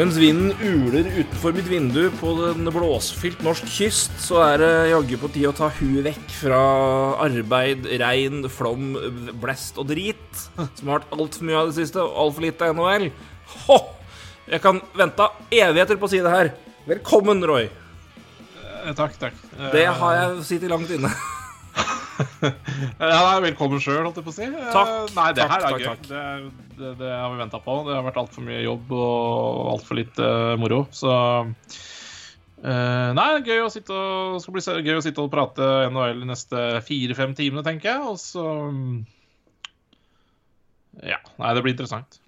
Mens vinden uler utenfor mitt vindu på den blåsfylt norsk kyst, så er det jaggu på tide å ta huet vekk fra arbeid, regn, flom, blest og drit, som har vært altfor mye av det siste, og altfor lite av NHL. Hå! Jeg kan vente evigheter på å si det her. Velkommen, Roy. Eh, takk, takk. Det har jeg sittet langt inne. Ja, velkommen sjøl, holdt jeg på å si. Eh, Takk, Nei, det takk, her er takk, gøy. takk. Det, det, det har vi venta på. Det har vært altfor mye jobb og altfor lite eh, moro, så Uh, Nei, gøy å sitte og, skal bli gøy å sitte og prate NHL de neste fire-fem timene, tenker jeg. Og så mm, Ja. Nei, det blir interessant.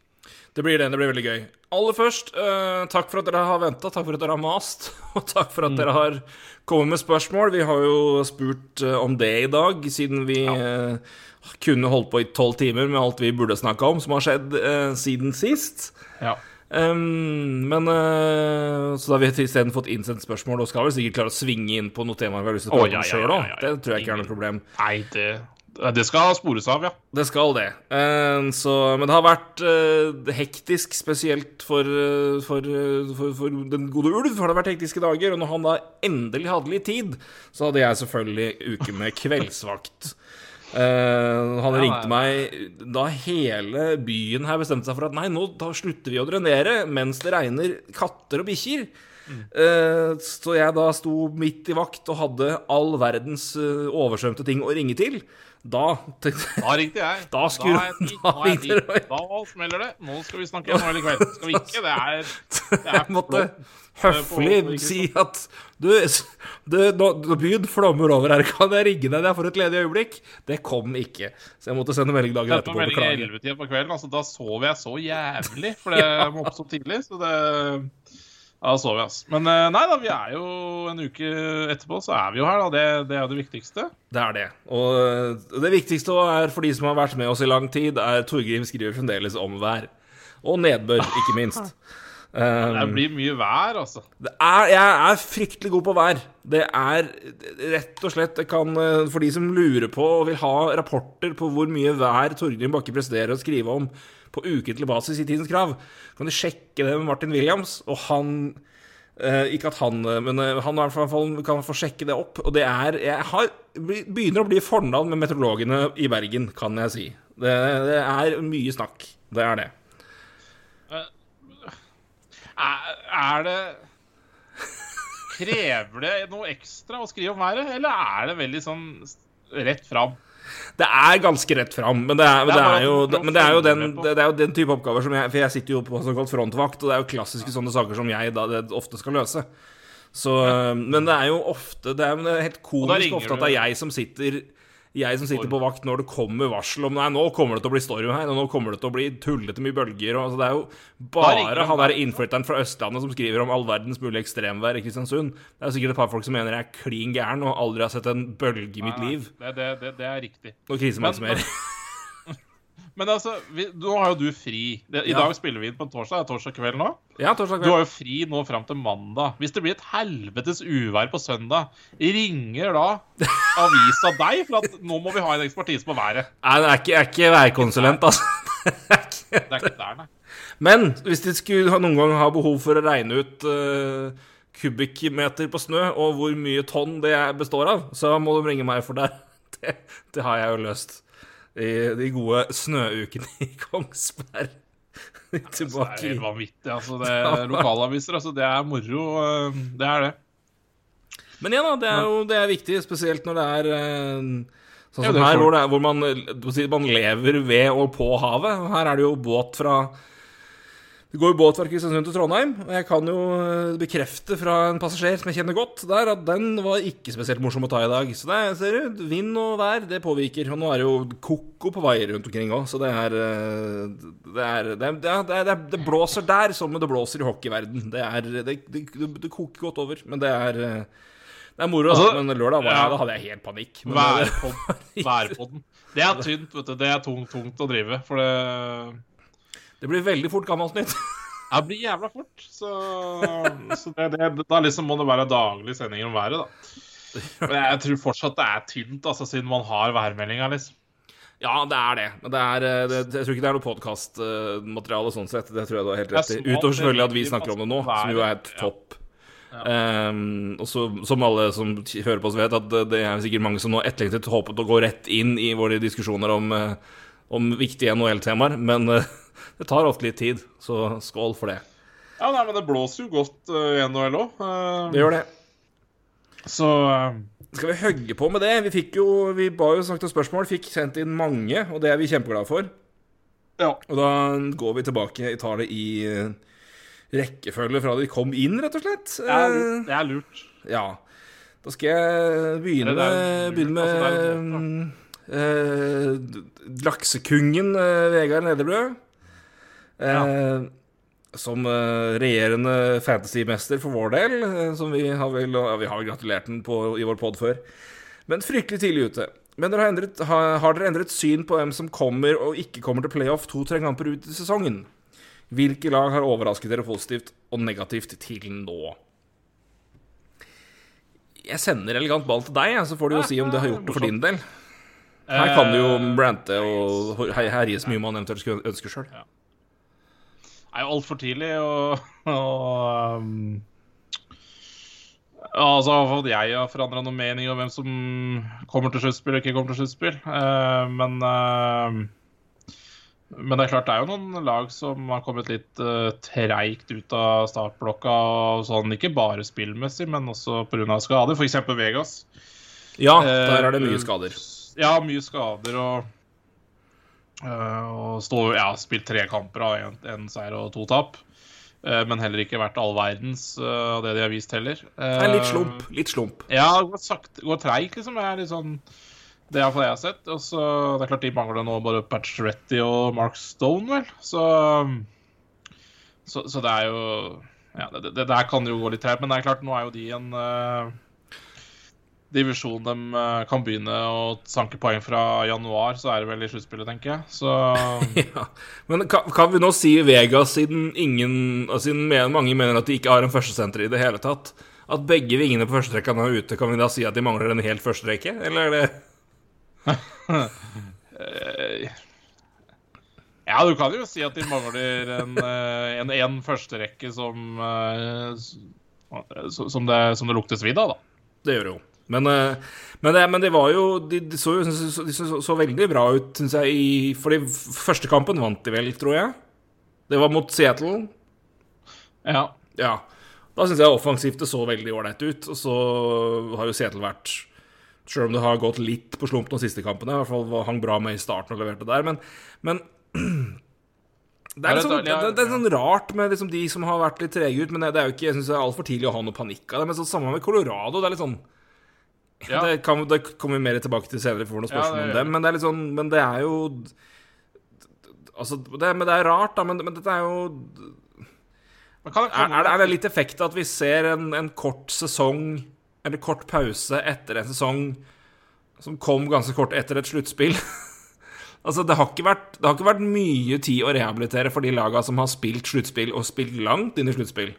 Det blir det. Det blir veldig gøy. Aller først, uh, takk for at dere har venta, takk for at dere har mast, og takk for at dere har kommet med spørsmål. Vi har jo spurt uh, om det i dag, siden vi eh, kunne holdt på i tolv timer med alt vi burde snakka om, som har skjedd siden sist. Ja. Um, men Så da har vi isteden fått innsendt spørsmål, og skal vel sikkert klare å svinge inn på noe tema vi har lyst til å prate ja, om ja, sjøl ja, òg. ja, ja. Det tror jeg ikke er noe problem. Nei, det, det skal spores av, ja. Det skal det. Eh, så, men det har vært eh, hektisk, spesielt for, eh, for, for, for den gode ulv. Har det vært hektiske dager. Og når han da endelig hadde litt tid, så hadde jeg selvfølgelig uke med kveldsvakt. Uh, han Ja, ringte meg da hele byen her bestemte seg for at nei, nå da slutter vi å drenere mens det regner katter og bikkjer. Eh, så jeg da sto midt i vakt og hadde all verdens uh, oversvømte ting å ringe til. Da tenkte Da ringte jeg. Da skulle- er jeg da jeg ringte tid. Da smeller det. Nå skal vi snakke NHL i kveld. Skal vi ikke? Det er, det er Jeg måtte høflig si at du, du nå, byen flommer over her. Kan jeg ringe deg? Jeg får et ledig øyeblikk. Det kom ikke. Så jeg måtte sende melding dagen etterpå melding i 11-tida på kvelden. Altså, da sov jeg så jævlig, for det må opp så tidlig. Så det Ja, da så vi, altså. Men eh, nei da, vi er jo en uke etterpå, så er vi jo her, da. Det, det er jo det viktigste. Det er det. Og øh, det viktigste er for de som har vært med oss i lang tid, er Torgrim skriver fremdeles om vær. Og nedbør, ikke minst. Um, Det blir mye vær, altså. Det er, jeg er fryktelig god på vær. Det er rett og slett det kan, eh, For de som lurer på og vil ha rapporter på hvor mye vær Torgrim Bakke presterer å skrive om på ukentlig basis i Tidens Krav, kan du sjekke det med Martin Williams. Og han eh, Ikke at han eh, Men eh, han i hvert fall kan få sjekke det opp. Og det er Jeg har, begynner å bli fornavn med meteorologene i Bergen, kan jeg si. Det, det er mye snakk. Det er det. Er, er det Krever det noe ekstra å skrive om været, eller er det veldig sånn rett fram? Det er ganske rett fram, men det er, jo, den, type oppgaver som jeg For jeg sitter jo på såkalt frontvakt, og det er jo klassiske sånne saker som jeg da ofte skal løse. Så, Men det er jo ofte Det er, det er helt komisk ofte at det er jeg som sitter jeg som sitter på vakt når det kommer varsel om Nei, nå kommer det til å bli storm her, og nå kommer det til å bli tullete mye bølger. Og, altså, det er jo bare han der innflytteren fra Østlandet som skriver om all verdens mulig ekstremvær i Kristiansund. Det er sikkert et par folk som mener jeg er klin gæren og aldri har sett en bølge i mitt liv. Det, det, det, det er riktig. Og krisemanns Men- mer. Men altså, vi, nå har jo du fri. I Ja. dag spiller vi inn på en torsdag. Det er torsdag kveld nå. Ja, torsdag Du kveld. har jo fri nå fram til mandag. Hvis det blir et helvetes uvær på søndag, ringer da avisa deg for at nå må vi ha en ekspertise på været? Nei, jeg er ikke, jeg er ikke værkonsulent, altså. Det er ikke der, nei. Men hvis de skulle noen gang ha behov for å regne ut uh, kubikkmeter på snø, og hvor mye tonn det består av, så må de ringe meg, for det, det, det har jeg jo løst. I de gode snøukene i Kongsberg. Det er Tilbake helt vanvittig. Altså, det er lokalaviser, altså. Det er moro. øh, Det er det. Men ja da, det er jo det er viktig, spesielt når det er eh, sånn Ja, som det er her, hvor, er, hvor man, eh, man lever ved og på havet. Her er det jo båt fra Det går jo båtverk i Kristiansund til Trondheim, og jeg kan jo eh, bekrefte fra en passasjer som jeg kjenner godt der, at den var ikke spesielt morsom å ta i dag. Så det er, ser du, vind og vær, det påvirker. Og nå er det jo ko-ko på vei rundt omkring òg, så det er eh, det, er, det, er, det, er, det, er, blåser der som det blåser i hockeyverden. Det, er, det, det, det koker godt over, men det er eh, Det er moro, Altså, men lørdag var, ja. da hadde jeg helt panikk. Værpodden. Værpodden. Det er tynt, vet du. Det er tungt, tungt å drive. For det det blir veldig fort gammelt nytt. ja, det blir jævla fort. Så, så det, det, da liksom må det være daglige sendinger om været, da. Men jeg tror fortsatt det er tynt, altså, siden man har værmeldinga, liksom. Ja, det er det. Men det er, eh, det, jeg tror ikke det er noe podkastmateriale sånn sett. Det tror jeg du har helt rett i. Utover selvfølgelig at vi snakker om det nå, som jo er et Ja. topp. Ehm, og så, som alle som hører på oss vet, at det, det er sikkert mange som nå etterlengtet håpet å gå rett inn i våre diskusjoner om, eh, om viktige NHL-temaer. Men eh, det tar ofte litt tid, så skål for det. Ja, nei, men det blåser jo godt uh, i NHL òg. Det gjør det. så uh, Skal vi hogge på med det? Vi fikk jo, vi ba jo snakket om spørsmål, fikk sendt inn mange, og det er vi kjempeglade for. ja. Og da går vi tilbake i tar det i eh, rekkefølge fra de kom inn, rett og slett. Det er, Eh, det er lurt. Ja. Da skal jeg begynne med, begynne altså, med lurt, eh, laksekungen eh, Vegard Nederbrød. Eh, Som eh, regjerende fantasymester for vår del, eh, som vi har vel ja, Vi har gratulert den på, i vår pod før. Men fryktelig tidlig ute. Men dere har, endret, har, har dere endret syn på hvem som kommer og ikke kommer til playoff to-tre kamper ut i sesongen? Hvilke lag har overrasket dere positivt og negativt til nå? Jeg sender elegant ball til deg, så får du jo si om det har gjort det for din del. Her kan du jo brante og her- herje så mye man eventuelt ønsker ønske sjøl. Er jo altfor tidlig å, um, Altså, jeg har forandra noen mening om hvem som kommer til sluttspill og ikke kommer til sluttspill. Eh, men eh, Men det er klart det er jo noen lag som har kommet litt uh, treigt ut av startblokka. Og sånn, ikke bare spillmessig, men også pga. skader. F.eks. Vegas. Ja, der er det mye skader. Ja, mye skader og øh, Og stå, ja, spilt tre kamper av en, en seier og to tap. Eh, men heller ikke vært all verdens øh, av det de har vist heller. Det er litt slump. Litt slump. Ja, det går, sakte, går treigt, liksom. Det er litt sånn Det er iallfall jeg har sett. Og så Det er klart de mangler nå bare Patcheretti og Mark Stone, vel. Så Så, så det er jo Ja, det, det der kan jo gå litt treigt. Men det er klart, nå er jo de en øh, divisjon de øh, kan begynne å sanke poeng fra januar, så er det vel i sluttspillet, tenker jeg. Så Ja. Men kan, kan vi nå si Vegas, siden ingen Siden mange mener at de ikke har en førstesenter i det hele tatt, at begge vingene på førsterekka nå er ute, kan vi da si at de mangler en helt førsterekke? Eller er det Eh, Ja, du kan jo si at de mangler en, eh, en, en førsterekke som eh, som det, som det lukter svidd av, da. Det gjør det jo. Men, eh, men, det, men det var jo De, de så jo så, så, så veldig bra ut, syns jeg, i Fordi første kampen vant de vel, tror jeg. Det var mot Seattle. Ja. Ja. Da syns jeg offensivt det så veldig ålreit ut. Og så har jo Seattle vært Selv om det har gått litt på slump de siste kampene, i hvert fall hang bra med i starten og leverte der, men, men det, er liksom, det, det er sånn rart med liksom de som har vært litt trege ut, men det er jo ikke Jeg det er altfor tidlig å ha noe panikk av det. Men så sammen med Colorado. Det er litt sånn Ja. det, kan, det kommer vi mer tilbake til senere, for noen Ja, spørsmål det om dem. Men det er litt sånn Men det er jo Altså, det, men det er rart, da. Men, men dette er jo er, er, det, er det litt effekt at vi ser en, en kort sesong, eller kort pause, etter en sesong som kom ganske kort etter et sluttspill? altså, det har, ikke vært, det har ikke vært mye tid å rehabilitere for de laga som har spilt sluttspill, og spilt langt inn i sluttspill.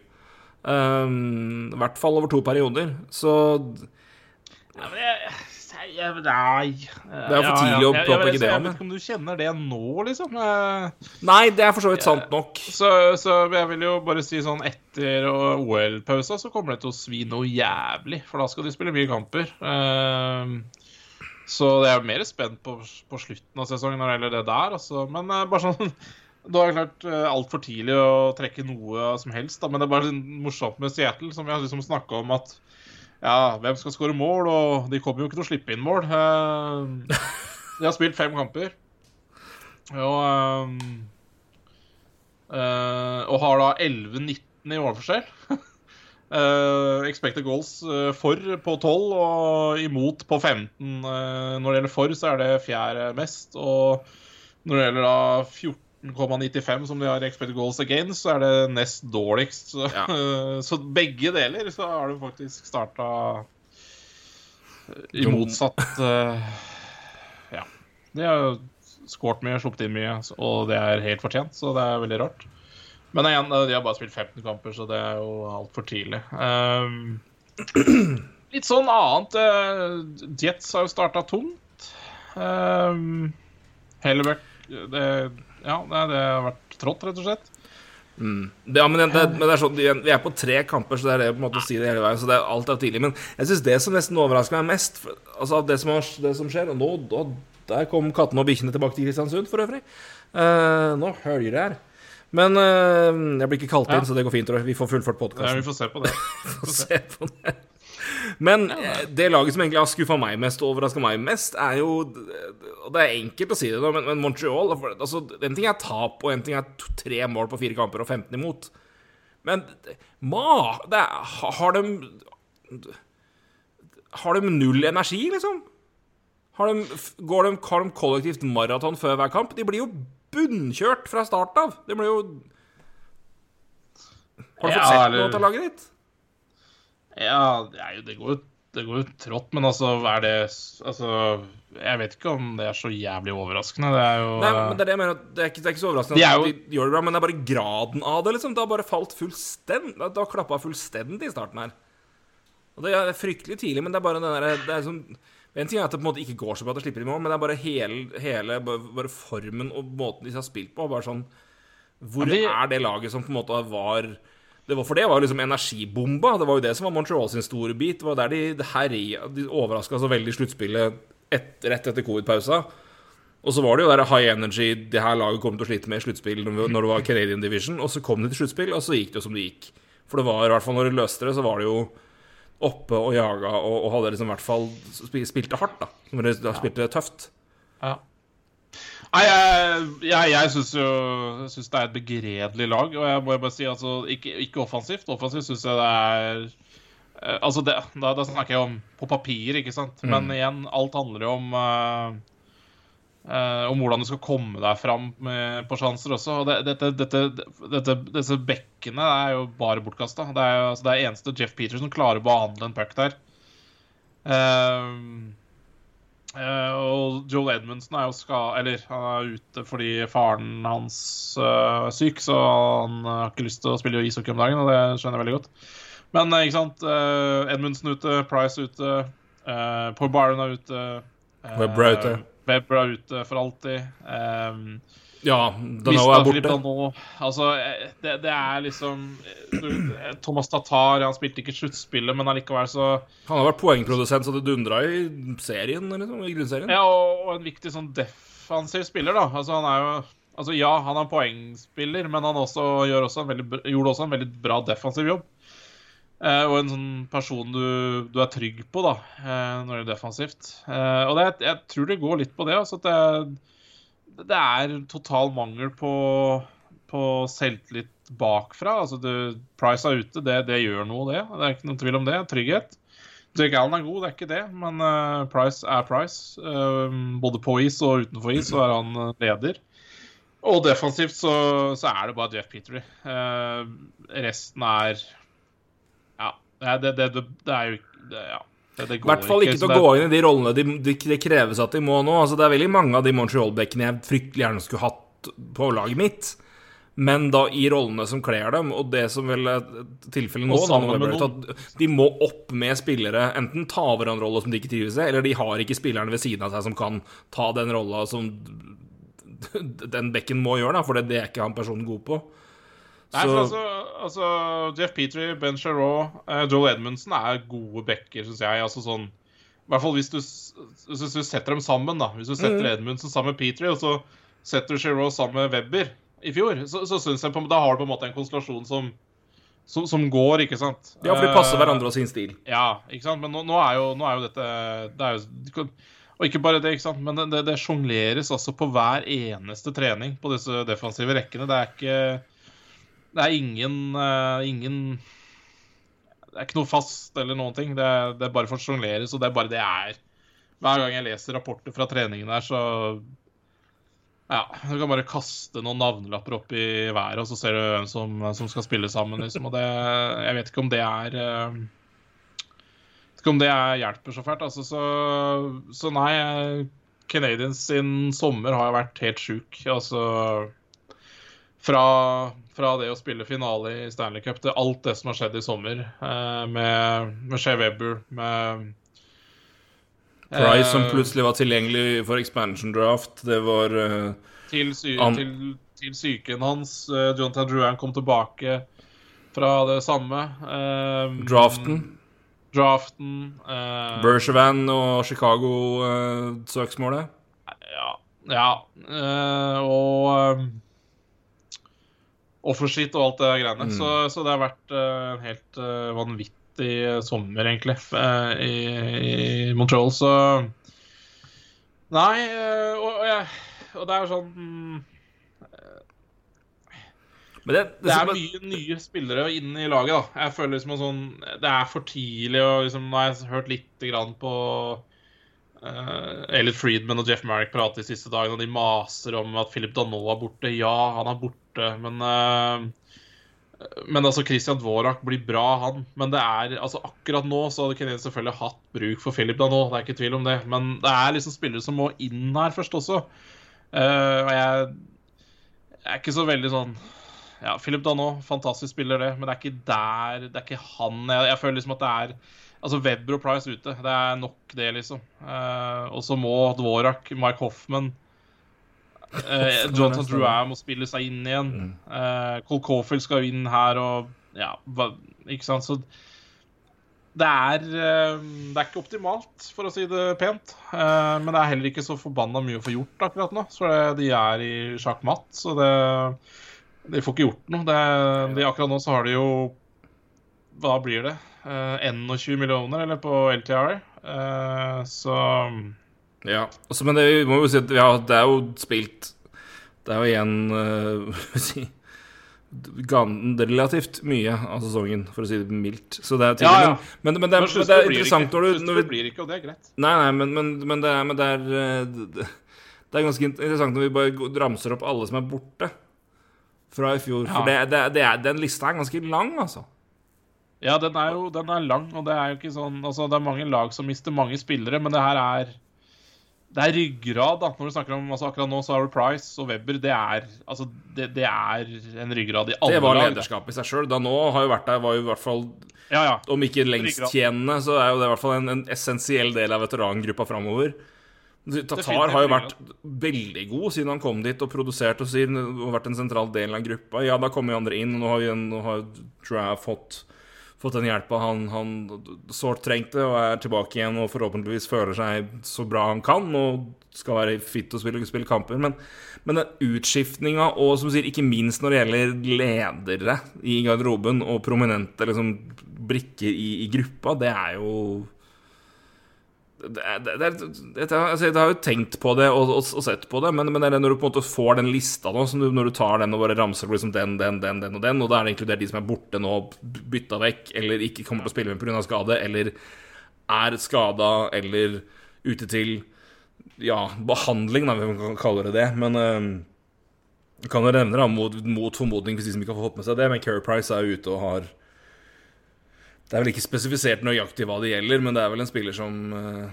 Um, I hvert fall over to perioder. Så ja, men jeg, jeg, Nei Det er for tidlig å påpeke det Jeg vet ikke om du kjenner det nå, liksom. Eh, Nei, det er for så vidt sant nok. Så, så jeg vil jo bare si sånn etter OL-pausa så kommer det til å svi noe jævlig. For da skal de spille mye kamper. Ehm, så jeg er mer spent på, på slutten av sesongen når det gjelder det der. Altså. Men eh, bare sånn det klart uh, altfor tidlig å trekke noe som helst. Da. Men det er bare morsomt med Seattle, som vi har liksom snakka om at ja, hvem skal skåre mål? Og de kommer jo ikke til å slippe inn mål. Eh, de har spilt fem kamper. Og ehm, Eh, og har da 11-19 i målforskjell. Uh, expected goals eh, for på 12 og imot på 15. Eh, når det gjelder for, så er det fjerde mest. Og når det gjelder da 14,95 som de har expected goals against, så er det nest dårligst. Så, Ja. så begge deler så har du faktisk starta i motsatt uh, Ja. De har skåret mye, sluppet inn mye, og det er helt fortjent, så det er veldig rart. Men igjen, de har bare spilt 15 kamper, så det er jo altfor tidlig. Um, litt sånn annet uh, Jets har jo starta tungt. Um, Hellebuck det, Ja, det, det har vært trått, rett og slett. Mm. Ja, men, det, men det, er sånn, Vi er på tre kamper, så det er det på en måte å si det hele veien. Så det er alt er tidlig Men jeg syns det som nesten overrasker meg mest, altså det som, det som skjer Og nå, da, der kom kattene og bikkjene tilbake til Kristiansund, for øvrig. Uh, nå hører det her. Men uh, jeg blir ikke kalt inn, ja. så det går fint. Vi får fullført podkasten. Ja, vi får se på det. Vi får se på det. Men eh, det laget som egentlig har skuffa meg mest og overraska meg mest, er jo Og det er enkelt å si det, da, men, men Montreal altså, En ting er tap, og en ting er tre mål på fire kamper og 15 imot. Men ma er, Har de Har de null energi, liksom? Har de, går de, har de kollektivt maraton før hver kamp? De blir jo bunnkjørt fra start av. Det blir jo Har du fått sett noe av laget ditt? Ja, det går jo det går jo trått, men altså, er det Altså, jeg vet ikke om det er så jævlig overraskende. Det er jo Nei, men det er det jeg mener. Det er ikke, det er ikke så overraskende de jo... de gjør det bra, men det er bare graden av det, liksom. Det har bare falt fullstendig Det har klappa fullstendig i starten her. Og det er fryktelig tidlig, men det er bare den derre Det er sånn En ting er at det på en måte ikke går så bra at de slipper i mål, men det er bare hele, hele bare formen og måten de har spilt på. Bare sånn Hvor det... er det laget som på en måte var det var, for det var liksom energibomba. Det var jo det som var Montreal sin store bit. Det var der de, herja, de overraska så veldig i sluttspillet et, rett etter covid-pausa. Og så var det jo der high energy det her laget kom til å slite med i sluttspill når det var Canadian Division. Og så kom de til sluttspill, og så gikk det jo som det gikk. For det var i hvert fall når de løste det, så var det jo oppe og jaga og, og hadde liksom i hvert fall spilte hardt, da. De spilte tøft. Ja. Nei, jeg, jeg, jeg syns jo synes det er et begredelig lag. Og jeg må bare si altså, ikke, ikke offensivt. Offensivt syns jeg det er eh, Altså, det, da, da, snakker jeg om på papir, ikke sant. Mm. Men igjen, alt handler jo om uh, uh, om hvordan du skal komme deg fram med, på sjanser også. Og det, dette, dette, dette, disse bekkene er jo bare bortkasta. Det er jo altså, det er eneste Jeff Peters som klarer å behandle en puck der. Uh, og Joel Edmundsen er jo ska Eller han er ute fordi faren hans uh, er syk, så han har ikke lyst til å spille ishockey om dagen, og det skjønner jeg veldig godt. Men uh, ikke sant. Edmundsen ute, Price ute, Paul Byron er ute. Webber er ute. Webber er ute for alltid. Um, ja, Dano er borte. Dano. Altså, det, det, er liksom Thomas Tatar han spilte ikke sluttspillet, men allikevel så Han har vært poengprodusent så det dundra i serien, liksom, i grunnserien. Ja, og, og, en viktig sånn defensiv spiller, da. Altså, han er jo Altså, ja, han er poengspiller, men han også, også veldig, gjorde også en veldig bra defensiv jobb. Eh, og en sånn person du, du er trygg på, da, eh, når det er defensivt. Eh, og det, jeg tror det går litt på det. Altså, at det det er total mangel på, på selvtillit bakfra. Altså, du, Price er ute, det, det, gjør noe, det. Det er ikke noen tvil om det. Trygghet. Jake Allen er god, det er ikke det, men uh, Price er Price. Uh, både på is og utenfor is så er han uh, leder. Og defensivt så, så, er det bare Jeff Petery. resten er Ja, det, det, det er jo ja. I hvert fall ikke til å gå inn i de rollene det de, de kreves at de må nå. Altså, det er veldig mange av de Montreal-bekkene jeg fryktelig gjerne skulle hatt på laget mitt. Men da i rollene som kler dem, og det som vel er tilfellet nå da, noen... De må opp med spillere, enten ta over en rolle som de ikke trives i, eller de har ikke spillerne ved siden av seg som kan ta den rolla som den bekken må gjøre, da, for det er ikke han personen god på. Nei, så... altså, altså, Jeff Petrie, Ben Sharrow, uh, Joel Edmundsen er gode backer, syns jeg. Altså sånn I hvert fall hvis du, hvis du setter dem sammen, da. Hvis du setter mm. Edmundsen sammen med Petrie, og så setter du sammen med Webber i fjor, så, så synes jeg på, da har du på en måte en konstellasjon som, som, som går, ikke sant? Ja, for de passer hverandre og sin stil. Ja, ikke sant. Men nå, nå, er, jo, nå er, jo, dette det er jo, Og ikke bare det, ikke sant. Men det, det, det sjongleres altså på hver eneste trening på disse defensive rekkene. Det er ikke det er ingen, uh, ingen Det er ikke noe fast eller noen ting. Det, det er bare for å sjonglere, så det er bare det jeg er. Hver gang jeg leser rapporter fra treningen der, så ja, Du kan bare kaste noen navnelapper opp i været, og så ser du hvem som, som skal spille sammen. Liksom. Og det, jeg vet ikke om det er uh, ikke om det er, hjelper så fælt. Altså, så, så nei, Canadiens sin sommer har vært helt sjuk. Altså fra, fra, det å spille finale i Stanley Cup til alt det som har skjedd i sommer, eh, med, med Shea Weber, med Price som plutselig var tilgjengelig for expansion draft. Det var eh, til, sy til, til, psyken hans. Uh, Jonathan Drouin kom tilbake fra det samme. Uh, draften. Draften. Bergevin og Chicago-søksmålet. ja. ja. og um, og alt det greiene. Mm. Så, så, det har vært en helt vanvittig sommer, egentlig, eh, i, i Montreal, så Nei, eh, og, og, jeg, og det er sånn eh, det, det, det, er mye nye spillere inn i laget. da Jeg føler liksom sånn Det er for tidlig og liksom, Nå har jeg hørt litt grann på uh, Elliot Friedman og Jeff Merrick prater de siste dagene, og de maser om at Philip Danot er borte. Ja, han er borte, men uh, men altså, Christian Dvorak blir bra, han. Men det er, altså akkurat nå så hadde Kenyan selvfølgelig hatt bruk for Philip da det er ikke tvil om det. Men det er liksom spillere som må inn her først også. Uh, og jeg, jeg, er ikke så veldig sånn Ja, Philip Danot, fantastisk spiller, det, men det er ikke der Det er ikke han. Jeg, jeg føler liksom at det er Altså Webber og Price ute. Det er nok, det, liksom. Uh, og så må Dvorak, Mike Hoffman Uh, Jonathan Drouin må spille seg inn igjen. Uh, Cole Caulfield skal inn her og Ja, ikke sant? Så det er, det er ikke optimalt, for å si det pent. Men det er heller ikke så forbanna mye å få gjort akkurat nå. Så det, de er i sjakk matt, så det, de får ikke gjort noe. Det, de, akkurat nå så har de jo Hva blir det? 21 millioner, eller på LTR. så ja, altså, men det, må jo si at ja, det er jo spilt Det er jo igjen uh, si, relativt mye av sesongen, for å si det mildt. Så det er tidlig, ja, ja. Men, men, men, det, er, men det er interessant når du, når du blir ikke, og det er greit. Nei, nei, men, men det, er, det, er, eh, det er ganske interessant når vi bare ramser opp alle som er borte fra i fjor. Ja. For det, det, er, den lista er ganske lang, altså. Ja, den er jo den er lang, og det er jo ikke sånn Altså, det er mange lag som mister mange spillere, men det her er det er ryggrad, da. Når du snakker om altså Akkurat nå så har du Price og Webber. Det er, altså, det, det er en ryggrad i alle lag. Det var lederskap i seg sjøl. Da nå har jo vært der, var jo i hvert fall ja, ja. Om ikke lengsttjenende, så er jo det i hvert fall en, en essensiell del av veterangruppa framover. Tatar har jo vært veldig god siden han kom dit og produsert og siden, og vært en sentral del av gruppa. Ja, da kommer jo andre inn, og nå har, jo, nå har Trav fått fått den hjelpa han, han sårt trengte, og er tilbake igjen og forhåpentligvis føler seg så bra han kan og skal være fit og spille, spille kamper. Men, men den utskiftninga, og som sier, ikke minst når det gjelder ledere i garderoben og prominente liksom, brikker i, i gruppa, det er jo det, det, det, altså, jeg har jo tenkt på det og, og, og sett på det, men, men, når du på en måte får den lista nå, du, når du tar den og bare ramser liksom den, den, den, den og den, og da er det inkludert de som er borte nå, bytta vekk, eller ikke kommer til å spille med pga. skade, eller er skada, eller ute til ja, behandling, da, vi kan kalle det det. Men øh, kan jo nevne da, mot, mot formodning, hvis de som ikke har fått med seg det, men Keri Price er ute og har det er vel ikke spesifisert nøyaktig hva det gjelder, men det er vel en spiller som uh,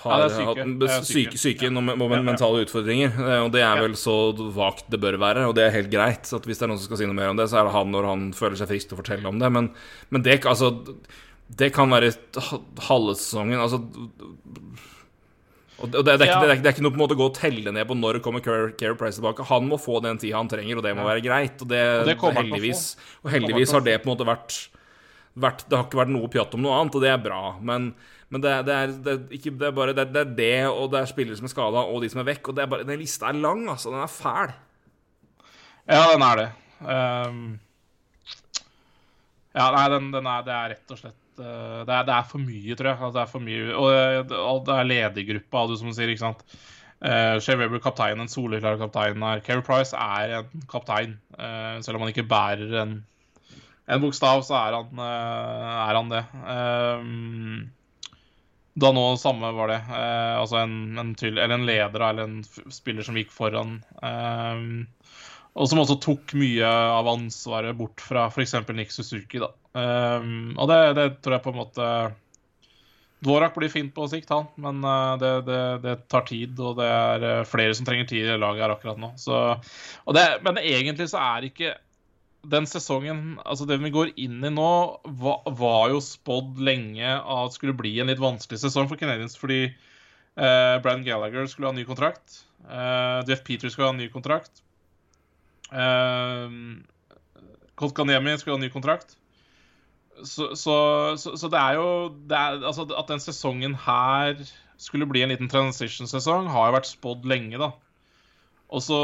har ja, hatt syke, syke, ja. mentale utfordringer. Eh, og det er vel så vagt det bør være, og det er helt greit. Så hvis det er noen som skal si noe mer om det, så er det han når han føler seg frisk til å fortelle om det. Men, men det, altså, det kan være halve sesongen. Altså og det, det, er ikke, det, er, det, er ikke, noe på en måte å gå og telle ned på når kommer Care Price tilbake. Han må få den tida han trenger, og det må være greit. Og, det, og heldigvis, og heldigvis har det på en måte vært vært, Det har ikke vært noe pjatt om noe annet, og det er bra. Men, men det, det, er, det, er, ikke, det, er, bare det, er det, og det er spillere som er skada, og de som er vekk. Og det er bare, den lista er lang, altså. Den er fæl. Ja, den er det. Um, ja, nei, den, den er, det er rett og slett uh, det, er, er for mye, tror jeg. Altså, det er for mye, og det er ledergruppa, du som sier, ikke sant. Uh, Shea Weber, kaptein, en soleklar kaptein. Keri Price er en kaptein, uh, selv om han ikke bærer en en bokstav, så er han, eh, er han det. Um, da nå samme var det. Uh, altså en, en, til, eller en leder eller en spiller som gikk foran. Um, og som også tok mye av ansvaret bort fra f.eks. Nick Suzuki. Da. Um, og det, det, tror jeg på en måte Dvorak blir fint på sikt, han, men uh, det, det, det, tar tid. Og det er flere som trenger tid i laget her akkurat nå. Så, men egentlig så er ikke den sesongen Altså, det vi går inn i nå, var, var jo spådd lenge at skulle bli en litt vanskelig sesong for Canadiens, fordi eh, Brann Gallagher skulle ha ny kontrakt. Jeff Peters skulle ha ny kontrakt. Colt Kotkaniemi skulle ha ny kontrakt. Så, så, så, så, det er jo det er, altså, At den sesongen her skulle bli en liten transition-sesong, har jo vært spådd lenge, da. Og så,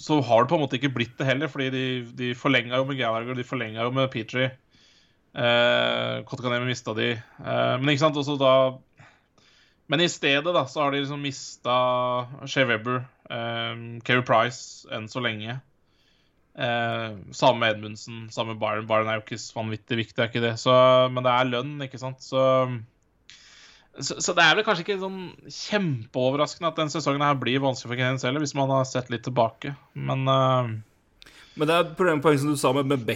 så har det på en måte ikke blitt det heller, fordi de, de forlenga jo med Gallagher, de forlenga jo med Petrie. Eh, Kotkanemi mista de. Eh, men ikke sant, også da Men i stedet da, så har de liksom mista Shea Webber, eh, Keri Price, enn så lenge. Eh, samme Edmundsen, samme Byron. Byron er jo ikke vanvittig viktig, er ikke det. Så, men det er lønn, ikke sant. Så, så, så, det er vel kanskje ikke sånn kjempeoverraskende at den sesongen her blir vanskelig for Canadiens heller, hvis man har sett litt tilbake. Men uh... Men det er et poeng som du sa med, med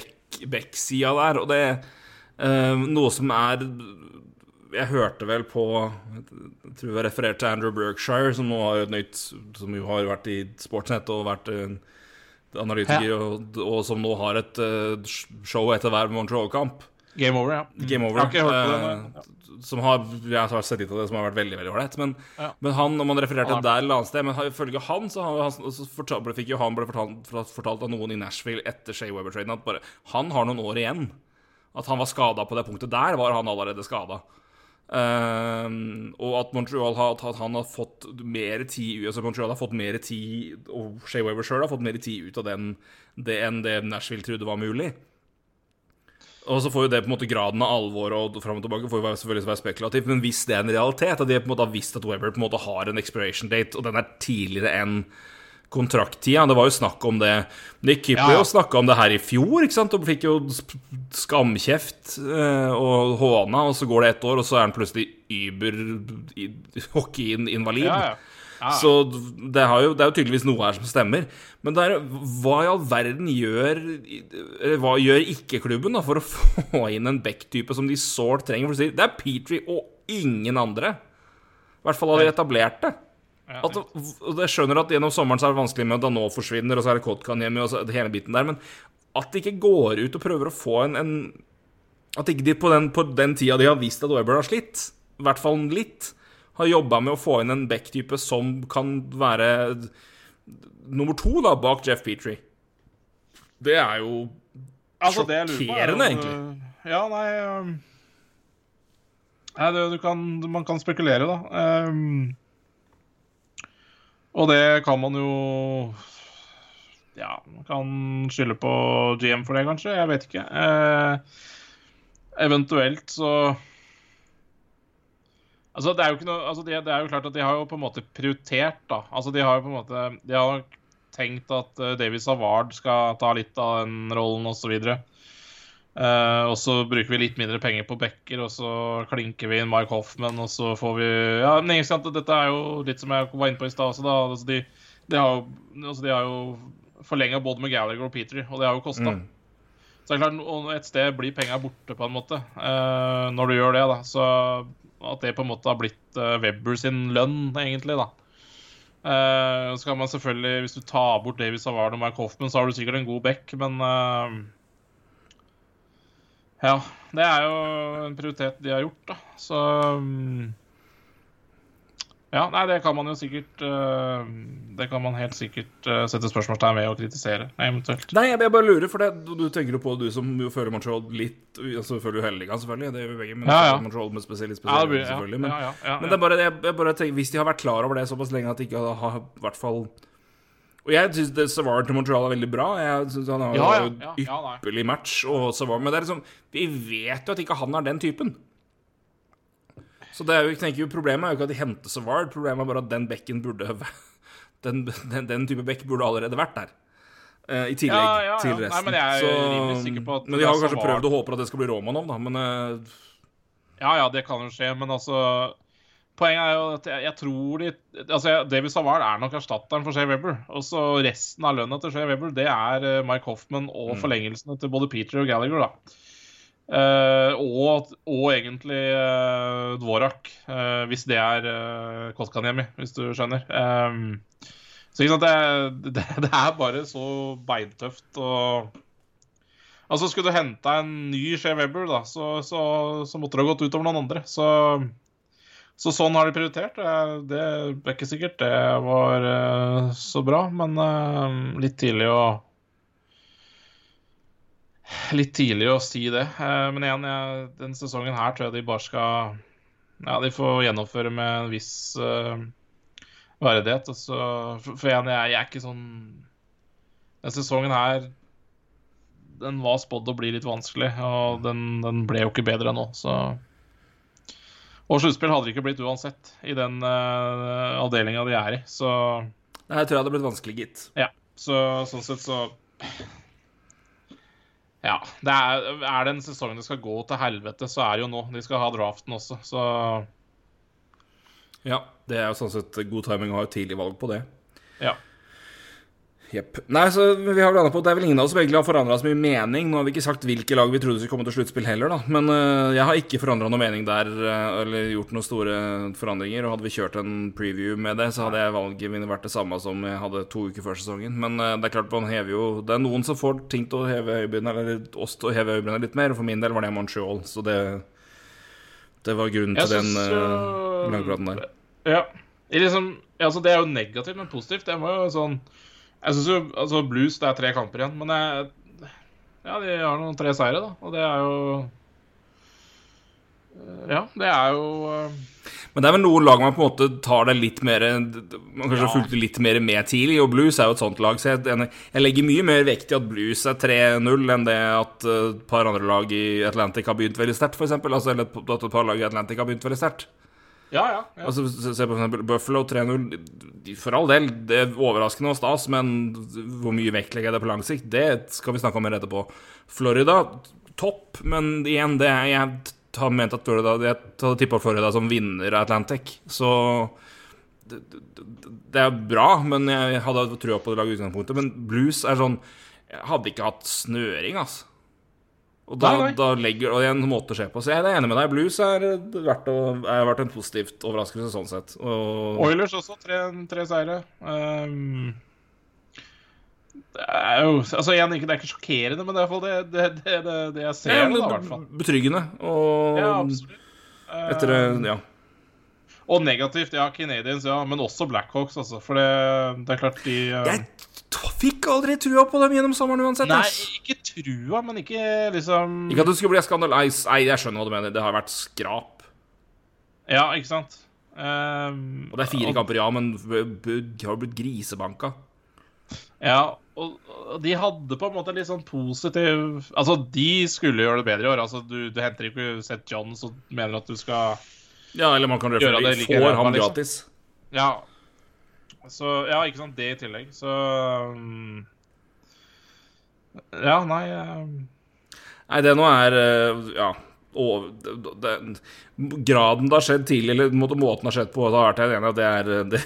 Beck-sida der, og det er uh, noe som er jeg hørte vel på Jeg tror jeg refererte til Andrew Berkshire, som nå har et nytt Som jo har vært i Sportsnett og vært analytiker, og, og, som nå har et uh, show etter hver Montreal-kamp. Game over, ja. Game over, jeg har ikke hørt det. Uh, som har, jeg har sett litt av det som har vært veldig veldig ålreit. Men, ja. men han, om han refererte ja. der eller annet sted Men ifølge han så, han, så fortal, fikk jo han ble fortalt, fortalt, av noen i Nashville etter Shea Weber-traden at bare, han har noen år igjen. At han var skada på det punktet der, var han allerede skada. Uh, og at Montreal har, at han har fått mer tid altså Montreal har fått mer tid Og Shea Weber sjøl har fått mer tid ut av den det enn det Nashville trodde var mulig. Og så får jo det på en måte graden av alvor og fram og tilbake får jo selvfølgelig være spekulativt, men hvis det er en realitet, at de på en måte har visst at Weber på en måte har en expiration date, og den er tidligere enn kontrakttida. Det var jo snakk om det Nick Kipper ja, snakka om det her i fjor, ikke sant? og fikk jo skamkjeft eh, og håna, og så går det ett år, og så er han plutselig über hockeyinvalid. Ja, ja. Så det, jo, det, er jo tydeligvis noe her som stemmer. Men der, hva i all verden gjør Hva gjør ikke-klubben da for å få inn en back-type som de sårt trenger? For å si, det er Petrie og ingen andre. I hvert fall har de etablert det. At, jeg skjønner at gjennom sommeren så er det vanskelig med at da nå forsvinner, og så er det Kotkaniemi og så det hele biten der, men at de ikke går ut og prøver å få en, en At ikke de på den, på den, tida de har visst at Weber har slitt, i hvert fall litt, har jobba med å få inn en back-type som kan være nummer to da, bak Jeff Petrie. Det er jo altså, sjokkerende, egentlig. Ja, nei um, Nei, det, kan, man kan spekulere, da. Um, og det kan man jo Ja, man kan skylde på GM for det, kanskje. Jeg vet ikke. Uh, eventuelt så Altså, det er noe altså, det, det, er jo klart at de har jo på en måte prioritert, da. Altså, de har jo på en måte De har tenkt at uh, David Savard skal ta litt av den rollen, osv. Uh, og så bruker vi litt mindre penger på backer, og så klinker vi inn Mike Hoffman, og så får vi Ja, men ikke sant, dette er jo litt som jeg var inne på i stad også, da. Altså, de, de, har altså, de har jo forlenga både med Gallagher og Peter, og det har jo kosta. Mm. Så det er klart, et sted blir penga borte, på en måte, uh, når du gjør det, da. Så at det på en måte har blitt uh, Webber sin lønn, egentlig, da. Uh, så kan man selvfølgelig, Hvis du tar bort David Savard og Mike Hoffman, så har du sikkert en god back, men uh, ja, det er jo en prioritet de har gjort, da. Så mm, Ja, nei, det kan man jo sikkert uh, Det kan man helt sikkert uh, sette spørsmålstegn ved og kritisere, eventuelt. Nei, jeg bare lurer, for det, du tenker jo på du som jo føler Montreal litt altså, føler jo Helligan, selvfølgelig. Det gjør vi begge. Men ja, ja. Montreal med spesielt, spesielt ja, selvfølgelig. Men, men, det er bare, jeg, jeg bare tenker, hvis de har vært klar over det såpass lenge at de ikke har i hvert fall og jeg syns Savard til Montreal er veldig bra. Jeg synes Han har ja, ja, ja, ypperlig match. Og Savard, men det er liksom, vi vet jo at ikke han er den typen. Så det er jo, jeg tenker jo, problemet er jo ikke at de henter Savard, problemet er bare at den bekken burde den, den, den type bekk burde allerede vært der. Uh, I tillegg ja, ja, ja. til resten. Nei, men jeg er så, rimelig sikker på at Men de har kanskje prøvd å håpe at det skal bli Romanov, da, men uh, Ja ja, det kan jo skje, men altså Poenget er jo at jeg, jeg tror de altså David Savard er nok erstatteren for Shea Webber. Og så resten av lønna til Shea Webber, det er eh, Mike Hoffman og mm. forlengelsene til både Peter og Gallagher, da. Eh, og, og egentlig uh, Dvorak, uh, hvis det er uh, Kotkaniemi, hvis du skjønner. Um, så ikke sant, det, det, det, er bare så beintøft og Altså, skulle du henta en ny Shea Weber, da, så, så, så, måtte det ha gått utover noen andre. Så, så sånn har de prioritert. Det er ikke sikkert det var uh, så bra, men uh, litt tidlig å Litt tidlig å si det. Uh, men igjen, jeg, den sesongen her tror jeg de bare skal Ja, de får gjennomføre med en viss verdighet. Altså, for, for igjen, jeg, jeg er ikke sånn Den sesongen her den var spådd å bli litt vanskelig, og den, den, ble jo ikke bedre nå, så Og sluttspill hadde det ikke blitt uansett i den uh, avdelinga de er i, så Nei, jeg tror det hadde blitt vanskelig, gitt. Ja, så sånn sett så Ja. Det er, er det en sesong det skal gå til helvete, så er det jo nå. De skal ha draften også, så Ja, det er jo sånn sett god timing å ha et tidlig valg på det. Ja. Jepp. Nei, så vi har landa på at det er vel ingen av oss som egentlig har forandra så mye mening. Nå har vi ikke sagt hvilke lag vi trodde skulle komme til sluttspill heller, da. Men uh, jeg har ikke forandra noe mening der, uh, eller gjort noen store forandringer. Og hadde vi kjørt en preview med det, så hadde jeg valget mine vært det samme som jeg hadde to uker før sesongen. Men uh, det er klart man hever jo Det er noen som får ting til å heve øyebrynene, eller oss til å heve øyebrynene litt mer. Og for min del var det Montreal, så det Det var grunnen til synes, den uh, langpraten der. Ja. Liksom, altså, det er jo negativt, men positivt. Det var jo sånn jeg syns jo altså Blues det er tre kamper igjen, men jeg, ja, de har noen tre seire, da. Og det er jo Ja, det er jo uh... Men det er vel noen lag man på en måte tar det litt mer Man kanskje ja. fulgte litt mer med tidlig, og Blues er jo et sånt lag. Så jeg, jeg legger mye mer vekt i at Blues er 3-0 enn det at et par andre lag i Atlantic har begynt veldig sterkt, f.eks. Altså, eller at et par lag i Atlantic har begynt veldig sterkt. Ja, ja, ja. Altså, se på eksempel Buffalo 3-0. For all del, det er overraskende og stas, men hvor mye vektlegger jeg det på lang sikt? Det skal vi snakke om mer etterpå. Florida, topp, men igjen, det er, jeg har ment at Florida Jeg hadde tippa Florida som vinner Atlantic, så det, det, er bra, men jeg hadde trua på det laget i utgangspunktet. Men blues er sånn Jeg hadde ikke hatt snøring, altså. Og da, nei, nei. da legger og en måte å se på. Så jeg er enig med deg. Blues er vært, å, er verdt en positivt overraskelse sånn sett. Og... Oilers også, tre, tre seire. Um, det er jo Altså igjen, det er ikke sjokkerende, men det er iallfall det, det, det, det, jeg ser. Ja, da, i hvert fall. Betryggende. Og ja, absolutt. Etter det, ja. Og negativt, ja, Canadians, ja, men også Blackhawks, altså. For det, det er klart de uh... Jeg fikk aldri trua på dem gjennom sommeren uansett. Nei, ikke trua, men ikke liksom Ikke at det skulle bli skandalise. Nei, jeg skjønner hva du mener. Det har vært skrap. Ja, ikke sant. Um, og det er fire og... kamper, ja, men de har blitt grisebanka. Ja, og, de hadde på en måte litt sånn positiv Altså, de skulle gjøre det bedre i år. Altså, du, du henter ikke Seth John som mener at du skal Ja, eller man kan gjøre det like får ham liksom. gratis. Ja, så ja, ikke sant. Det i tillegg. Så um, Ja, nei um... Nei, det nå er uh, Ja. Og, det, graden det har skjedd tidlig, eller måten det har skjedd på, det har vært jeg enig at det er det,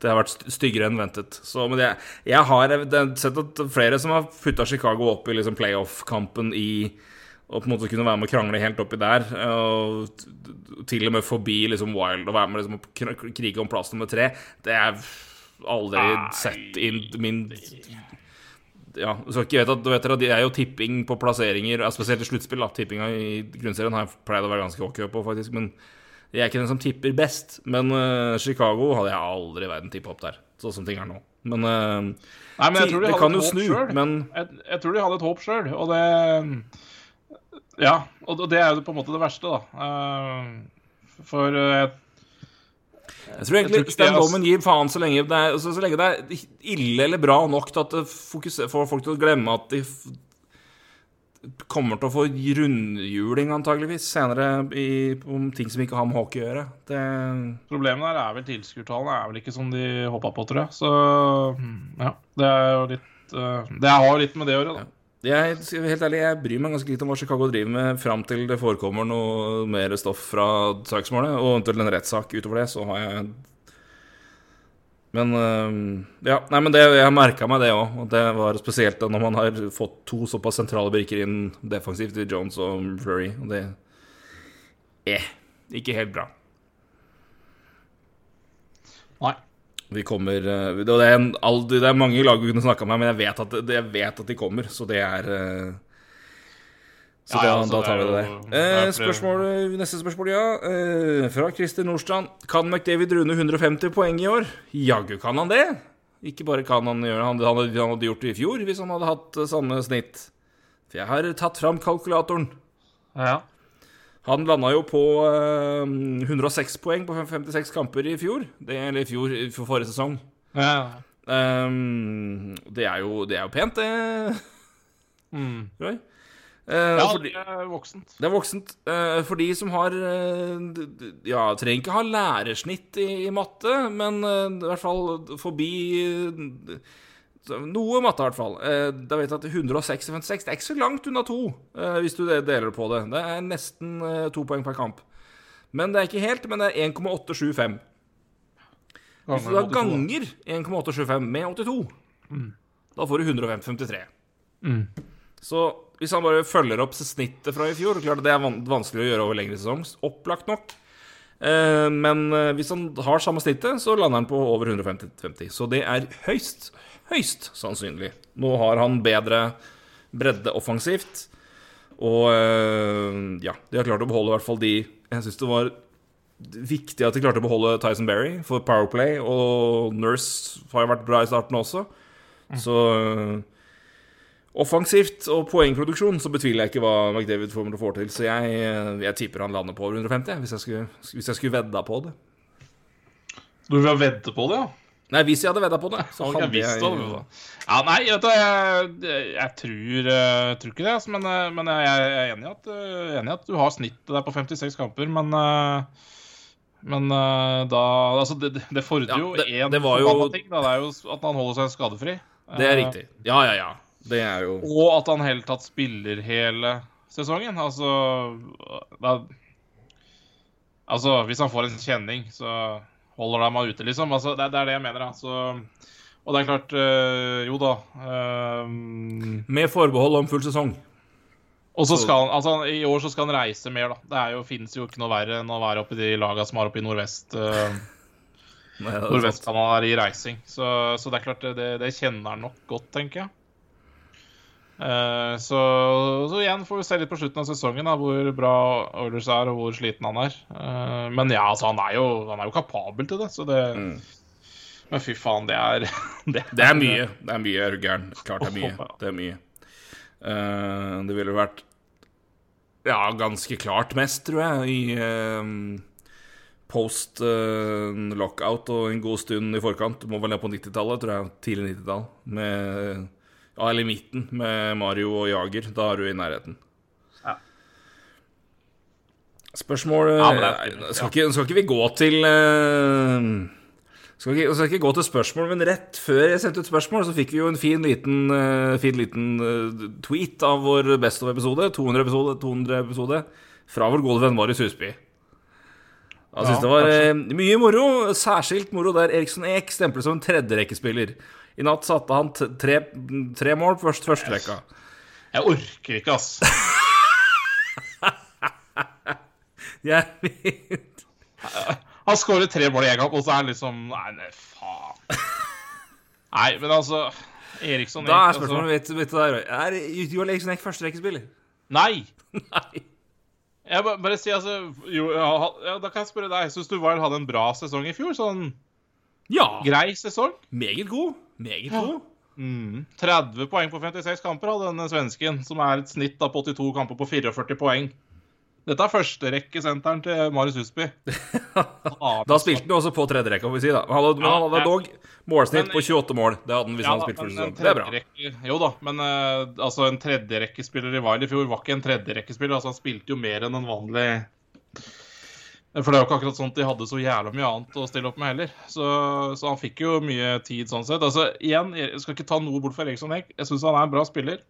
det har vært styggere enn ventet. Så, men jeg, jeg har sett at flere som har putta Chicago opp i liksom playoff-kampen i og på en måte kunne være med å krangle helt oppi der. Og til og med forbi liksom Wild og være med liksom å krige om plass nummer tre. Det er aldri Nei. sett i min ja, så ikke vet at, du vet at Det er jo tipping på plasseringer, spesielt i sluttspill. Tippinga i grunnserien har jeg pleid å være ganske ok på, faktisk. Men jeg er ikke den som tipper best. Men uh, Chicago hadde jeg aldri i verden tippa opp der, sånn som ting er nå. Men, uh, Nei, men jeg tror de det kan jo snu, men jeg, jeg, tror de hadde et håp sjøl, og det Ja, og det er jo på en måte det verste, da. Uh, for jeg jeg tror egentlig Stan Bowman gir faen så lenge det er, så, så lenge det er ille eller bra nok til at det får folk til å glemme at de kommer til å få rundhjuling antageligvis senere i, om ting som ikke har med hockey å gjøre. Det... Problemet der er vel tilskuertallene er vel ikke som de håpa på, tror jeg. Så ja, det er jo litt uh, Det har litt med det å gjøre, da. Ja. Jeg, helt ærlig, jeg bryr meg ganske lite om hva Chicago driver med fram til det forekommer noe mer stoff fra søksmålet, og eventuelt en rettssak utover det, så har jeg Men øh, ja, nei, men det, jeg merka meg det òg. Og det var spesielt når man har fått to såpass sentrale brikker inn defensivt i Jones og Flurry. Og det eh, ikke helt bra. Nei. Vi kommer øh, Det er, en, det er mange lag vi kunne snakka med, men jeg vet, at, jeg vet at de kommer, så det er øh, Så Ja, ja, da, da tar vi det der. er Eh, spørsmål, neste spørsmål, ja. Eh, fra Christer Nordstrand. Kan McDavid runde 150 poeng i år? Jaggu kan han det. Ikke bare kan han gjøre han, han, han hadde gjort det i fjor hvis han hadde hatt eh, samme snitt. For jeg har tatt fram kalkulatoren. Ja. Han landa jo på eh, 106 poeng på 56 kamper i fjor. Det, eller i fjor, for forrige sesong. ja. Um, det, er jo, det er jo pent, det, Mm. Roy. Uh, ja fordi- det er voksent. Det er voksent. Uh, for de som har eh, d- Ja, trenger ikke ha lærersnitt i, i matte, men eh, i hvert fall forbi eh, Noe matte, i hvert fall. Eh, da vet jeg at 106-56 Det er ikke så langt unna to, eh, hvis du deler på det. Det er nesten eh, to poeng per kamp. Men det er ikke helt, men det er 1,875. Hvis du da ganger 1,875 med 82, da får du 153. Mm. Så hvis han bare følger opp snittet fra i fjor Klart det er vanskelig å gjøre over lengre sesong. Opplagt nok. Men hvis han har samme snittet, så lander han på over 150. Så det er høyst, høyst sannsynlig. Nå har han bedre bredde offensivt. Og eh, ja, de har klart å beholde i hvert fall de Jeg syns det var viktig at de klarte å beholde Tyson Berry for Powerplay, og Nurse har jo vært bra i starten også. Så eh, offensivt og poengproduksjon så betviler jeg ikke hva McDavid får få til. Så jeg, eh, jeg tipper han lander på over 150, hvis jeg skulle, skulle vedda på det. Du vil vedde på det, ja? Nei, hvis jeg hadde vedda på det, så Hadde jeg jeg det. Ja, nei, vet du, jeg, jeg tror, eh, tror ikke det. altså, Men, eh, men jeg er enig i at, eh, enig at du har snittet der på 56 kamper. Men, men da Altså, det, det- fordrer jo én ja, jo- ting. Da. Det er jo at han holder seg skadefri. Det er riktig. Ja, ja, ja. Det er jo Og at han helt tatt spiller hele sesongen. Altså da, Altså, hvis han får en kjenning, så holder de han ute, liksom. Altså, det, det er det jeg mener, Altså. Og det er klart øh, Jo da. Øh, Med forbehold om full sesong. og så skal han Altså, i år så skal han reise mer, da. Det er jo, finnes jo ikke noe verre enn å være oppe i de laga som er oppe i nordvest. øh, er i reising. Så, så det er klart, det, det kjenner han nok godt, tenker jeg. Eh, så, så igjen får vi se litt på slutten av sesongen da, hvor bra Oilers er, og hvor sliten han er. Uh, men ja, altså, han er, jo, han er jo kapabel til det, så det Mm. Men fy faen, det er Det, Det er mye. Det er mye, er du gæren. Klart det er mye. Det er mye. Uh, det ville vært ja, ganske klart mest, tror jeg, i post lockout og en god stund i forkant. Du må vel ned på 90-tallet, tror jeg. Tidlig 90-tall. Med Ja, eller midten, med Mario og Jager. Da er du i nærheten. Ja. Spørsmål Ja, eh, skal, ikke, skal ikke vi gå til eh, skal ikke, skal ikke gå til spørsmål, men rett før jeg sendte ut spørsmål, så fikk vi jo en fin liten, eh, fin liten tweet av vår Best of-episode, 200 episode, 200 episode, fra vår gode venn Marius Husby. Jeg synes Ja, det var kanskje. mye moro, særskilt moro der Eriksson Eek stemples som en tredjerekkespiller. I natt satte han tre, tre mål først, første rekka. Jeg orker ikke, ass. Jeg vet. Han skårer tre mål i en kamp, og så er han liksom Nei, nei, faen. Nei, men altså Eriksson Da er spørsmålet mitt du der, Er Joel Eriksson Eek førsterekkespiller? Nei! Nei. Jeg bare, bare si, altså jo, ja, Da kan jeg spørre deg. Syns du Wild hadde en bra sesong i fjor? Sånn Ja. grei sesong? Meget god. Meget god. Mm. 30 poeng på 56 kamper hadde denne svensken, som er et snitt da på 82 kamper på 44 poeng. Dette er førsterekkesenteren til Marius Husby. Da spilte han også på tredje rekka, får vi si. da Han hadde, Men han hadde Ja, ja. dog målsnitt Men- på 28 mål. Det hadde han hvis Ja han da, hadde spilt full sesong. Det er bra. Jo da, men uh, altså en tredjerekkespiller i Wild i fjor var ikke en tredjerekkespiller. Altså, han spilte jo mer enn en vanlig For det er jo ikke akkurat sånn at de hadde så jævla mye annet å stille opp med heller. Så, så han fikk jo mye tid sånn sett. Altså, igjen, jeg skal ikke ta noe bort fra Eriksson Hegg. Jeg syns han er en bra spiller.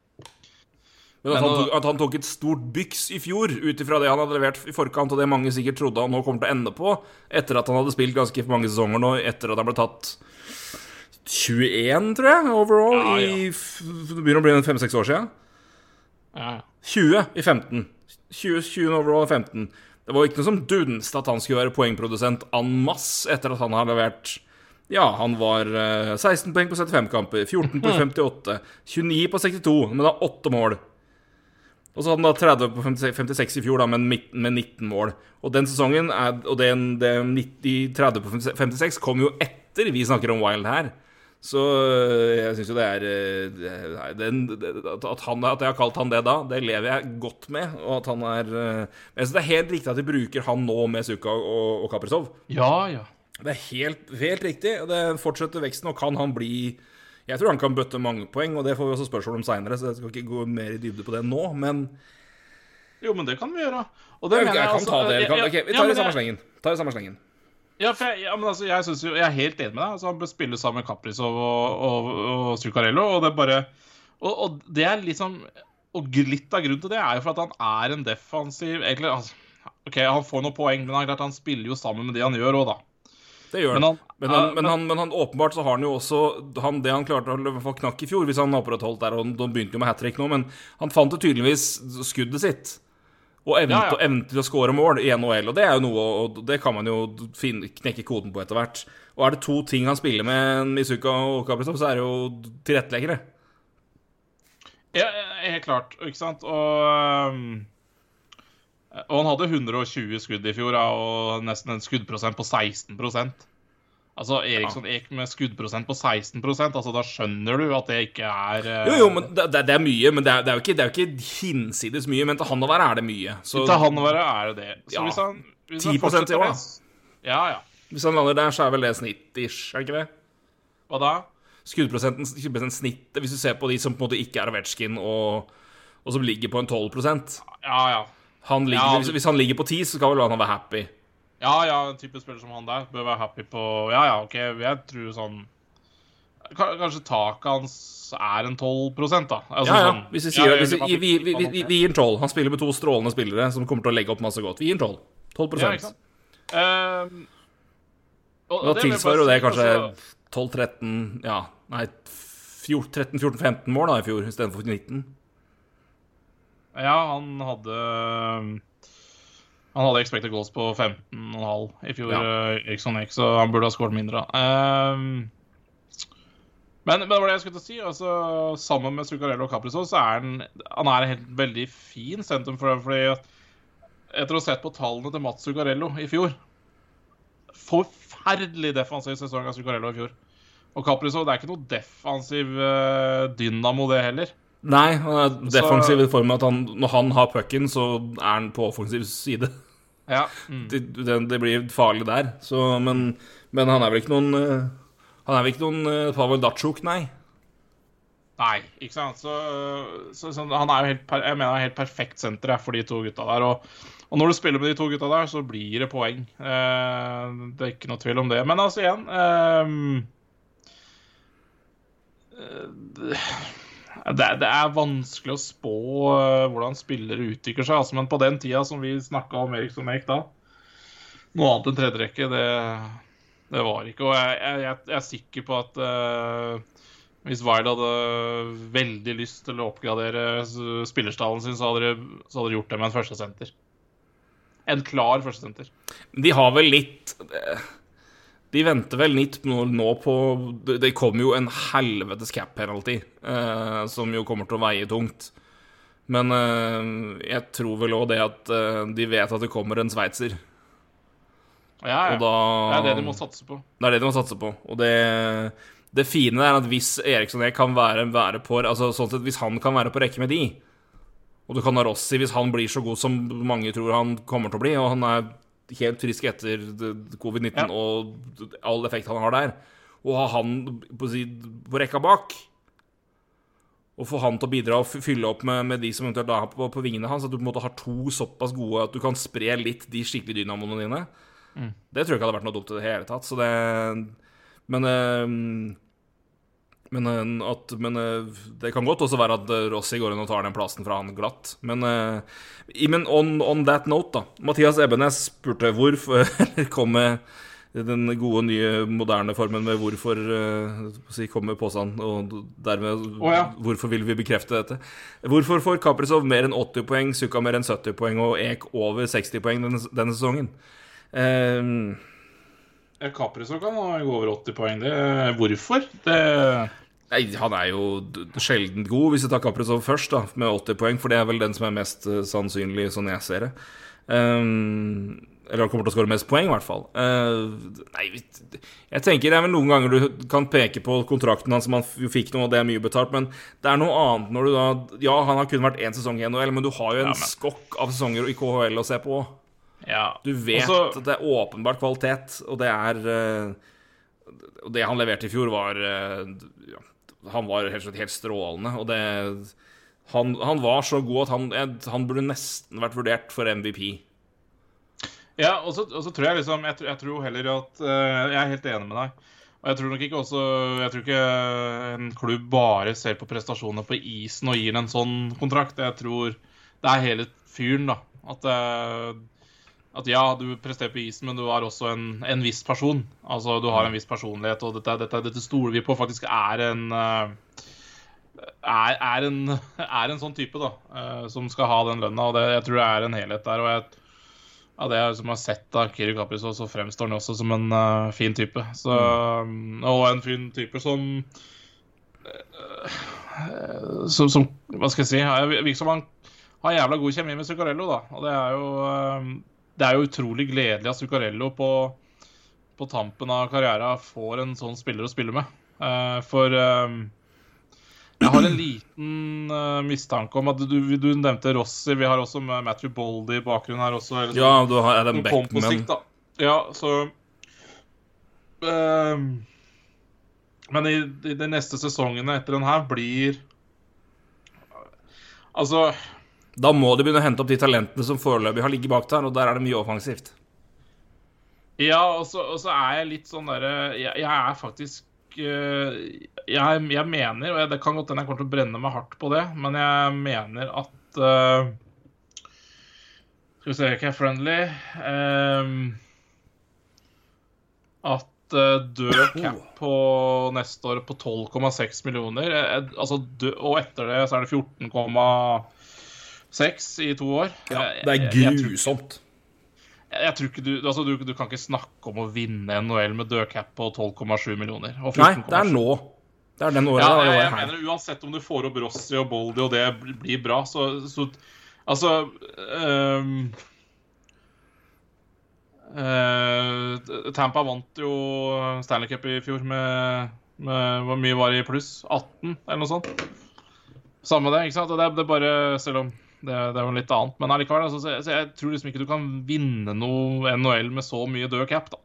Men at han, tok, at han tok et stort byks i fjor, ut ifra det han hadde levert i forkant, og det mange sikkert trodde han nå kommer til å ende på, etter at han hadde spilt ganske mange sesonger nå, etter at han ble tatt 21, tror jeg, overall, Ja, ja. i Det begynner å bli fem-seks år siden. Ja, ja. 20 i 15. 20, 20 overall i 15. Det var jo ikke noe som dunste at han skulle være poengprodusent en masse etter at han har levert Ja, han var eh, 16 poeng på 75 kamper, 14 på 58, 29 på 62, men da 8 mål. Og så hadde han da 30 på 56 56 i fjor, da, med 19 mål. Og den sesongen, er, og den, den 90, 30 på 56, kom jo etter vi snakker om Wild her. Så øh, jeg syns jo det er øh, det- det- at, han, at jeg har kalt han det da, det lever jeg godt med. Og at han er øh, jeg syns det er helt riktig at de bruker han nå med Suka og, og Kaprizov. ja, ja. Det er helt, helt riktig. Det fortsetter veksten, og kan han bli Jeg tror han kan bøtte mange poeng, og det får vi også spørsmål om seinere, så jeg skal ikke gå mer i dybde på det nå, men Jo, men det kan vi gjøre. Og det jeg, mener jeg kan altså- ta det. Kan, Ja, ok, vi tar det i samme jeg- slengen. Ja, for jeg, ja, men altså, jeg, synes jo, jeg er helt enig med deg. Altså, han bør spille sammen med Caprizov og, og, og Zuccarello. Og det er bare og, og det er liksom Og litt av grunnen til det er jo for at han er en defensiv egentlig, altså, OK, han får noen poeng, men han, klart, han spiller jo sammen med det han gjør òg, da. Det gjør Men han. han- Men, han, men, men- han, men han åpenbart så har han jo også han, Det han klarte å få knakk i fjor, hvis han opprettholdt der, og de begynte jo med hat trick nå, men han fant jo tydeligvis skuddet sitt. Og evnen, Ja, ja. evnen til å score mål i NHL, og det er jo noe og det kan man jo finne, knekke koden på etter hvert. Og er det to ting han spiller med Mizuka og Kaprizov, så er det jo tilretteleggere. Ja, helt klart. Ikke sant? Og, um, og han hadde 120 skudd i fjor, og nesten en skuddprosent på 16 Altså Eriksson Ek med skuddprosent på 16% altså Da skjønner du at det ikke er uh... Jo, jo, men det, det, er mye, men det er, det er jo ikke, det er jo ikke hinsides mye. Men til han å være er det mye. Så Til han å være er det det. Så Ja. hvis han, hvis 10% han i år, da. Ja, ja. hvis han lander der, så er vel det snitt-ish, er det ikke det? Hva da? skuddprosenten, skuddprosenten snittet, hvis du ser på de som på en måte ikke er Ovetsjkin, og, og som ligger på en 12% Ja, ja. han ligger, Ja, hvis, hvis han ligger på 10, så skal vel han være happy. Ja, ja, en type spiller som han der bør være happy på Ja, ja, OK, jeg tror sånn Kanskje taket hans er en 12 da. Altså, Ja, ja. sånn- Hvis vi, sier, ja, hvis vi, vi, vi, vi, gir en 12. Han spiller med to strålende spillere som kommer til å legge opp masse godt. Vi gir en 12. 12 Ja, ikke sant? Ehm, og- og Da det tilsvarer jo det kanskje altså, 12-13 Ja, nei 13-14-15 mål da i fjor istedenfor 19. Ja, han hadde Han hadde expected goals på 15,5 i fjor, Ja. ja. Eriksson Ek, så han burde ha skåret mindre. Ehm, men, men det var det jeg skulle til å si. altså Sammen med Zuccarello og Caprizov så er han Han er en helt veldig fin sentrum for dem. fordi etter å ha sett på tallene til Mats Zuccarello i fjor Forferdelig defensiv sesong av Zuccarello i fjor. Og Caprizov, det er ikke noe defensiv eh, dynamo, det heller. Nei, han er defensiv i form av at han, når han har pucken, så er han på offensiv side. Ja. Mm. det, det, blir farlig der. Så, men, men han er vel ikke noen eh, Han er vel ikke noen eh, Pavel Datsjuk, nei. Nei, ikke sant. Så, så, så han er jo helt, jeg mener er helt perfekt senter for de to gutta der. Og, og når du spiller med de to gutta der, så blir det poeng. Eh, det er ikke noe tvil om det. Men altså, igjen eh, eh, det, det er vanskelig å spå eh, hvordan spillere utvikler seg. Altså, men på den tida som vi snakka om Eriksson Eik da, noe annet enn tredjerekke, det, det var ikke. Og jeg, jeg, jeg er sikker på at uh, hvis Wild hadde veldig lyst til å oppgradere spillerstallen sin, så hadde de gjort det med en førstesenter. En klar førstesenter. De har vel litt eh, De venter vel litt nå, på Det kommer jo en helvetes cap penalty, eh, som jo kommer til å veie tungt. Men eh, jeg tror vel òg det at eh, de vet at det kommer en sveitser. Ja, ja. Da Det er det de må satse på. Det er det de må satse på. Og det, det fine er at hvis Eriksson jeg kan være, være på Altså sånn sett, hvis han kan være på rekke med de, og du kan ha Rossi hvis han blir så god som mange tror han kommer til å bli, og han er helt frisk etter covid-19 Ja. og all effekt han har der, og ha han på, på rekka bak og få han til å bidra og fylle opp med, med de som eventuelt er på, på vingene hans, at du på en måte har to såpass gode at du kan spre litt de skikkelig dynamoene dine. Det tror jeg ikke hadde vært noe dumt i det hele tatt. Så det Men, eh, Men, eh, at, men eh, det kan godt også være at eh, Rossi går inn og tar den plassen fra han glatt. Men, men on, on that note, da. Mathias Ebbenes spurte hvorfor kom med den gode, nye, moderne formen med hvorfor si, kom med påstand, og dermed oh, ja. hvorfor vil vi bekrefte dette. Hvorfor får Kaprizov mer enn 80 poeng, Sukka mer enn 70 poeng og Ek over 60 poeng denne, denne sesongen? Um, Kaprizov kan gå over 80 poeng. Det, hvorfor? Det Han er jo sjelden god, hvis vi tar Kaprizov først, da, med 80 poeng, for det er vel den som er mest eh, sannsynlig, sånn jeg ser det. Um, eller han kommer til å skåre mest poeng, i hvert fall. Uh, nei, jeg tenker det er vel noen ganger du kan peke på kontrakten hans, som han fikk noe, og det er mye betalt, men det er noe annet når du da Ja, han har kun vært én sesong i NHL, men du har jo en Ja, men- skokk av sesonger i KHL å se på. Ja. Du vet Også- at det er åpenbart kvalitet, og det er uh, Og det han leverte i fjor, var ja, Han var helt, helt strålende, og det han, han var så god at han, han burde nesten vært vurdert for MVP. Ja, og så, og så tror jeg liksom Jeg, jeg tror heller at eh, Jeg er helt enig med deg. Og jeg tror nok ikke også Jeg tror ikke en klubb bare ser på prestasjoner på isen og gir en sånn kontrakt. Jeg tror det er hele fyren, da. At, eh, at ja, du presterer på isen, men du har også en, en viss person. Altså, du har en viss personlighet, og dette, dette, dette stoler vi på faktisk er en eh, er, er, en, er en sånn type, da. eh, som skal ha den lønna. Og det, jeg tror det er en helhet der. og jeg av det som jeg har sett av Kiri Kaprizov, så fremstår han også som en uh, fin type. Så, um, Og en fin type som uh, som, som Hva skal jeg si? Virker som han har jævla god kjemi med Zuccarello, da. Og det er jo eh, Det er jo utrolig gledelig at Zuccarello på, på tampen av karrieren får en sånn spiller å spille med. Uh, for uh, jeg har en liten uh, mistanke om at du, du nevnte Rossi. Vi har også med Matthew Boldy i bakgrunnen her også. eller Ja, du har Adam Beckman. sikt. Ja, så ehm, Men i, i de neste sesongene etter den her blir Altså Da må de begynne å hente opp de talentene som foreløpig har ligget bak der, og der er det mye offensivt. Ja, og så, og så er jeg litt sånn derre jeg, jeg er faktisk eh, jeg, jeg mener, og jeg, det kan godt hende jeg kommer til å brenne meg hardt på det, men jeg mener at uh, Skal vi se, ikke er friendly ehm, At eh, død cap på neste år på 12,6 millioner eh, altså død, Og etter det så er det 14,6 i to år. Ja, det er jeg- jeg tror- grusomt. jeg, tror ikke du, altså du, du kan ikke snakke om å vinne NHL med dødcap på 12,7 millioner. Nei, det er nå. Det er den året, Ja, jeg, jeg mener Uansett om du får opp Rossi og Boldy og det blir bra, så, så Altså um, uh, Tampa vant jo Stanley Cup i fjor med, med Hvor mye var det i pluss? 18, eller noe sånt? Samme det, ikke sant? Det, det er bare Selv om det, det er jo litt annet. Men allikevel, altså, så, så jeg tror liksom ikke du kan vinne noe NHL med så mye død cap, da.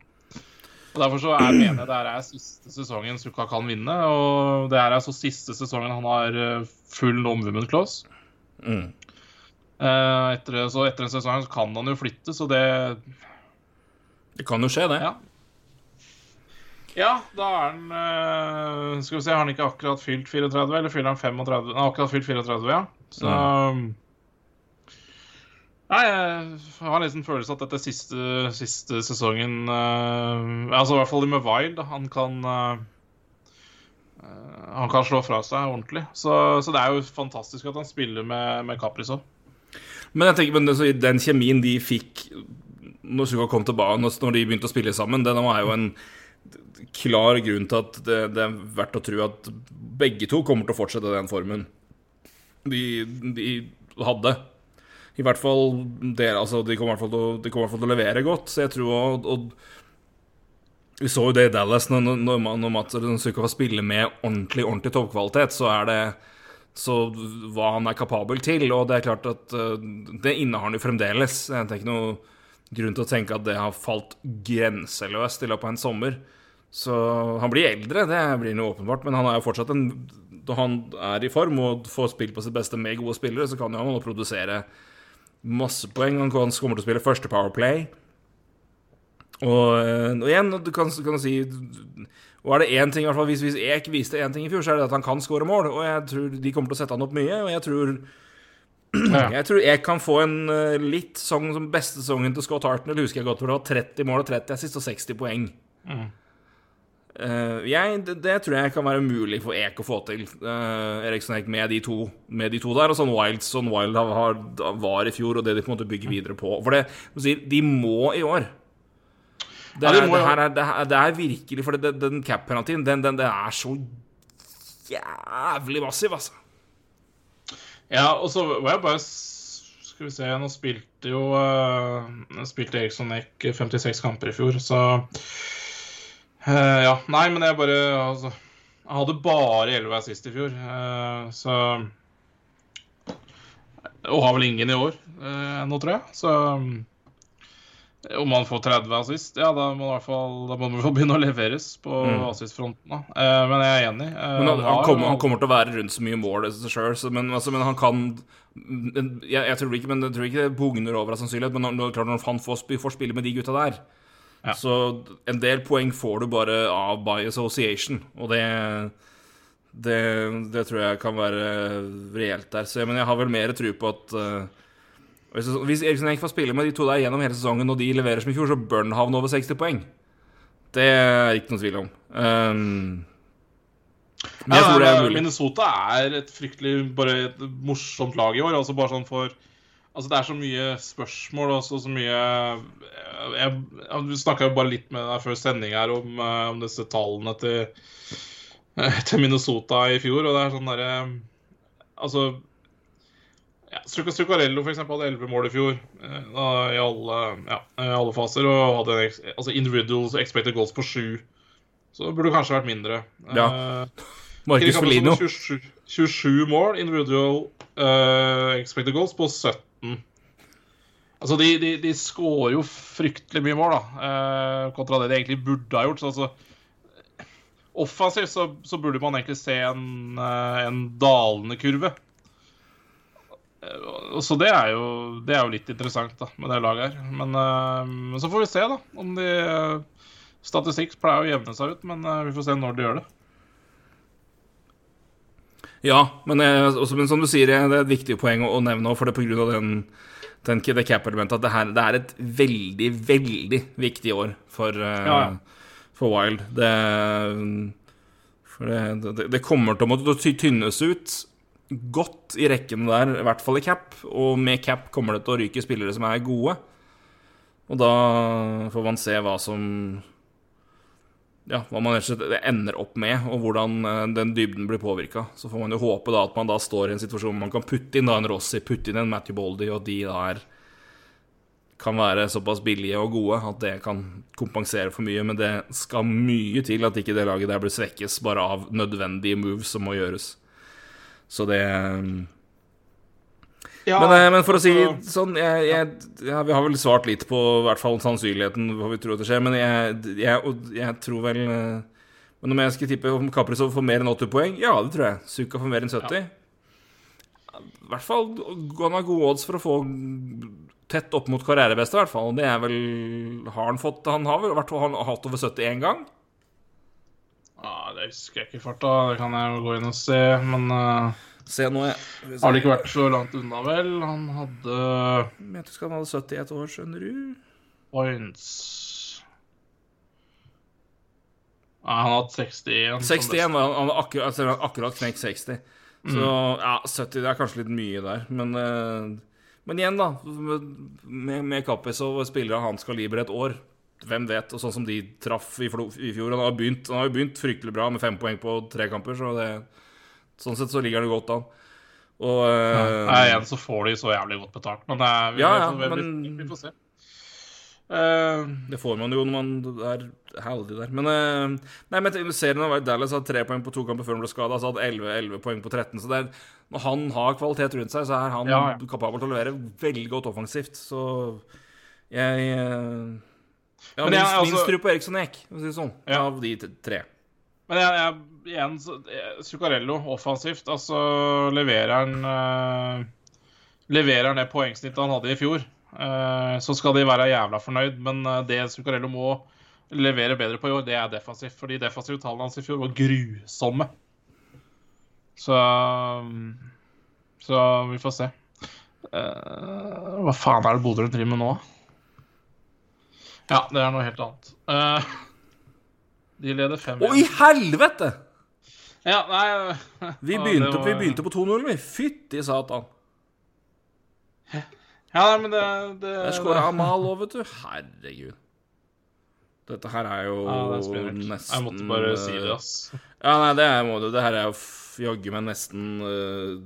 Og Derfor så er, mener jeg det er siste sesongen Sukka kan vinne. Og det er altså siste sesongen han har eh, full non-women clause. Mm. Eh, etter, så etter en sesong kan han jo flytte, så det Det kan jo skje, det. Ja. Ja, da er han eh, Skal vi se, har han ikke akkurat fylt 34, eller fyller han 35? Han har akkurat fylt 34, ja. Så Nei, jeg har liksom følelse at dette siste, siste sesongen uh, Altså i hvert fall med Wild, han kan eh, Han kan slå fra seg ordentlig. Så, så det er jo fantastisk at han spiller med, med Kaprizov. Men jeg tenker, men den, kjemien de fikk når Suga kom tilbake, når når de begynte å spille sammen, den var jo en klar grunn til at det, det er verdt å tro at begge to kommer til å fortsette den formen de, de hadde. I hvert fall det, altså, de kommer i hvert fall til å, de kommer i hvert fall til å levere godt, så jeg tror og, og Vi så jo det i Dallas, når, når, når Mats Rønsuka får spille med ordentlig, ordentlig toppkvalitet, så er det så hva han er kapabel til. Og det er klart at uh, det innehar han jo fremdeles. Det er ikke noe grunn til å tenke at det har falt grenseløst i løpet av en sommer. Så han blir eldre, det blir noe åpenbart, men han er jo fortsatt en Når han er i form og får spilt på sitt beste med gode spillere, så kan jo han produsere masse poeng. Han kommer til å spille første Powerplay. Og, eh, og igjen, du kan, kan du si Og er det én ting, i hvert fall hvis, hvis Ek viste én ting i fjor, så er det at han kan skåre mål. Og jeg tror de kommer til å sette han opp mye. Og jeg tror jeg tror Ek kan få en uh, litt sånn som beste sesongen til Scott Hartnell. Husker jeg godt, hvor det var 30 mål og 30 assist og 60 poeng. Mm. Uh, jeg, det, det, tror jeg kan være mulig for Ek å få til. Uh, Eriksson Ek med de, to, med de to der. Og sånn Wild sånn Wild har, var i fjor, og det de på en måte bygger videre på. For det, de må i år det, er, ja, det, er, det, er, det er, virkelig For den cap-penaltyen, den, den, den, er så jævlig massiv, altså. Ja, og så var jeg bare Skal vi se, nå spilte jo uh, Spilte Eriksson Eck 56 kamper i fjor, så uh, Ja. Nei, men jeg bare altså, Jeg hadde bare 11 assist i fjor, uh, så Og har vel ingen i år nå, tror jeg. Så om man får 30 assist, ja, da må, man i hvert fall begynne å leveres på mm. assistfronten. Men jeg er enig. Eh, men han, han, kommer, han, kommer, til å være rundt så mye mål sjøl, men, altså, men, han kan jeg, jeg, tror ikke, men jeg tror ikke det bugner over av sannsynlighet, men når, når han får, får, spille med de gutta der ja. Så en del poeng får du bare av by association, og det det, det tror jeg kan være reelt der. Så, men jeg har vel mer tro på at uh, hvis Eriksen ikke får spille med de to der gjennom hele sesongen, og de leverer som i fjor, så bør han havne over 60 poeng. Det er ikke noen tvil om. Um, er mulig. Minnesota er et fryktelig bare et morsomt lag i år. Altså bare sånn for Altså Det er så mye spørsmål og så mye Jeg, jeg snakka jo bare litt med deg før sending her om, eh, om disse tallene til, til Minnesota i fjor, og det er sånn derre Altså ja, Zuccarello f.eks. hadde 11 mål i fjor da, i, alle, ja, i, alle, faser. Og hadde altså individual expected goals på 7. Så det burde kanskje vært mindre. Ja. Marcus Felino. 27, 27, mål, individual uh, expected goals på 17. Altså, de, de, de skårer jo fryktelig mye mål, da, kontra det de egentlig burde ha gjort. Så altså, offensivt så, så, burde man egentlig se en, en dalende kurve. Eh, så det er, jo, det er jo litt interessant da, med det laget her. Men, men så får vi se, da. Om de Statistikk pleier å jevne seg ut, men vi får se når de gjør det. Ja, men, også, men som du sier, det er et viktig poeng å, å nevne, for det er pga. den, den det cap-elementet at det, her, det, er et veldig, veldig viktig år for, ja, ja. for Wild. Det, for det, det, kommer til å måtte tynnes ut godt i rekken der, i hvert fall i cap. Og med cap kommer det til å ryke spillere som er gode. Og da får man se hva som Ja, hva man ender opp med, og hvordan eh, den dybden blir påvirka. Så får man jo håpe da at man da står i en situasjon hvor man kan putte inn da en Rossi, putte inn en Matthew Baldy, og de der kan være såpass billige og gode at det kan kompensere for mye. Men det skal mye til at ikke det laget der blir svekkes bare av nødvendige moves som må gjøres. Så det ja, men, eh, men, for å si sånn jeg, jeg, ja, Vi har vel svart litt på i hvert fall sannsynligheten hva vi tror det skjer, men jeg, jeg tror vel eh, Men om jeg skal tippe om Kaprizov får mer enn 80 poeng, ja, det tror jeg. Suka får mer enn 70. Ja. I hvert fall Han har gode odds for å få tett opp mot karrierebeste, i hvert fall. Det er vel Har han fått Han har vel hvert fall hatt over 70 én gang? Ja, Det husker jeg ikke i farta, det kan jeg jo gå inn og se, men uh, Se nå, jeg. Har det ikke vært så langt unna, vel? Han hadde Jeg mente han hadde 71 år, skjønner du. Points Nei, han har hatt 61. 61 var han, akkurat, altså, akkurat knekt 60. Så mm. ja, 70 det er kanskje litt mye der, men uh, Men igjen, da. Med, med Kappes og spillere av hans kaliber et år hvem vet? Og sånn som de traff i, i fjor. Han har, begynt, han har jo begynt fryktelig bra med fem poeng på tre kamper, så det, sånn sett så ligger det godt an. Og ja, uh, Igjen så får de så jævlig godt betalt, men det er, vi, ja, ja, vi, vi, vi får se. Uh, det får man jo når man er heldig der. Men uh, Nei, men serien av Dallas hadde tre poeng på to kamper før han ble skada. Så hadde 11, 11 poeng på 13. Så er, når han har kvalitet rundt seg, så er han ja, ja. kapabel til å levere veldig godt offensivt. Så jeg uh, ja, men minst, altså, minst tro på Eriksson Eek, si sånn, ja. av de tre. Men jeg, jeg, igjen, Zuccarello offensivt, altså leverer han uh, Leverer han det poengsnittet han hadde i fjor? uh, så skal de være jævla fornøyd. Men eh, det Zuccarello må levere bedre på i år, det er defensivt. Fordi defensive tallene hans i fjor var grusomme. Så Så vi får se. Uh, hva faen er det Bodø driver med nå? Ja, det er noe helt annet. Eh, de leder 5 Å, i helvete! Ja, nei Vi begynte, var- vi begynte på 2-0, vi. Fytti satan. Ja, nei, men det, det Der skåra Amal òg, vet du. Herregud. Dette her er jo Ja, det er nesten Jeg måtte bare si det, eh, ass. Ja, nei, det er, må du. Det her er jo jaggu meg nesten uh...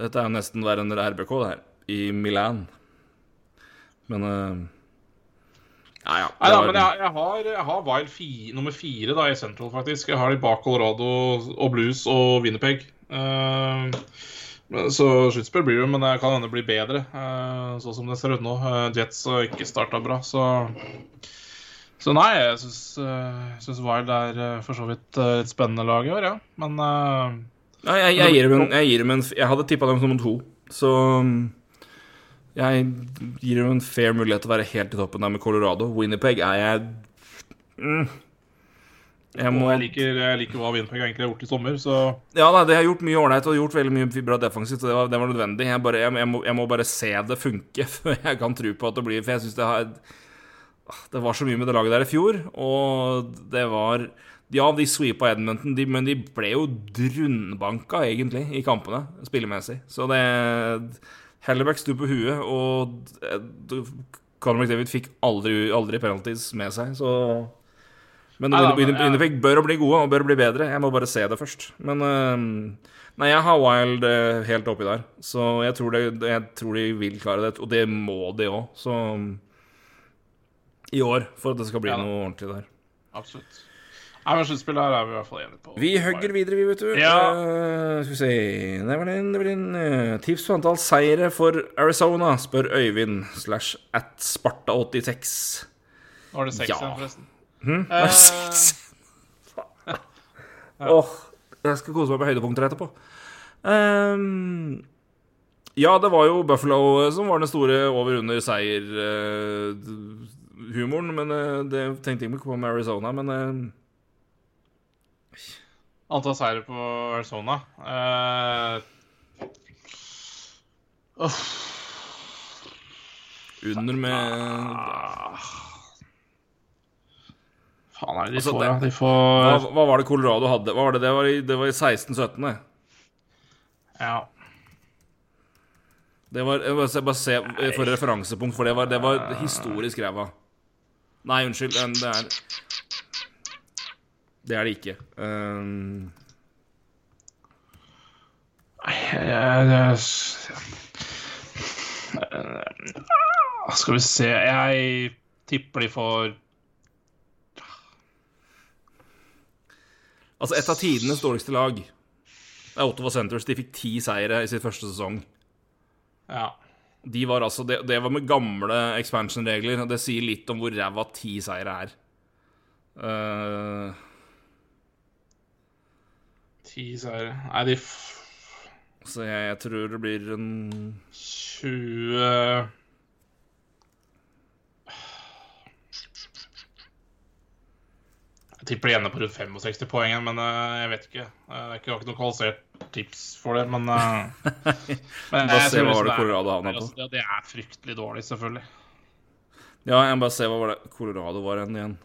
Dette er nesten verre enn RBK, det her. I Milan. Men eh, Ja, ja. Nei da, men jeg, jeg har, jeg har Wild fi, nummer fire da, i Central, faktisk. Jeg har de bak Colorado og Blues og Winnerpeg. Uh, så sluttspill blir det, men det kan hende bli bedre, uh, sånn som det ser ut nå. Uh, Jets har ikke starta bra, så Så nei, jeg syns, Wild er eh, for så vidt eh, et spennende lag i år, ja. Men eh, Ja, jeg, jeg, gir dem en, jeg hadde tippa dem som nummer to, så jeg gir dem en fair mulighet til å være helt i toppen der med Colorado. Winnerpeg er jeg mm, Jeg må jeg liker, jeg liker hva Winnerpeg egentlig har gjort i sommer, så Ja nei, det har gjort mye ålreit og gjort veldig mye bra defensivt, det var, det var nødvendig. Jeg, bare, må, jeg må bare se det funke før jeg kan tro på at det blir For jeg syns det har Det var så mye med det laget der i fjor, og det var Ja, de sweepa Edmonton, de, men de ble jo drundbanka, egentlig, i kampene, spillemessig. Så det Helleback sto på huet, og eh, Conor McDavid fikk aldri, aldri penalties med seg, så men Winnerpeg bør bli gode og bør bli bedre. Jeg må bare se det først. Men øhm, Nei, jeg har Wild øh, helt oppi der. Så jeg tror, det, jeg tror de vil klare det. Og det må de òg. Så I år, for at det skal bli Ja noe ordentlig der. absolutt. Nei, men sluttspill her er vi i hvert fall enige på. Vi hugger videre, vi, vet du. Ja. Uh, skal vi se Det var den, det var den. eh, tips på antall seire for Arizona, spør Øyvind slash at Sparta86. Nå er det seks Ja. igjen, forresten. Hm? Eh, Seks. Åh, jeg skal kose meg med høydepunkter etterpå. Um, ja, det var jo Buffalo som var den store over-under-seier-humoren. men det tenkte jeg ikke på med Arizona. Men Antall seire på Arizona Uh, uh. under med Faen er det de Altså, får, det- da? De hva, får hva var det Colorado hadde? Hva var det? Det var i, det var i 16-17. det. Ja. Det var, jeg bare bare se for referansepunkt, for det var, det var historisk ræva. Nei, unnskyld. Det er Det er det ikke. Um, Skal vi se Jeg tipper de får altså, et av tidenes dårligste lag er Ottawa Centres. De fikk ti seire i sin første sesong. Ja. De var altså, det, det var med gamle expansion-regler, det sier litt om hvor ræva ti seire er. Uh, Ti seire Nei, de f så jeg, jeg tror det blir en 20 Jeg tipper de ender på rundt 65 poeng, men eh, jeg vet ikke. Eh, Jeg har ikke, noe kvalifisert tips for det, men men Bare se hva det Colorado havna på. Det, er fryktelig dårlig, selvfølgelig. Ja, jeg må bare se hva var det Colorado var igjen.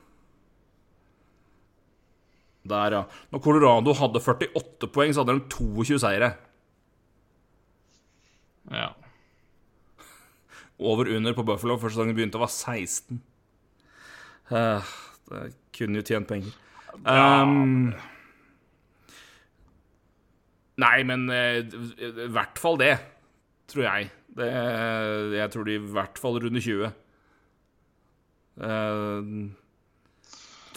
Der, ja. Når Colorado hadde 48 poeng, så hadde de 22 seire. Ja. Over under på Buffalo første sesongen begynte, var 16. Uh, det kunne jo tjent penger. Um, nei, men uh, i hvert fall det, tror jeg. Det, jeg tror de i hvert fall runder 20. Uh,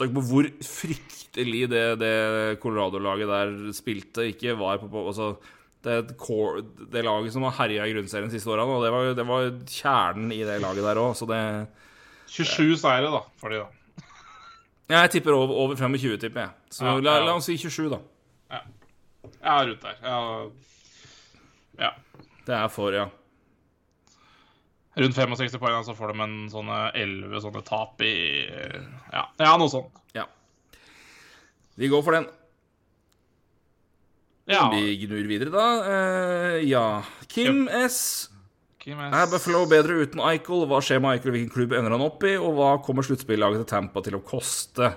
Tenk på hvor fryktelig det, det Colorado-laget der spilte, ikke var på, altså, det, er et core, det laget som har herja i grunnserien siste og det var, det var kjernen i det laget der òg, så det 27 seire, da, for de, da. Jeg tipper over, over 25, tipper jeg. Så Ja, la, la oss si 27, da. Ja, ute der. Jeg, ja. Det er for, ja. Rundt 65 poeng, så får de en sånne 11 sånne tap i Ja, ja noe sånt. Ja. Vi går for den. Ja. Vi gnur videre, da. Uh, ja. Kim S. Kim Er Buffalo bedre uten Eichel? Hva skjer med Eichel? Hvilken klubb ender han opp i? Og hva kommer sluttspillaget til Tampa til å koste?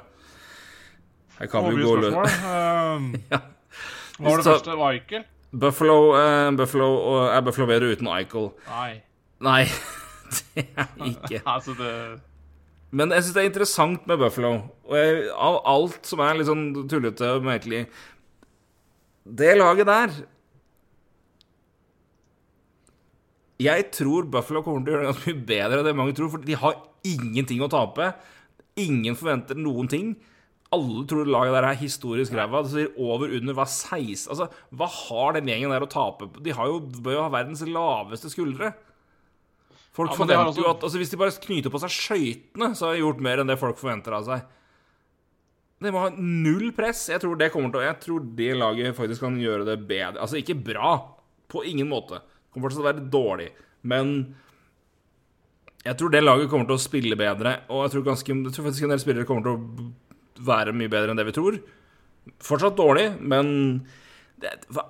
Her kan vi jo gå løs. Um, Ja. Hva var det første? Eichel? Buffalo, uh, Buffalo uh, Er Buffalo bedre uten Eichel? Nei. Nei, det er ikke. Altså, det Men jeg syns det er interessant med Buffalo. Og jeg, av alt som er litt sånn tullete og merkelig Det laget der Jeg tror Buffalo kommer til å gjøre det ganske mye bedre enn det mange tror, for de har ingenting å tape. Ingen forventer noen ting. Alle tror laget der er historisk ræva. Det sier over under hva 16 Altså, hva har den gjengen der å tape på? De har jo, bør jo ha verdens laveste skuldre. Folk Ja, forventer også... jo at altså, Hvis de bare knyter på seg skøytene, så har de gjort mer enn det folk forventer av seg. De må ha null press. Jeg tror det kommer til å Jeg tror det laget faktisk kan gjøre det bedre. Altså ikke bra, på ingen måte. Kommer fortsatt til å være dårlig. Men jeg tror det laget kommer til å spille bedre. Og jeg tror, ganske, jeg tror faktisk en del spillere kommer til å være mye bedre enn det vi tror. Fortsatt dårlig, men det, hva,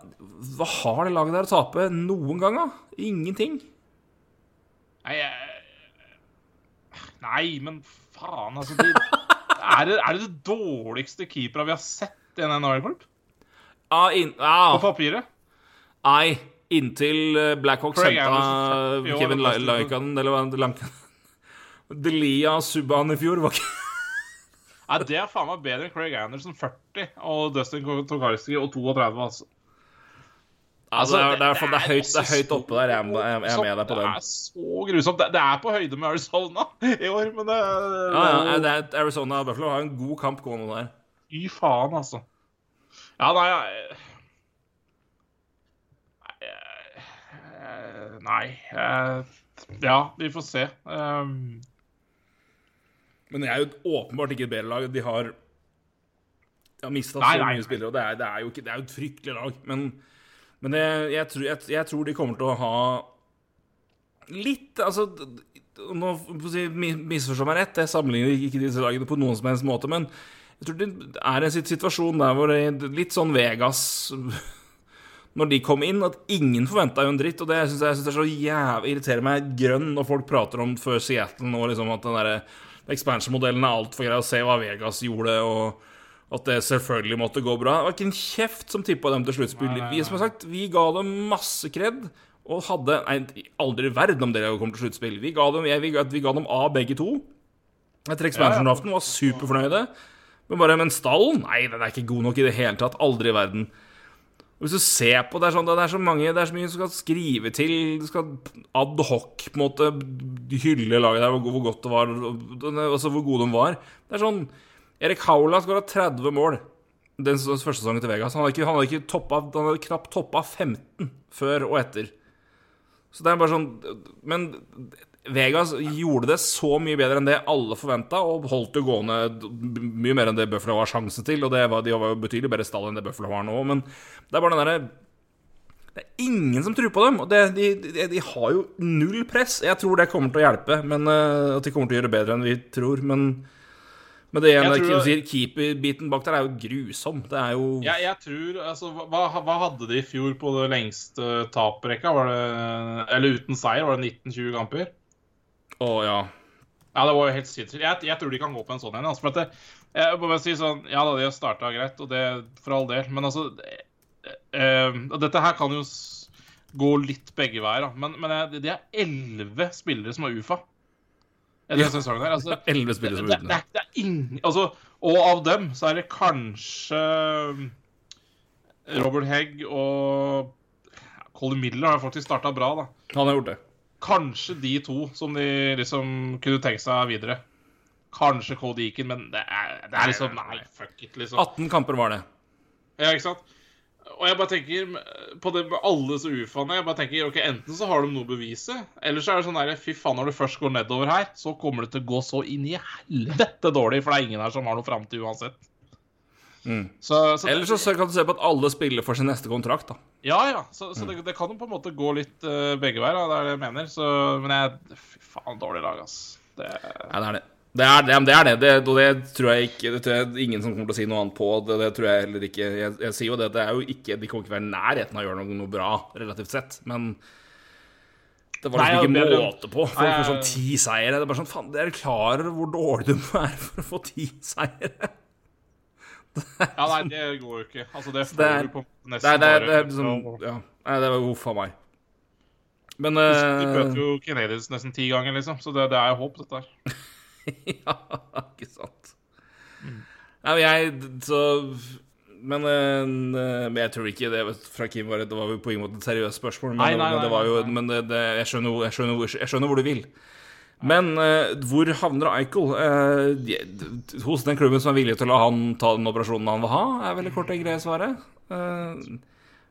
hva har det laget der å tape noen gang, da? Ingenting. Nei. Nei, men faen, altså de... er, det, er det det dårligste keepera vi har sett i en NHL-klubb? Ah, ah, På papiret? Nei, inntil eh, Blackhawks henta Anderson, 30 år, Kevin Laikanen, eller hva Delia Subhaan i fjor, var ikke Nei, det er faen meg bedre enn Craig Anderson 40 og Dustin Tokarski og 32, altså. Altså, det, er, det, er, det, er høyt, det er høyt oppe der. Jeg, jeg, jeg er med deg på den. Det er så grusomt. Det, er på høyde med Arizona i år, men det, Ja, ja, det Arizona og Buffalo har en god kamp gående der. Fy faen, altså. Ja, nei Nei, Nei Ja, vi får se. Um, Men det er jo åpenbart ikke et bedre lag. De har, de har mista så mye spillere, og det er, det er jo et fryktelig lag. Men, men det, jeg, tror, jeg, jeg tror de kommer til å ha litt Altså Nå får jeg si, misforstå meg rett, jeg sammenligner ikke disse lagene på noen som helst måte, men jeg tror det er en situasjon der hvor det er litt sånn Vegas når de kom inn, at ingen forventa jo en dritt. Og det synes jeg, jeg synes er så jævlig irriterer meg grønn når folk prater om før Seattle nå, liksom at den derre expansion-modellen er altfor grei, å se hva Vegas gjorde, og at det selvfølgelig måtte gå bra. Det var ikke en kjeft som tippa dem til sluttspill. Vi som har sagt, vi ga dem masse kred. Og hadde Nei, aldri i verden om dere kom til sluttspill. Vi vi, vi ga dem A, begge to. Etter expansion-aften var superfornøyde. Men bare Men stallen? Nei, den er ikke god nok i det hele tatt. Aldri i verden. Og Hvis du ser på det er, sånn, det er så mange Det er så mye som skal skrive til Du skal ad hoc på en måte hylle laget der, hvor, hvor godt det var, altså hvor gode de var. Det er sånn Erik Haula skåra 30 mål den første sesongen til Vegas. Han hadde, ikke, han hadde, ikke toppa, han hadde knapt toppa 15 før og etter. Så det er bare sånn Men Vegas gjorde det så mye bedre enn det alle forventa, og holdt det gående mye mer enn det Buffalo var sjanse til. Og var, de var jo betydelig bedre stall enn det Buffalo var nå, men det er bare den derre Det er ingen som tror på dem, og det, de, de, de har jo null press. Jeg tror det kommer til å hjelpe, men eh, at de kommer til å gjøre det bedre enn vi tror. Men, men det ene du sier, keeper-biten bak der er jo grusom. Det er jo jeg, jeg tror Altså, hva, hva hadde de i fjor på det lengste taprekka? Var det Eller uten seier? Var det 19-20 kamper? Å ja. Ja, det var jo helt sinnssykt. Jeg, jeg tror de kan gå på en sånn en. Altså, for at jeg må bare si sånn Ja da, de har starta greit, og det for all del. Men altså det, eh, og Dette her kan jo gå litt begge veier, da. Men, men jeg- de er elleve spillere som har UFA. I denne sesongen her. Altså, Elleve spillere som er det, ute. det er ingen Altså, og av dem så er det kanskje Robert Hegg og Colin Miller har faktisk starta bra, da. Han har gjort det. Kanskje de to som de liksom kunne tenkt seg videre. Kanskje Cody Eakin, men det er, det er liksom Nei, fuck it, liksom. 18 kamper var det. Ja, ikke sant? Og jeg bare tenker på det med alle så ufaene Jeg bare tenker, ok, Enten så har de noe å bevise, eller så er det sånn der Fy faen, når du først går nedover her, så kommer det til å gå så inn i helvete dårlig, for det er ingen her som har noe framtid uansett. Så, så Eller så kan du se på at alle spiller for sin neste kontrakt, da. Ja, ja. Så, så det, det kan jo på en måte gå litt uh, begge veier, da, det er det jeg mener. Så, men jeg Fy faen, dårlig lag, ass. Det, Ja, det er det. Det er det, det, er det. det, det tror jeg ikke Det tror jeg ingen som kommer til å si noe annet på. Det, det tror jeg heller ikke jeg, jeg sier jo det, det er jo ikke De kommer ikke være i nærheten av å gjøre noe, noe bra, relativt sett, men det var liksom ikke det- måte på. For for sånn ti seire Det er bare sånn, faen, Dere klarer klar hvor dårlig du må være for å få ti seire? ja, nei, det går jo ikke. Altså, det får du på Det nesten det er, det er liksom Ja. Nei, det var uff a meg. Men De eh, møter jo Canadiens nesten ti ganger, liksom. Så det, det er jo håp, dette her. ja, ikke sant. Nei, men jeg Så men, eh, men jeg tror ikke det fra Kim var, det var på ingen måte et seriøst spørsmål. Men, Nei, nei, men det var jo, men det, det, jeg, skjønner, jeg, skjønner, jeg skjønner hvor du vil. Men uh, hvor havner Eichel? Uh, hos den klubben som er villig til å la han ta den operasjonen han vil ha, er veldig kort og greie svaret. Uh,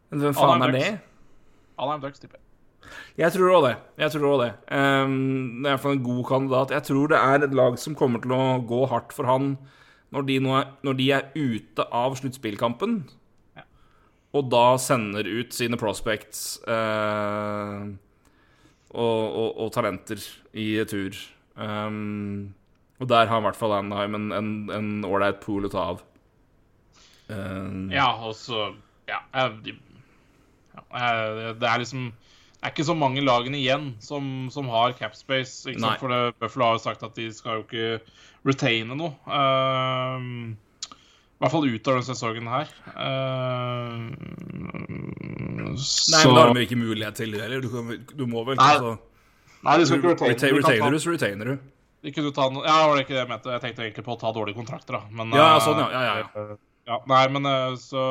men hvem faen er det? Alarm Ducks, tipper jeg. Jeg tror òg det. Jeg tror også det. Um, det er iallfall en god kandidat. Jeg tror det er et lag som kommer til å gå hardt for han når de, er, når de er ute av sluttspillkampen, Ja. og da sender ut sine prospects uh, og, og, og talenter i tur. Um, og der har i hvert fall Anheim en- ålreit pool å ta av. Um, Ja, og så Ja. ja det er liksom er ikke så mange lagene igjen som, som har capspace. Ikke sant? For det, Buffalo har jo sagt at de skal jo ikke retaine noe. Ehm, I hvert fall ut av denne sesongen her. Ehm, Nei, men da har de ikke mulighet til det heller. Du, du må vel Nei, altså, Nei, de skal ikke retaine. Ta- retainer du, så retainer du. De kunne ta no Ja, var det ikke det jeg mente? Jeg tenkte egentlig på å ta dårlige kontrakter, da. Men, Ja, eh, sånn, ja. Ja, ja, ja. ja, Nei, men eh, så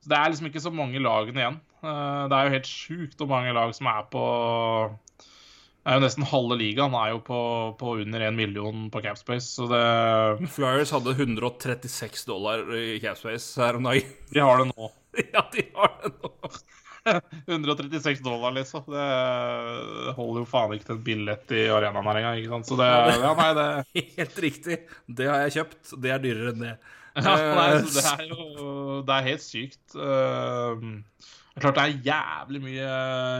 så Det er liksom ikke så mange lagene igjen. Eh, Det er jo helt sjukt hvor mange lag som er på det er jo Nesten halve ligaen er jo på, på under 1 million på Capspace, så det Flyers hadde 136 dollar i capspace her om dagen. De har det nå. ja, de har det nå. 136 dollar, liksom. Det holder jo faen ikke til en billett i arenaen her engang. ikke sant? Så det Ja, nei, det Helt riktig. Det har jeg kjøpt. Det er dyrere enn det. Ja, nei, Eh, det er jo Det er helt sykt. Uh, det er klart det er jævlig mye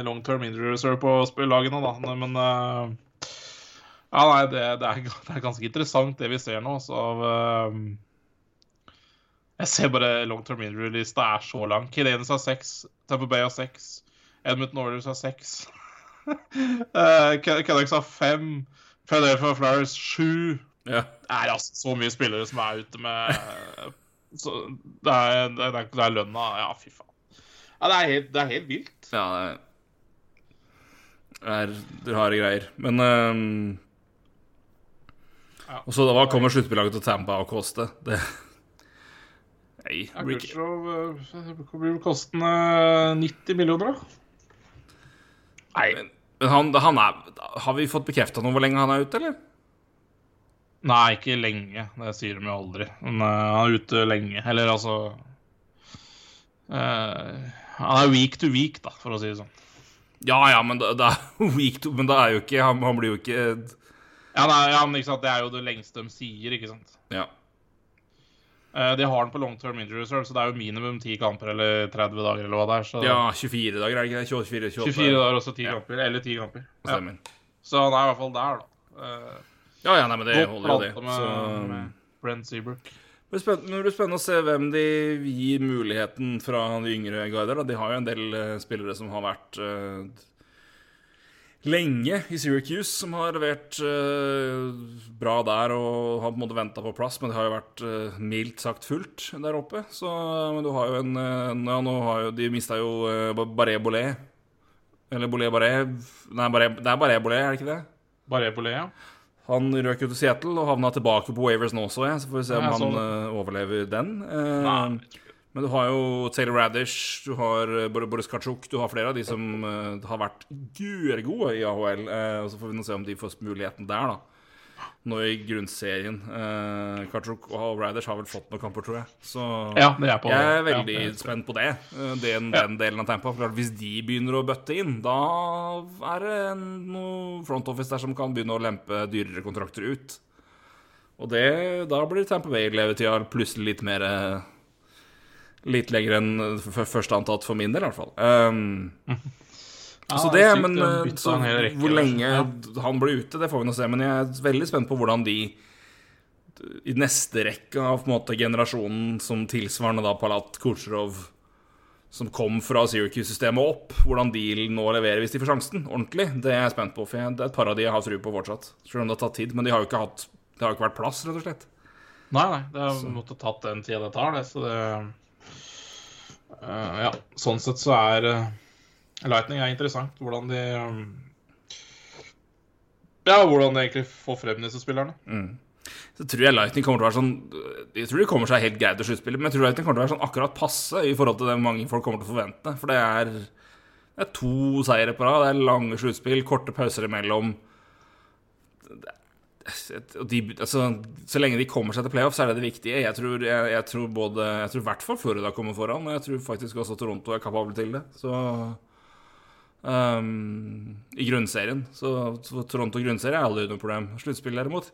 long term injury reserve på spillagene, da, men uh, Ja, nei, det, det, er, det er ganske interessant, det vi ser nå. Så av uh, Jeg ser bare long term injury-lista er så lang. Kirenes har seks, Tamper Bay har seks, Edmundton Oilers har seks. uh, Canucks har fem, Philadelphia Flowers sju Ja. det er altså så mye spillere som er ute med så det, er, det, er, det er lønna Ja, fy faen. Ja, det er helt, det er helt vilt. ja det er, det er rare greier. Men um, Ja. Og så da, kommer sluttbilaget til Tampa og koste? Det Nei, Ja, blir ikke- uh, blir vel kostende 90 millioner, da. Nei. Men, men han, han er Har vi fått bekrefta noe hvor lenge han er ute, eller? Nei, ikke lenge. Det sier de jo aldri. Men uh, han er ute lenge. Eller altså uh, Han er week to week, da, for å si det sånn. Ja ja, men det, det er week to, men da er jo ikke Han, han blir jo ikke Ja, nei, ja, men ikke sant? Det er jo det lengste de sier, ikke sant. Ja. Uh, de har den på long term injury reserve, så det er jo minimum 10 kamper eller 30 dager eller hva det er. Så ja 24 dager, er det ikke det? 24, 28 24 dager og så 10 Ja. kamper. Eller 10 kamper. Ja. Så han er i hvert fall der, da. Uh, Ja ja, nei, men det holder jo, det. Så Brent Seabrook. Det blir spennende, å se hvem de gir muligheten fra de yngre guider. Da. De har jo en del eh, spillere som har vært eh, lenge i Syracuse, som har levert uh, bra der og har på en måte venta på plass, men det har jo vært uh, mildt sagt fullt der oppe. Så men du har jo en Ja, nå har jo De mista jo uh, Barré Bollet. Eller Bolé Barré Nei, Barré, det er Barré Bollet, er det ikke det? Barré Bollet, ja. Han røk jo til Seattle og havna tilbake på Wavers nå også, jeg. så får vi se om Ja, han eh, overlever den. Uh, men du har jo Taylor Radish, du har eh, Boris Kachuk, du har flere av de som uh, har vært gørgode i AHL. og så får vi nå se om de får muligheten der, da. Nå i grunnserien. Uh, Kartrok og Riders har vel fått noen kamper, tror jeg. Så Ja, er på jeg er veldig ja, spent på det. eh, Den, den delen av Tampa. For hvis de begynner å bøtte inn, da er det noe front office der som kan begynne å lempe dyrere kontrakter ut. Og det, da blir Tamper Bay-levetida plutselig litt mer eh, Litt lenger enn Første først antatt for min del, i hvert fall. Um, så det, sykt, men de så, rekke, hvor lenge ja. han blir ute, det får vi nå se. Men jeg er veldig spent på hvordan de i neste rekke av på en måte generasjonen som tilsvarende da Palat Kucherov, som kom fra Syracuse-systemet opp, hvordan de nå leverer hvis de får sjansen ordentlig, det er jeg spent på. For det er et par av de jeg har tru på fortsatt. Selv om det har tatt tid. Men de har jo ikke hatt Det har jo ikke vært plass, rett og slett. Nei, nei. Det har måttet tatt den tida det tar, det. Så det uh, Ja. Sånn sett så er eh, Lightning er interessant. Hvordan de um, Ja, hvordan de egentlig får frem disse spillerne. Så tror jeg Lightning kommer til å være sånn Jeg tror de kommer seg helt greit til sluttspillet, men jeg tror Lightning kommer til å være sånn akkurat passe i forhold til det mange folk kommer til å forvente. For det er, det er to seire på rad, det er lange sluttspill, korte pauser imellom. Det de, altså, så lenge de kommer seg til playoff, så er det det viktige. Jeg tror, jeg, jeg tror både Jeg tror i hvert fall Florida kommer foran, og jeg tror faktisk også Toronto er kapable til det. Så um, I grunnserien. Så, så Toronto grunnserie er aldri noe problem. Sluttspill, derimot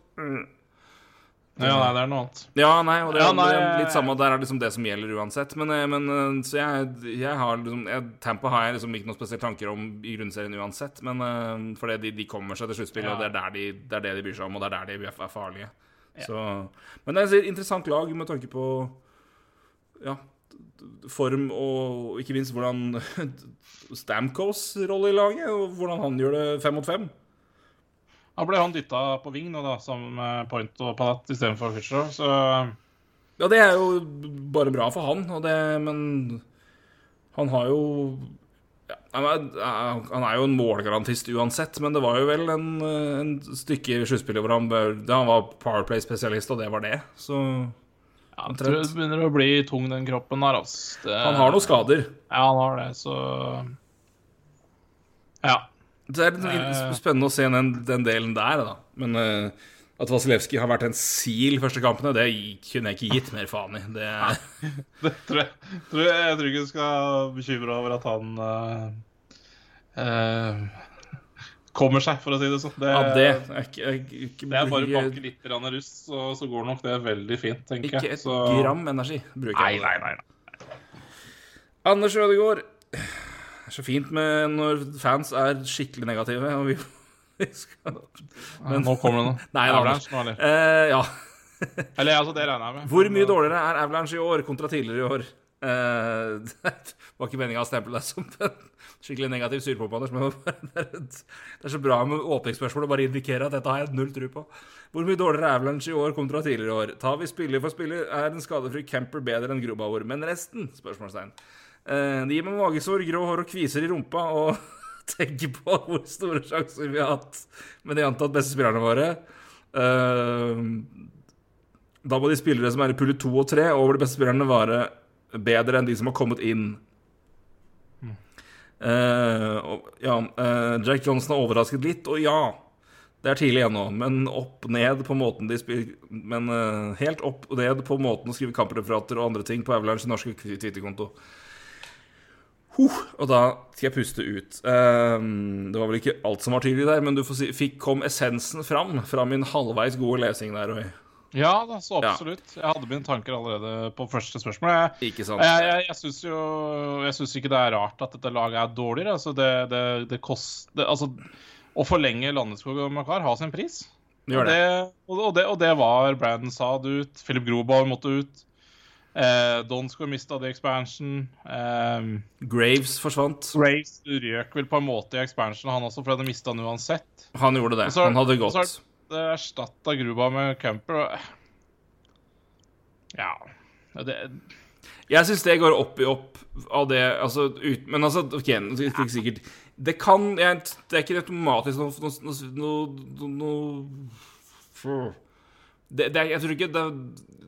Ja, nei, det er noe annet. ja, nei, og det, Ja, nei, er litt samme Der er liksom det som gjelder uansett. Men, eh, men eh, så jeg, jeg har liksom jeg, Tampa har jeg liksom ikke noen spesielle tanker om i grunnserien uansett. Men uh, fordi de, de kommer seg til sluttspill, Ja. og det er, de, det er det de bryr seg om, og det er der de er farlige. Så, men det er et interessant lag med tanke på ja, form og ikke minst hvordan Stamkos rolle i laget, og hvordan han gjør det fem mot fem. Da ble han dytta på ving nå, da, sammen med Point og Palat istedenfor Fischer. Så Ja, det er jo bare bra for han, og det, men han har jo ja, han, er, jo en målgarantist uansett, men det var jo vel en, en stykke i sluttspillet hvor han, han var Powerplay-spesialist, og det var det. Så ja, jeg tror det begynner å bli tung, den kroppen der. Altså. Det, han har noen skader. Ja, han har det, så Ja. Det er litt Eh. spennende å se den, den delen der, da. Men uh, at Vasilevskij har vært en sil første kampene, det kunne jeg ikke gitt mer faen i. Det Det tror jeg, tror jeg, jeg tror ikke du skal bekymre over at han uh, eh, kommer seg, for å si det sånn. Det, Ja, det er ikke, ikke, ikke, det er bare å ikke, banke litt russ, så, så går nok det veldig fint, tenker ikke jeg. et Så... gram energi bruker jeg. Nei, nei, nei. nei. Anders Ødegaard. Er så fint med når fans er skikkelig negative. Og vi, vi skal Men, nå kommer det noe. Nei, Avalanche nå, eller? eh, Ja. Eller altså, det regner jeg med. Hvor mye dårligere er Avalanche i år kontra tidligere i år? Eh, det var ikke meninga å stemple deg som en skikkelig negativ syrepompe, Anders, men det er, så bra med åpningsspørsmål å bare indikere at dette har jeg null tro på. Hvor mye dårligere er Avalanche i år kontra tidligere år? Tar vi spiller for spiller, er en skadefri camper bedre enn Grubauer. Men resten? Spørsmålstegn. Eh, det gir meg magesår, grå hår og kviser i rumpa og tenker på hvor store sjanser vi har hatt med de antatt beste spillerne våre. Eh, da må de spillere som er i pulle to og tre over de beste spillerne, være bedre enn de som har kommet inn. Eh, og, ja, uh, Jack Johnson har overrasket litt, og ja, det er tidlig ennå, men opp ned på måten de spiller Men uh, helt opp ned på måten å skrive kampreferater og andre ting på Avalanche norske Twitter-konto. Huh, og da skal jeg puste ut. Eh, det var vel ikke alt som var tydelig der, men du si, fikk kom essensen fram fra min halvveis gode lesing der. Roy. Ja da, så absolutt. Jeg hadde mine tanker allerede på første spørsmål. Jeg, Ikke sant? jeg, jeg, jeg syns jo Jeg synes ikke det er rart at dette laget er dårligere. Altså, det, det, det koster Altså, å forlenge Landeskog og Makar har sin pris. Det gjør det. og, og, det, og det var Brandon Saad ut. Philip Grobauer måtte ut. Eh, skulle mista the expansion. Eh, Graves forsvant. Graves røk vel på en måte i expansion, han også, for han hadde mista han uansett. Han gjorde det. Så- Han hadde gått. Erstatta Gruba med Camper. Ja det, Jeg syns det går opp i opp av det altså, ut, Men altså, OK, det er ikke sikkert Det kan jeg, Det er ikke automatisk noe, noe, noe, det, det Jeg tror ikke det,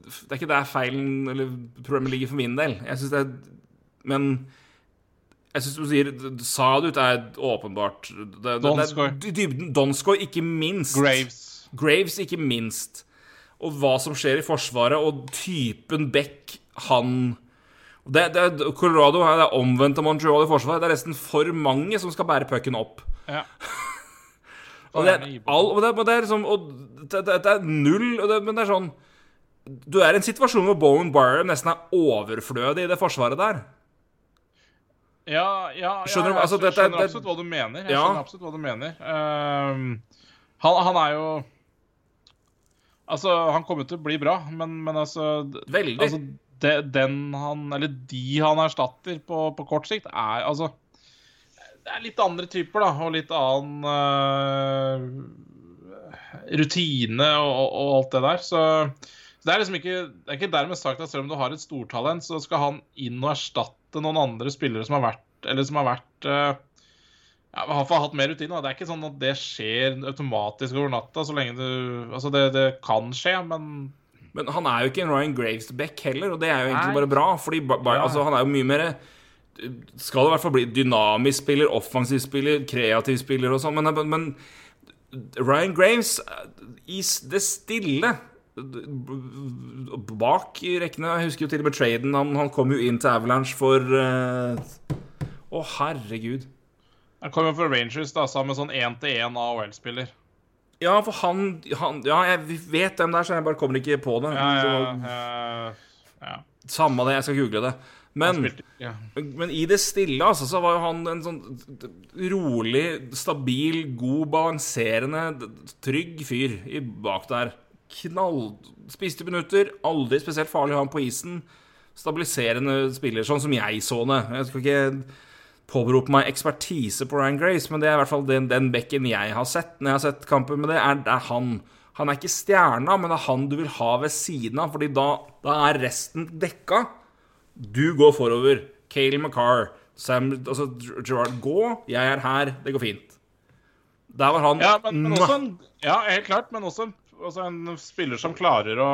det er ikke der feilen eller problemet ligger for min del. Jeg syns det er Men jeg syns du sier Sadut er åpenbart Donskoy. Donskoi, ikke minst. Graves. Graves, ikke minst. Og hva som skjer i Forsvaret, og typen Beck han det, det, Colorado er det omvendt av Montreal i Forsvaret. Det er nesten for mange som skal bære pucken opp. Ja. Og det all, og det, og det er liksom og det, er null Men det er sånn Du er i en situasjon hvor Bowen Barham nesten er overflødig i det forsvaret der. Ja, ja, Skjønner du? ja, jeg Altså, skjønner det- absolutt hva du mener. Jeg skjønner absolutt hva du mener. Ehm, han, han er jo Altså, han kommer til å bli bra, men, men altså Veldig. Altså, de, den han Eller de han erstatter på, på kort sikt, er altså Det er litt andre typer, da, og litt annen uh, rutine og, og, alt det der. Så, så det er liksom ikke Det er ikke dermed sagt at selv om du har et stortalent, så skal han inn og erstatte noen andre spillere som har vært Eller som har vært eh, ja, har hatt mer rutine. da. Det er ikke sånn at det skjer automatisk over natta. så lenge du, altså det, det kan skje, men Men han er jo ikke en Ryan Graves-back heller, og det er jo egentlig Nei. bare bra. Fordi ba, ba, altså, han er jo mye mer Skal i hvert fall bli dynamisk spiller, offensiv spiller, kreativ spiller og sånn, men, men, Ryan Graves i det stille bak i rekkene Jeg husker jo til og med traden. Han, han kom jo inn til Avalanche for eh, Å, herregud. Han kom jo fra Rangers da, sammen med sånn én-til-én AHL-spiller. Ja, for han, han Ja, jeg vet hvem det er, så jeg bare kommer ikke på det. Ja, ja, ja, ja. Samme det, jeg skal google det. Men spilte ja. Men i det stille altså, så var jo han en sånn rolig, stabil, god, balanserende, trygg fyr i bak der. Knall... Spiste minutter, aldri spesielt farlig å ha ham på isen. Stabiliserende spiller, sånn som jeg så det. Jeg skal ikke påberope meg ekspertise på Ryan Grace, men det er i hvert fall den, den bekken jeg har sett når jeg har sett kampen med det, er, det er han. Han er ikke stjerna, men det er han du vil ha ved siden av, fordi da, da er resten dekka. Du går forover. Kayleigh McCarr. Sam Altså, Gerard, gå. Jeg er her. Det går fint. Der var han Ja, men, men også en, ja, helt klart, men også en, også en spiller som klarer å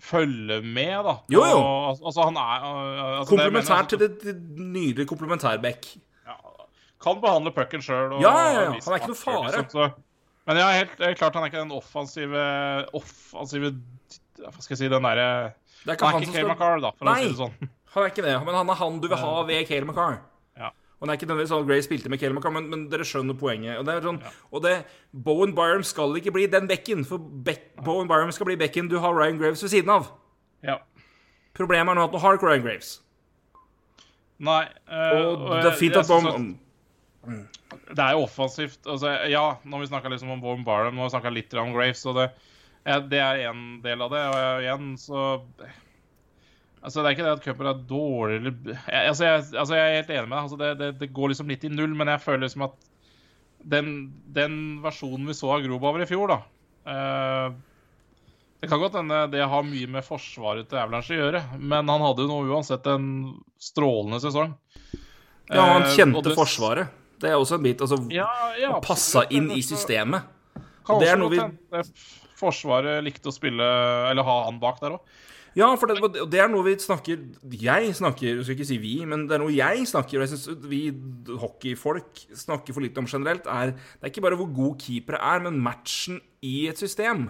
følge med, da. Jo, jo. Og, altså, han er altså, det mener Komplementær altså- til det, det nydelige komplementærbekk. ja, Kan behandle pucken sjøl. Ja, ja, ja. Han er ikke noe fare. Så, men ja, helt, helt klart, han er ikke den offensive Offensive Hva skal jeg si, den derre er Han han er ikke Cale skal McCarr, da, for Nei. å si det sånn. Han er ikke det, men han er han du vil ha ved Kale McCarr. Ja. Og det er ikke nødvendigvis sånn Gray spilte med McCarr, men, men dere skjønner poenget. Og det er sånn, og det, Bowen Byram skal ikke bli den bekken, for Beck, Bowen Byram skal bli bekken du har Ryan Graves ved siden av. Ja. Problemet er nå at nå har ikke Ryan Graves. Nei. Øh, Og det er fint at Bowen mm. Det er jo offensivt. Altså, ja, når vi snakka liksom om Bowen Byram, nå har vi snakka litt om Graves, og det, det er én del av det. Og igjen, så Altså, Det er ikke det at cupen er dårlig eller jeg, altså, jeg, altså, jeg er helt enig med deg. Altså, det, det, det går liksom litt i null, men jeg føler liksom at den, den versjonen vi så av Grobauer i fjor, da eh, Det kan godt hende det har mye med forsvaret til Avalanche å gjøre, men han hadde jo nå uansett en strålende sesong. Ja, han Eh, kjente det- Forsvaret. Det er også en bit. Altså, Ja, ja, passa inn i systemet. Kan Det er noe vi- Forsvaret likte å spille Eller ha han bak der òg. Ja, for det, det er noe vi snakker Jeg snakker, jeg skal ikke si vi, men det er noe jeg snakker, og jeg syns vi hockeyfolk snakker for litt om generelt, er Det er ikke bare hvor god keepere er, men matchen i et system.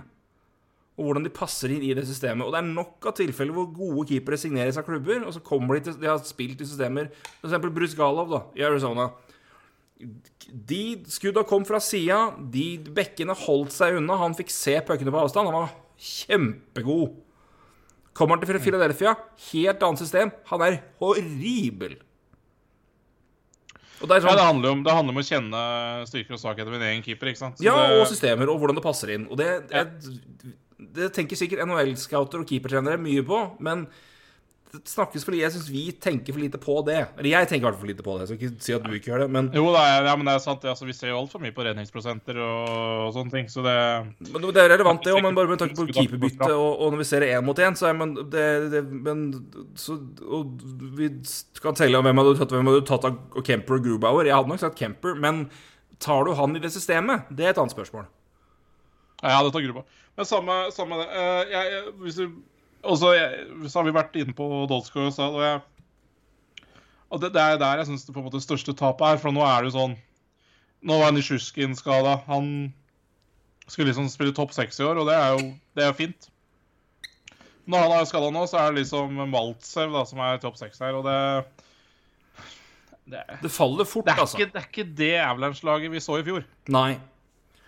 Og hvordan de passer inn i det systemet. Og det er nok av tilfeller hvor gode keepere signeres av klubber, og så kommer de til De har spilt i systemer eksempel Bruce Galov, da, i Arizona. De skudda kom fra sida, de bekkene holdt seg unna, han fikk se puckene på avstand. Han var kjempegod. Kommer han til Philadelphia, helt annet system. Han er horribel. Det er Ja, det sånn, handler om, det handler om å kjenne styrker og svakheter ved en egen keeper. ikke sant? Så ja, det, og systemer, og hvordan det passer inn. Og det, jeg, det tenker sikkert NHL-scouter og keepertrenere mye på, men det snakkes fordi jeg syns vi tenker for lite på det. Eller jeg tenker i hvert fall for lite på det. Jeg skal ikke si at du ikke gjør det, men, jo, det er, ja, men det er sant. Altså, vi ser jo altfor mye på redningsprosenter og, og sånne ting. Så det men det er relevant, det òg. Men bare med tanke på keeperbytte, og, og når vi ser det én mot én, så er men det, det Men så Og vi kan telle om hvem hadde tatt hvem hadde tatt av Kemper og Grubauer. Jeg hadde nok sagt Kemper, men tar du han i det systemet? Det er et annet spørsmål. Ja, jeg hadde tatt Grubauer. Men samme, samme det. Eh, jeg, jeg, hvis du, jeg, så har vi vært inne på Dolskoj og sa og jeg Og det, det er der jeg syns det på en måte største tapet er. For nå er det jo sånn Nå var Nisjuskin skada. Han skulle liksom spille topp seks i år, og det er jo det er fint. Når han er skada nå, så er det liksom Maltsev da, som er topp seks her, og det det, Det faller fort, det, altså. ikke, det er ikke det Avalanche-laget vi så i fjor. Nei.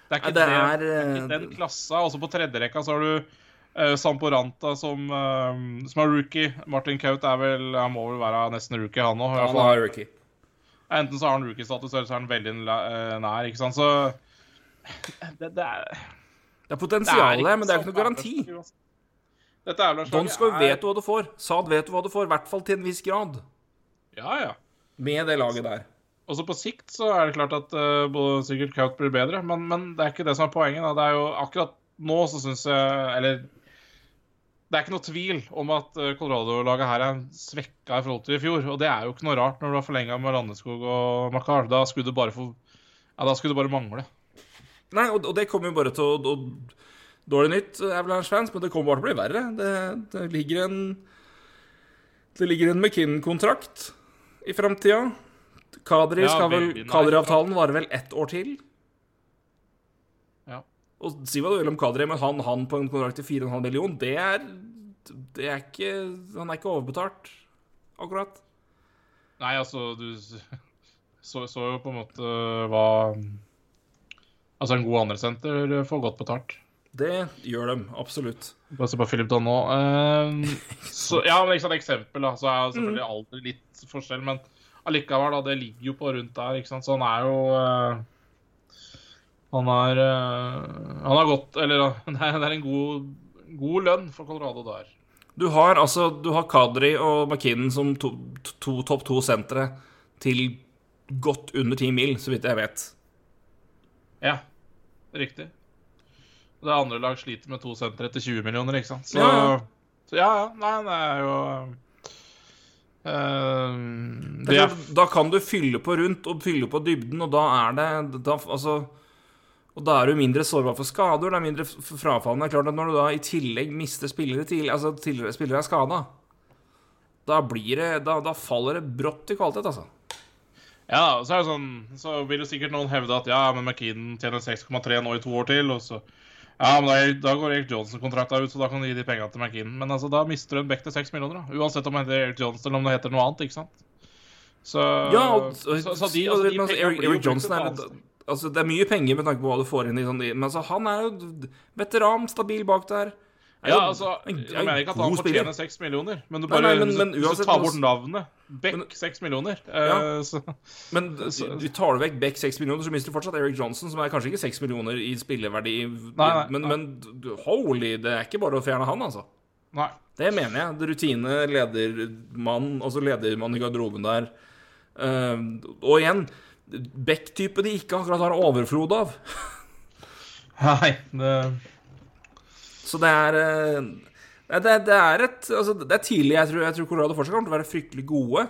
Det er ikke, Nei, det det, er, det er ikke eh, den klassa. Også på tredjerekka så har du uh, Samporanta som, eh, som er rookie. Martin Kaut er vel Han må vel være nesten rookie, han òg. Han har rookie. Enten så har han rookie-status, eller så er han veldig eh, nær. ikke sant? Så det, det er Det er potensial her, men det er ikke noe garanti. Dette Avalanche-laget Donskoj er- vet du hva du får. Sad vet du hva du får, i hvert fall til en viss grad. Ja, ja. Med det laget der. Også på sikt så er det klart at uh, både sikkert Kaut blir bedre, men, men det er ikke det som er poenget. Da. Det er jo akkurat nå så syns jeg Eller det er ikke noe tvil om at uh, Colorado-laget her er svekka i forhold til i fjor. Og det er jo ikke noe rart når du har forlenga med Landeskog og Makar. Da skulle det bare få Ja, da skulle det bare mangle. Nei, og, og det kommer jo bare til å, Dårlig nytt, Avalanche-fans, men det kommer bare til å bli verre. Det, det ligger en Det ligger en McKinnon-kontrakt i framtida. Kadri Ja. Kadri-avtalen varer vel ett år til. Og si hva du vil om Kadri, men han, han på en kontrakt til 4,5 million, det er Det er ikke Han er ikke overbetalt, akkurat. Nei, altså, du så, så jo på en måte hva Altså, en god andresenter får godt betalt. Det gjør dem, absolutt. Bare se på Philip Don nå. Uh, så, ja, men ikke sant, eksempel, da. Så er det selvfølgelig alder litt forskjell, men allikevel, da. Det ligger jo på rundt der, ikke sant. Så han er jo eh, Han er eh, Han har gått Eller det er, det en god, god lønn for Colorado der. Du har altså Du har Kadri og McKinnon som to, to, topp to sentre til godt under 10 mil, så vidt jeg vet. Ja, riktig. Det andre lag sliter med to sentre etter 20 millioner, ikke sant. Så Ja, så, ja, ja. Nei, det er jo uh, Det er Da kan du fylle på rundt og fylle på dybden, og da er det da, altså, Og da er du mindre sårbar for skader, det er mindre frafallende. frafall. Det er klart at når du da i tillegg mister spillere til Altså tidligere spillere er skada, da blir det da, da faller det brått i kvalitet, altså. Ja, så er det sånn Så vil jo sikkert noen hevde at ja, men McKean tjener 6,3 nå i to år til, og så Ja, men da, da går Eric Johnson-kontrakta ut, så da kan du gi de pengene til McKean. Men altså, da mister du en back til 6 millioner, da. Uansett om det heter Eric Johnson eller om det heter noe annet, ikke sant? Så Ja, og, så, så de, altså, de altså, Eric Johnson er litt Altså, det er mye penger med tanke på hva du får inn i sånn Men altså, han er jo veteran, stabil bak der. Er Ja, altså, en- jeg en mener ikke at han fortjener 6 millioner, men du bare nei, men- men hvis uansett tar bort navnet Beck seks 6 millioner Ja. Uh, så, Men du, tar du vekk Beck 6 millioner, så mister du fortsatt Eric Johnson, som er kanskje ikke 6 millioner i spilleverdi, nei, men, nei. men holy, det er ikke bare å fjerne han, altså. Nei. Det mener jeg. Rutine, ledermann, altså ledermann i garderoben der. Uh, og igjen, Beck-type de ikke akkurat har overflod av. Nei, det Så det er eh, det, det er et Altså, det er tidlig. Jeg tror, jeg tror Colorado fortsatt kommer til å være fryktelig gode.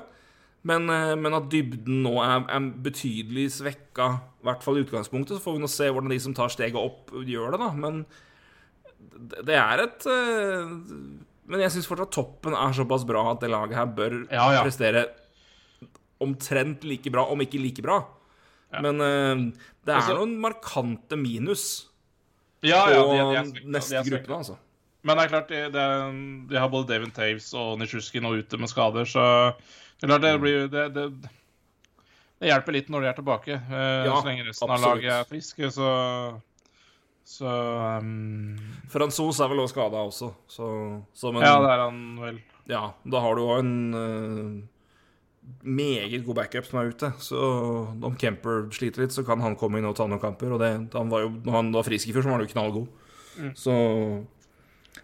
Men, eh, men at dybden nå er, er betydelig svekka, i hvert fall i utgangspunktet, så får vi nå se hvordan de som tar steget opp, gjør det, da. Men det, det er et eh, Men jeg syns fortsatt toppen er såpass bra at det laget her bør Ja, ja. prestere omtrent like bra, om ikke like bra. Men uh, det er Altså- noen markante minus Ja, på ja, de, de er neste gruppe, altså. Men det er klart, de, de, de har både David Taves og Nishuski nå ute med skader, så det klart det blir det, det, det hjelper litt når de er tilbake. uh, Ja, så lenge resten av laget er friske, så Så um, Fransos er vel også skada også, så, så men, Ja, det er han vel. ja, da har du òg en eh, meget god backup som er ute. Så om Kemper sliter litt, så kan han komme inn og ta noen kamper. Og det, han var jo, når han var frisk i fjor, så var han jo knallgod. Så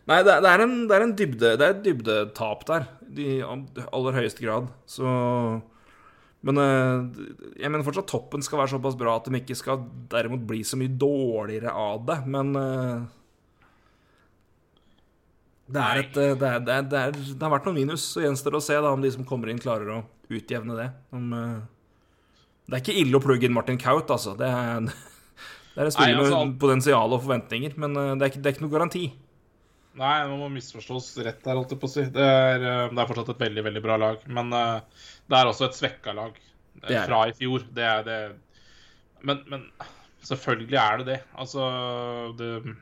Nei, det, det, er en, det er en dybde Det er et dybdetap der, i aller høyeste grad. Så Men eh, jeg mener fortsatt toppen skal være såpass bra at de ikke skal derimot bli så mye dårligere av det. Men eh, det, er et, eh, det, er, det, er, det, er, det har vært noen minus. Så gjenstår det å se da om de som kommer inn, klarer å utjevne det. Om, uh, det er ikke ille å plugge inn Martin Kaut, altså. Det er, det er et spill altså, med potensial og forventninger, men uh, det er, ikke, det er ikke noe garanti. Nei, nå må misforstås rett der, holdt jeg på å si. Det er, det er fortsatt et veldig, veldig bra lag. Men uh, det er også et svekka lag fra i fjor. Det er det Men, men selvfølgelig er det det. Altså det,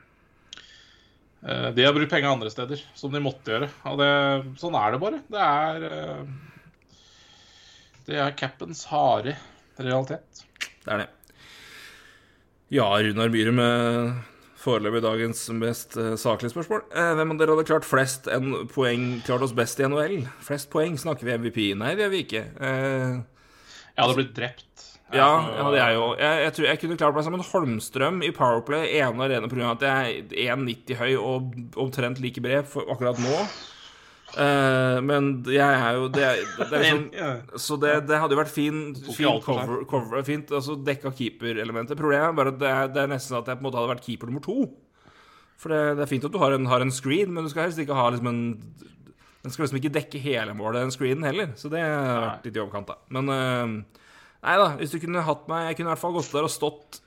De har brukt penger andre steder, som de måtte gjøre. Og det, sånn er det bare. Det er eh, Det er capens harde realitet. Det er det. Ja, Runar med foreløpig dagens mest uh, saklige spørsmål. Eh, hvem av dere hadde klart flest en poeng, klart oss best i NHL? Flest poeng, snakker vi MVP? Nei, det gjør vi ikke. Eh, Jeg hadde blitt drept. Ja, ja, det er jo jeg, jeg tror jeg kunne klart meg som en Holmstrøm i Powerplay ene og alene pga. at jeg er 1,90 høy og omtrent like bred for akkurat nå. Uh, men jeg er jo Det, det er liksom Så det, det hadde jo vært fin, fin cover, cover Fint, altså dekka keeperelementet. Problemet er bare at det er, det er nesten sånn at jeg på en måte hadde vært keeper nummer to. For det, er fint at du har en, har en screen, men du skal helst ikke ha liksom en Den skal liksom ikke dekke hele målet, den screenen heller. Så det har vært litt i overkant, da. Men eh, Nei da, hvis du kunne hatt meg Jeg kunne i hvert fall gått der og stått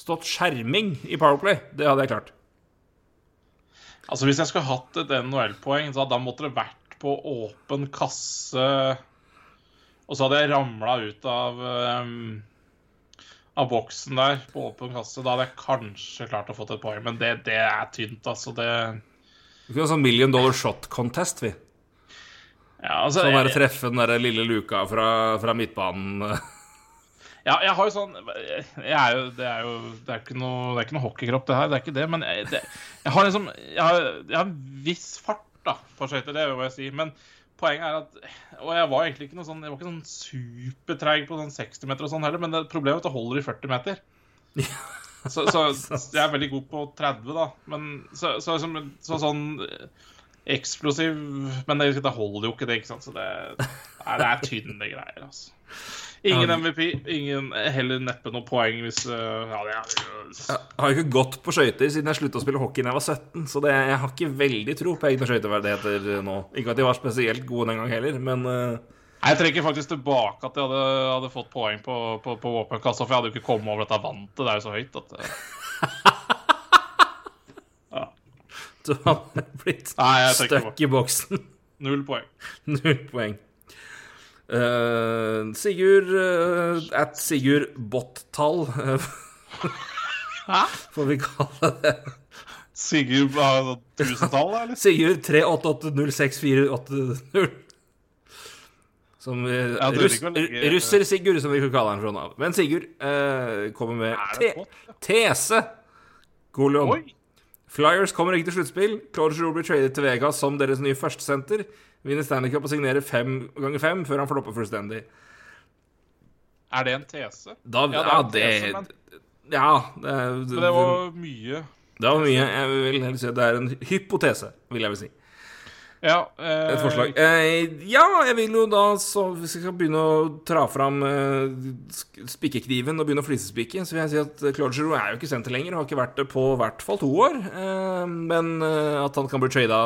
Stått skjerming i Powerplay. Det hadde jeg klart. Altså Hvis jeg skulle hatt et NHL-poeng, så da måtte det vært på åpen kasse Og så hadde jeg ramla ut av um, Av boksen der på åpen kasse. Da hadde jeg kanskje klart å få et poeng, men det, det er tynt, altså. Det Vi kunne ha sånn million dollar shot contest, vi. Ja, altså Sånn der treffe den der lille luka fra, fra midtbanen. ja, jeg har jo sånn er jo, Det er jo Det er ikke noe, det er ikke noe hockeykropp, det her. Det er ikke det. Men jeg, det, jeg har liksom Jeg har, jeg har en viss fart da på skøyter, det må jeg si. Men poenget er at Og jeg var egentlig ikke noe sånn Jeg var ikke sånn supertreig på sånn 60 meter og sånn heller, men det, problemet er at det holder i 40 meter. Så, så jeg er veldig god på 30, da. Men så, så, så, så sånn eksplosiv Men det, det holder jo ikke, det. ikke sant? Så det, nei, det er tynne greier, altså. Ingen MVP, ingen heller neppe noe poeng hvis uh, Ja, det er Jeg har jo ikke gått på skøyter siden jeg slutta å spille hockey da jeg var 17, så det, jeg har ikke veldig tro på egne skøyteverdigheter nå. Ikke at de var spesielt gode den gang heller, men eh, Jeg trekker faktisk tilbake at jeg hadde, hadde fått poeng på, på, på våpenkassa, for jeg hadde jo ikke kommet over dette vantet. Det er jo så høyt at uh, du har blitt stuck i boksen. Null poeng. Null poeng. Eh, Sigurd uh, At Sigurd Bottall eh, Hæ? Får vi kalle det Sigurd har sånn tusentall, eller? Sigurd 388064880. Som vi, Ja, russ, ikke legge- Russer-Sigurd, som vi kan kalle han fra nå av. Men Sigurd uh, kommer med te det ja. tese. Kolon. Oi! Flyers kommer ikke til sluttspill. Claude Giroux blir tradet til Vegas som deres nye førstesenter. Vinner Stanley Cup og signerer fem ganger fem før han flopper fullstendig. Er det en tese? Da, Ja, ja, det det, er en tese, men- Ja, det, det var mye. det var mye. Jeg vil si at det er en hypotese, vil jeg vel si. Ja. Eh, Et forslag. Eh, ja, jeg vil jo da, så hvis jeg skal begynne å tra fram eh, spikkekniven og begynne å flisespikke, så vil jeg si at Claude Giroux er jo ikke senter lenger. og Har ikke vært det på i hvert fall to år. Eh, men eh, at han kan bli trada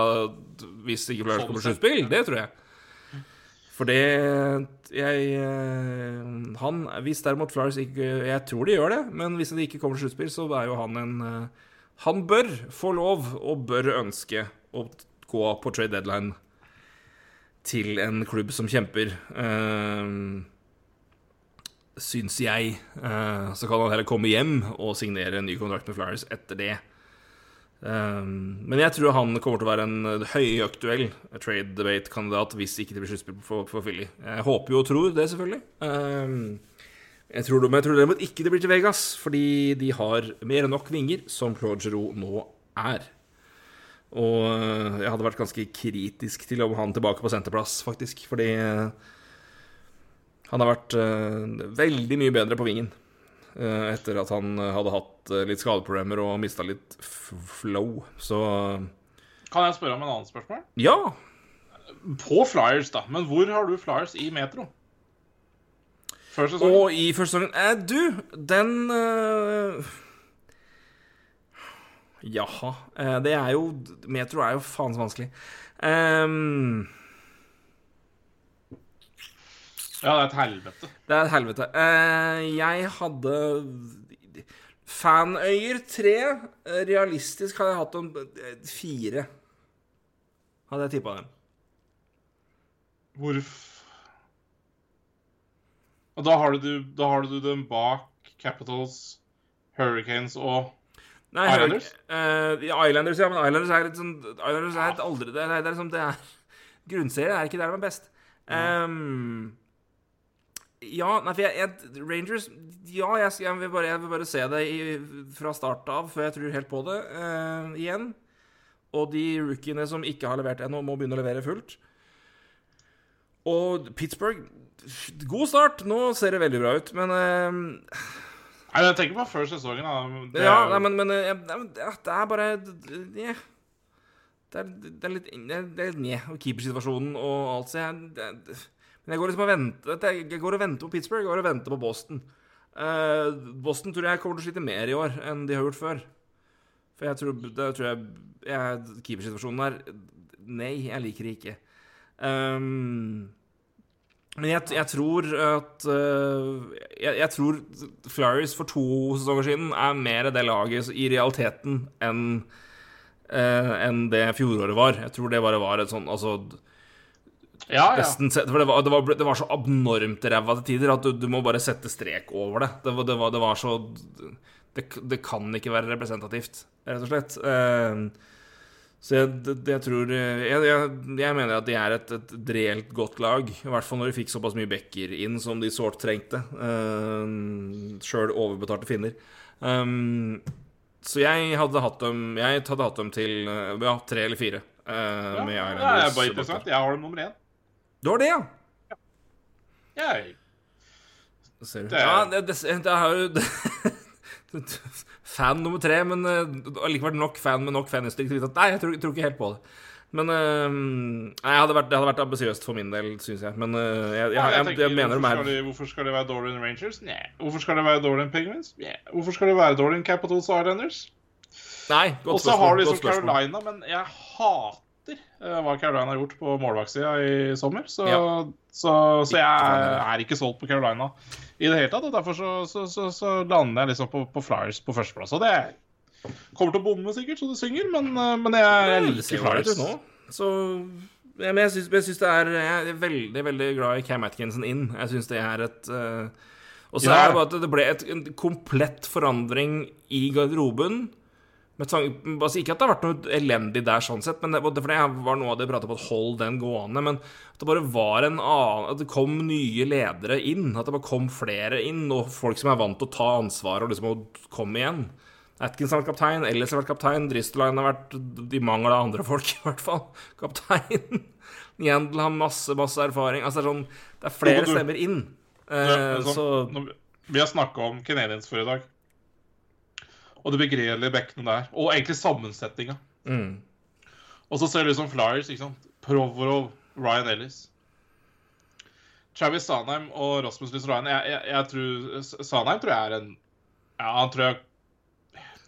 hvis ikke Flyers kommer til sluttspill, det tror jeg. For det jeg, eh, Han Hvis derimot Flyers ikke Jeg tror de gjør det, men hvis de ikke kommer til sluttspill, så er jo han en Han bør få lov, og bør ønske, å gå på trade deadline til en klubb som kjemper. Uh, syns jeg. Uh, så kan han heller komme hjem og signere en ny kontrakt med Flyers etter det. Um, men jeg tror han kommer til å være en høyaktuell trade debate-kandidat hvis ikke det blir sluttspill for, for Philly. Jeg håper jo og tror det, selvfølgelig. Um, jeg tror, men jeg tror derimot ikke det blir til Vegas, fordi de har mer enn nok vinger, som Claude Giroux nå er. Og øh, jeg hadde vært ganske kritisk til å ha han tilbake på senterplass, faktisk. Fordi øh, han har vært øh, veldig mye bedre på vingen etter at han hadde hatt litt skadeproblemer og mista litt flow. Så Kan jeg spørre om en annen spørsmål? ja. På Flyers, da. Men hvor har du Flyers i metro? Før sesongen? Og i første sesongen eh, Du, den øh, Jaha. Eh, det er jo Metro er jo faen så vanskelig. Um, Ja, det er et helvete. Det er et helvete. Uh, jeg hadde Fanøyer tre. Realistisk hadde jeg hatt om eh, fire. Hadde jeg tippa den. Hvorf... Og da har, du, da har du dem bak Capitals, Hurricanes og Nei, Islanders? Uh, Islanders, ja, men Islanders er litt sånn Islanders er et aldri Det er, det er liksom det er Grunnserie er ikke der de er best. Um, Ja, nei, for jeg, jeg Rangers Ja, jeg, jeg, vil bare, jeg vil bare se det i, fra start av, før jeg tror helt på det uh, igjen. Og de rookiene som ikke har levert ennå, må begynne å levere fullt. Og Pittsburgh God start. Nå ser det veldig bra ut, men eh, Nei, jeg tenker på før sesongen. Da. Det, Ja, nei, men, men eh, ja, det er bare Nja. Det er, det er litt Det er- er. Og keepersituasjonen og alt så jeg, det, det, Men jeg går liksom og venter Jeg jeg går og venter på Pittsburgh. Jeg går og venter på Boston. Uh, Boston tror jeg kommer til å slite mer i år enn de har gjort før. For jeg tror, det tror jeg, jeg Keepersituasjonen der Nei, jeg liker det ikke. Um, men jeg, jeg tror at øh, jeg, jeg tror Flyers for to sesonger siden er mer det laget i realiteten enn øh, enn det fjoråret var. Jeg tror det bare var et sånn altså, ja, ja. nesten, For det var, det var, det var så abnormt ræva til tider at du, du må bare sette strek over det. Det, var- det, var, det var så det, det kan ikke være representativt, rett og slett. Eh, så jeg, jeg tror jeg, jeg, jeg mener at de er et, et reelt godt lag. I hvert fall når de fikk såpass mye backer inn som de sårt trengte. Uh, Sjøl overbetalte finner. Um, så jeg hadde hatt dem Jeg hadde hatt dem til uh, ja, tre eller fire. uh, ja, med det er bare interessant. Jeg har dem nummer én. Du har det, ja? ja. Jeg Ser du. Det- Ja, det, det, det er jo Fan nummer tre, men uh, allikevel nok fan med nok faninstinkt til å vite at Nei, jeg tror, jeg tror ikke helt på det. Men uh, nei, hadde vært, det hadde vært ambisiøst for min del, syns jeg. Men uh, jeg, jeg, jeg, mener det hvorfor, er skal de, hvorfor skal de være dårligere enn Rangers? Nei. Hvorfor skal de være dårligere enn Penguins? Nei. Hvorfor skal de være dårligere enn Capitals og Islanders? Nei, Og godt så har de liksom. Carolina, men jeg hater eh, hva Carolina har gjort på målvaktsida i sommer. Så, Ja. så, så jeg er ikke solgt på Carolina i det hele tatt. Og derfor så, så, så, så lander jeg liksom på, på Flyers på førsteplass. Og det kommer til å bomme sikkert, så det synger, men, eh, men jeg, jeg liker Flyers. nå. Så ja, Men jeg syns, jeg syns det er Jeg er veldig, veldig glad i Cam Atkinson inn. Jeg syns det er et uh, Og så Ja. er det bare at det ble et, en komplett forandring i garderoben. Tanke, altså ikke at det har vært noe elendig der, sånn sett, men det, for det var noe av det jeg pratet på, at hold den gående. Men at det bare var en annen At det kom nye ledere inn. At det bare kom flere inn, og folk som er vant til å ta ansvar og liksom å komme igjen. Atkins har vært kaptein, Ellis har vært kaptein, Dristlein har vært de mangel av andre folk, i hvert fall. Kaptein. Jendel har masse, masse erfaring. Altså, det er sånn Det er flere stemmer inn. Ja, Eh, så sånn, vi- Vi har snakka om Canadiens før i dag. Og det begredelige bekkene der. Og egentlig sammensetninga. mm. Og så ser det ut som Flyers. ikke sant? Provorov, Ryan Ellis. Travis Sanheim og Rasmus Lysrainen. Jeg, jeg, jeg tror Sanheim tror jeg er en Ja, han tror jeg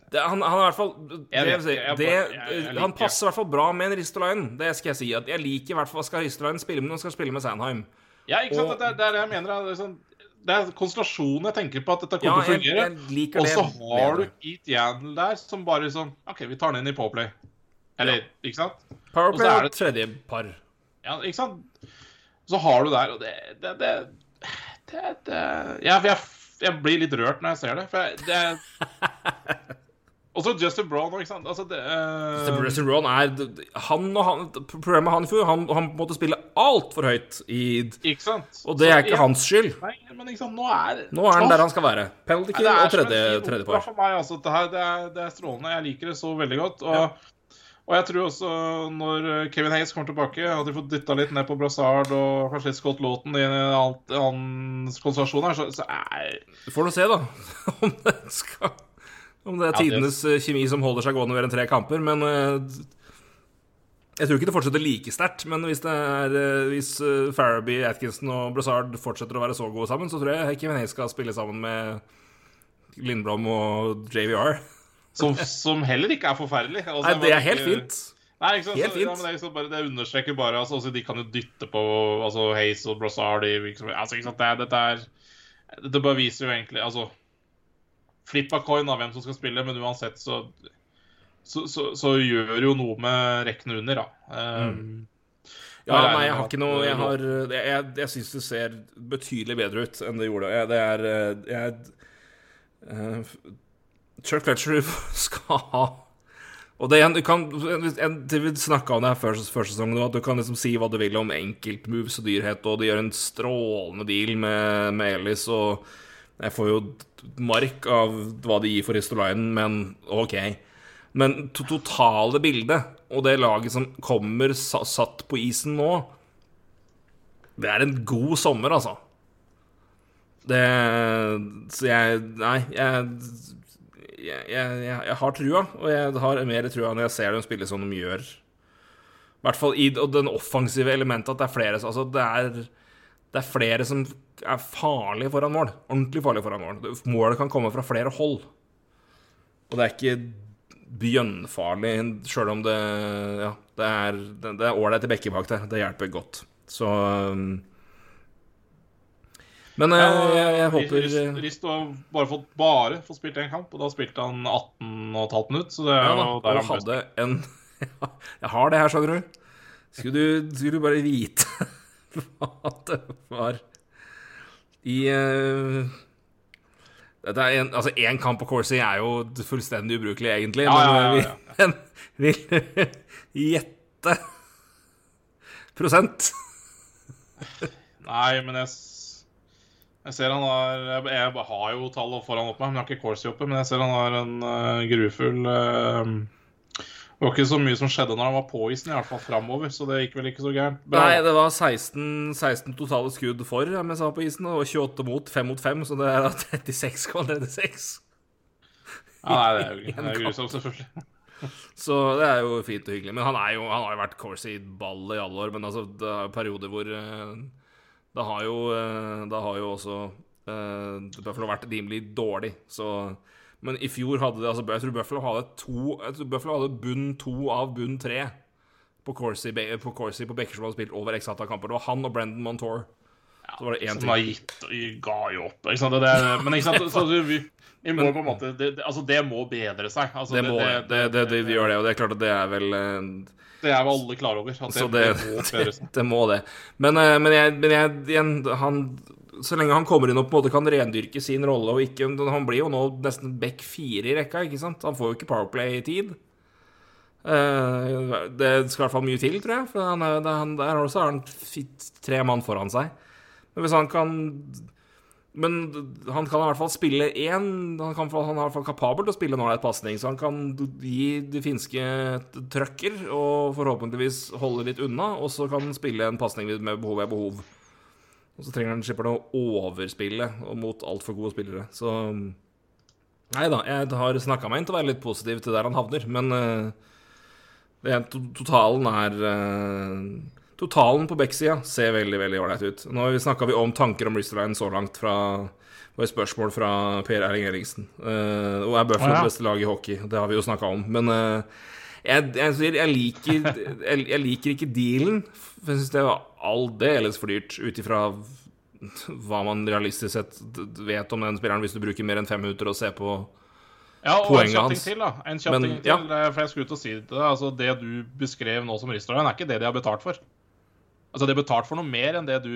det, han, han er i hvert fall det, si, det, Han passer i hvert fall bra med en Ristolainen. Det skal jeg si. Jeg liker i hvert fall Skal Ristolainen spille med noen, skal spille med Sanheim. Ja, ikke sant? Og- Det, er, det er det jeg mener. Er, sånn, det er konstellasjonen jeg tenker på at dette Ja, kommer til å fungere. Og så har du Eat Yandel der som bare sånn OK, vi tar den inn i Powerplay. Eller, ikke sant? Powerplay og så er og det- tredje par. Ja, ikke sant? Så har du der, og det Det, det, det, det jeg, jeg, jeg blir litt rørt når jeg ser det. For jeg, det Og så Justin Brown òg, ikke sant. Altså, det uh... Justin Brown er Han og han Problemet han i fjor, han, han måtte spille altfor høyt i Ikke sant? Og det er ikke hans skyld. Nei, men ikke sant, nå er Nå er han der han skal være. Penalty kill og tredje, tredje par. For meg, altså, det, her, det, er, det er strålende. Jeg liker det så veldig godt. Og, og jeg tror også når Kevin Hayes kommer tilbake, at de får dytta litt ned på Brassard og kanskje litt Scott Lawton i en annen konsentrasjon her, så, så er Du får nå se, da, om det skal Om det er tidenes eh, kjemi som holder seg gående mer en tre kamper, men eh, Jeg tror ikke det fortsetter like sterkt, men hvis det er eh, Hvis Faraby, Atkinson og Brazard fortsetter å være så gode sammen, så tror jeg Kevin Hayes skal spille sammen med Lindblom og JVR. som, som heller ikke er forferdelig. Altså, Nei, det er helt ikke- fint. Nei, ikke sant? Helt fint. ja, men det, liksom bare, det understreker bare altså, altså, De kan jo dytte på altså, Hayes og Brazard. Liksom. Altså, ikke sant? Det, dette er Dette bare viser jo egentlig Altså Flip av coin av hvem som skal spille, men uansett så så, så, så gjør jo noe med rekkene under, da. Um, Ja, nei, jeg har ikke noe Jeg, uh, har, jeg, jeg, jeg syns det ser betydelig bedre ut enn det gjorde. Jeg, det er eh, jeg, eh, Chuck Fletcher skal ha Og det, du kan, Vi snakka om det her før, før sesongen, at du kan liksom si hva du vil om enkeltmoves og dyrhet, og de gjør en strålende deal med, med Ellis, og jeg får jo mark av hva de gir for Ristolainen, men OK. Men to totale bildet, og det laget som kommer satt på isen nå Det er en god sommer, altså. Det Så jeg Nei, jeg jeg, jeg, jeg, har trua, og jeg har mer trua når jeg ser dem spille som de gjør. I hvert fall i og den offensive elementet at det er flere altså det er, det er flere som er farlige foran mål. Ordentlig farlige foran mål. Målet kan komme fra flere hold. Og det er ikke bjønnfarlig, sjøl om det Ja, det er det er ålreit i bekke bak der. Det hjelper godt. Så um, Men eh, jeg, jeg, håper Rist, Rist har bare fått, bare fått spilt én kamp, og da spilte han 18,5 minutter. Så det er ja, jo der han hadde en Jeg har det her, skjønner du. Skulle du, skulle du bare vite hva det var i uh, dette er en, altså Én kamp på Corsi er jo fullstendig ubrukelig, egentlig. Ja, men ja, ja, ja. vil gjette prosent? Nei, men jeg, jeg ser han har jeg, jeg, har jo tallet foran opp meg, men jeg har ikke Corsi oppe. Men jeg ser han har en uh, grufull uh, det var ikke så mye som skjedde når han var på isen, i hvert fall framover. Så det gikk vel ikke så gærent. Nei, det var 16, 16 totale skudd for mens han var på isen, og 28 mot, 5 mot 5, så det er 36,36. Ja, nei, det er jo det er grusomt, selvfølgelig. Så det er jo fint og hyggelig. Men han, jo, han har jo vært Corsi-ball i alle år. Men altså, det er perioder hvor eh, Det har jo, eh, det har jo også Det har vært rimelig dårlig, så men i fjor hadde det altså, Jeg tror Buffalo hadde to tror Buffalo hadde bunn to av bunn tre på Corsi på, Corsi, på Bekker som hadde spilt over x antall kamper. Det var han og Brendan Montour. Ja, så var det én til. Som gitt ga jo opp. Ikke sant? Det, det, men ikke sant? Så, vi, vi må på en måte det, altså, det må bedre seg. Altså, det, må, det, det, det, gjør det, og det er klart at det er vel eh, Det er jo alle klar over. At det, det. Det, må det. Men, eh, men, jeg, men jeg, igjen, han så lenge han kommer inn og på en måte kan rendyrke sin rolle og ikke Han blir jo nå nesten back fire i rekka, ikke sant? Han får jo ikke Powerplay-tid. Uh, det skal i hvert fall mye til, tror jeg. For han han, der også har han tre mann foran seg. Men hvis han kan Men han kan i hvert fall spille én Han, han er i hvert fall kapabel til å spille en ålreit pasning, så han kan gi de finske trøkker og forhåpentligvis holde litt unna, og så kan han spille en pasning med behov ved behov. Og så trenger han slipper han å overspille mot altfor gode spillere. Så Nei da, jeg har snakka meg inn til å være litt positiv til der han havner, men uh, totalen er uh, Totalen på backsida ser veldig veldig ålreit ut. Nå snakka vi om tanker om Risterline så langt fra var et spørsmål fra Per Erling Eriksen. Uh, og er Buffalo oh, ja. beste lag i hockey? Det har vi jo snakka om. Men uh, jeg, jeg, jeg, liker, jeg, liker, ikke dealen. For jeg syns det var aldeles for dyrt ut ifra hva man realistisk sett vet om den spilleren, hvis du bruker mer enn fem minutter og ser på ja, og en kjapp ting til, da. En kjapp ting til, ja. for jeg skulle ut og si det. Altså, det du beskrev nå som Ristoran, er ikke det de har betalt for. Altså, de har betalt for noe mer enn det du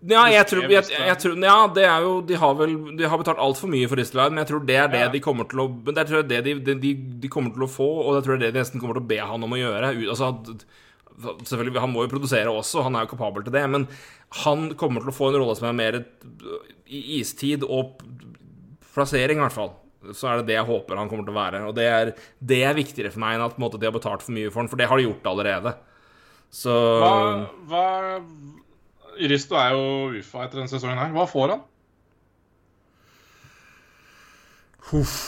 ja, jeg tror, jeg, jeg tror, ja, det er jo De har vel De har betalt altfor mye for Ristelainen, men jeg tror det er det ja. de kommer til å Det tror jeg det de, de, de, kommer til å få, og det tror jeg det de nesten kommer til å be han om å gjøre. Altså, selvfølgelig, Han må jo produsere også, han er jo kapabel til det, men han kommer til å få en rolle som er mer i istid og plassering, i hvert fall. Så er det det jeg håper han kommer til å være. Og det er, det er viktigere for meg enn at måte, de har betalt for mye for han, for det har de gjort allerede. Så hva, hva Risto er jo UFA etter denne sesongen her. Hva får han? Huff.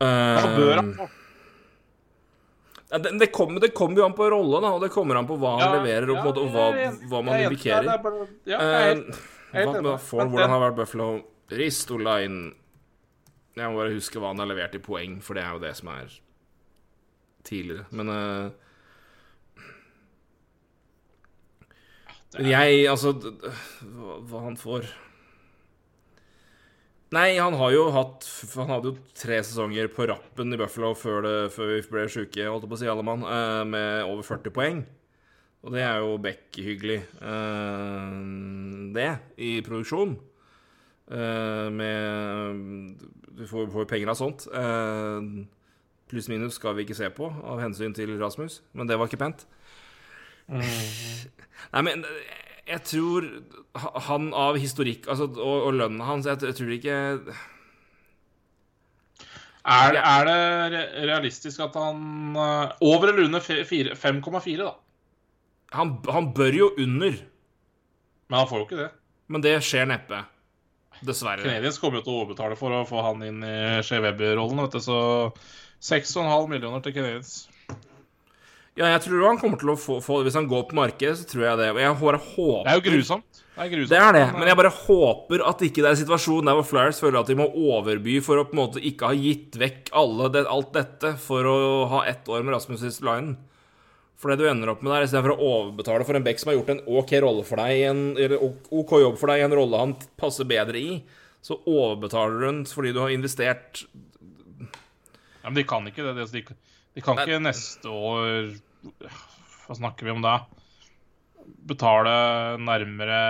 Hva bør han få? Ja, det, det, kommer, det, kommer, jo an på rolle, da, og det kommer an på hva han ja, leverer, og, ja, og hva, hva, man indikerer. Uh, hva, for, hvordan har vært Buffalo Ristoline Jeg må bare huske hva han har levert i poeng, for det er jo det som er tidligere. Men uh, Men jeg Altså, hva, hva han får Nei, han har jo hatt Han hadde jo tre sesonger på rappen i Buffalo før, det, før vi ble sjuke, holdt jeg på å si, alle mann, eh, med over 40 poeng. Og det er jo Beck-hyggelig, eh, det, i produksjon. Eh, med Du får, jo penger av sånt. Pluss minus skal vi ikke se på av hensyn til Rasmus, men det var ikke pent. Nei, men jeg tror han av historikk altså, og, og lønnen hans jeg, jeg tror ikke Er, er det realistisk at han eh, Over eller under 5,4, da? han, han bør jo under, Men han får jo ikke det. men det skjer neppe. Dessverre. Canadiens kommer jo til å overbetale for å få han inn i Shea Webber-rollen, vet du, så 6,5 millioner til Canadiens. Ja, jeg tror han kommer til å få, få Hvis han går på markedet, så tror jeg det. Jeg bare håper Det er jo grusomt. Det er grusomt. Det er det, men jeg bare håper at ikke det er en situasjon der hvor Flyers føler at de må overby for å på en måte ikke ha gitt vekk alle det, alt dette for å ha ett år med Rasmus Ristolainen. For det du ender opp med der, istedenfor å overbetale for en Beck som har gjort en OK rolle for deg, en, eller OK jobb for deg i en rolle han passer bedre i, så overbetaler du den fordi du har investert Ja, men de kan ikke det. De, de kan ikke neste år Hva snakker vi om da? Betale nærmere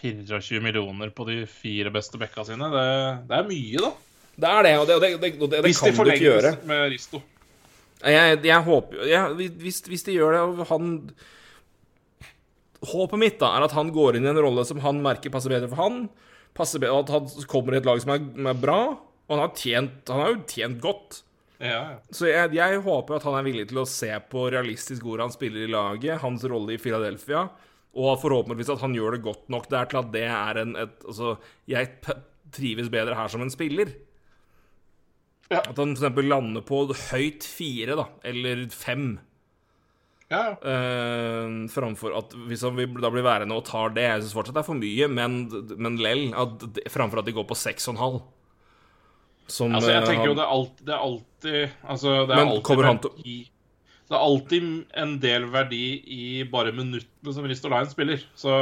24 millioner på de fire beste bekka sine. Det, det er mye, da. Det er det, og det, det, det, det, det Hvis de kan du ikke gjøre. med Risto. Jeg, jeg håper jo hvis, hvis de gjør det, og han Håpet mitt da er at han går inn i en rolle som han merker passer bedre for han. Passer bedre, At han kommer i et lag som er, er bra. Og han har, tjent, han har jo tjent godt. Ja, ja. Så jeg, jeg håper at han er villig til å se på realistisk hvor han spiller i laget, hans rolle i Philadelphia, og forhåpentligvis at han gjør det godt nok der til at det er en et, Altså, jeg trives bedre her som en spiller. Ja. At han f.eks. lander på høyt fire, da, eller fem. ja, ja. Uh, framfor at hvis han vil- da blir værende og tar det Jeg syns fortsatt det er for mye, men, men lell. At, framfor at de går på seks og en halv. Som Altså, jeg eh, tenker jo det er alltid, det er alltid altså, det er Men alltid kommer han til- Det er alltid en del verdi i bare minuttene som Ristolainen spiller. Så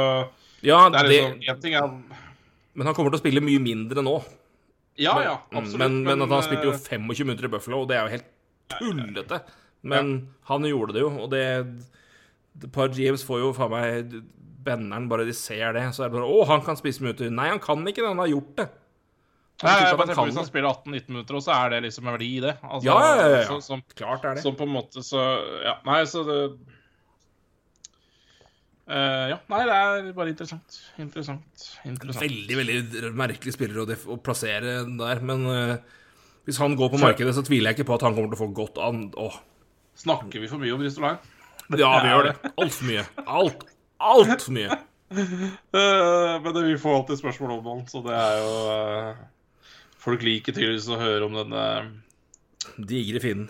Ja, det er det, liksom En ting er men han kommer til å spille mye mindre nå. Ja, ja, Mm, absolutt. Men, men at han spilte jo eh, 25 minutter i Buffalo, og det er jo helt tullete. Men han gjorde det jo, og det Et par GMs får jo faen meg benneren bare de ser det. Så er det bare Å, han kan spise minutter. Nei, han kan ikke det. Han har gjort det. Nei, jeg bare tenker Hvis han spiller 18-19 minutter, og så er det liksom en verdi i det. Altså, Ja, ja, ja, ja. Så, som, Klart er det. som på en måte så Ja, nei, så det uh, Ja, nei, det er bare interessant. Interessant. Interessant. Veldig veldig merkelig spiller å, def- å plassere der, men uh, hvis han går på markedet, så tviler jeg ikke på at han kommer til å få godt an. Åh. Snakker vi for mye om Ristolainen? Ja, vi gjør det. Altfor mye. Alt. Altfor mye. Uh, men det, vi får alltid spørsmål om han, så det er jo Folk liker tydeligvis å høre om denne, Digre finnen.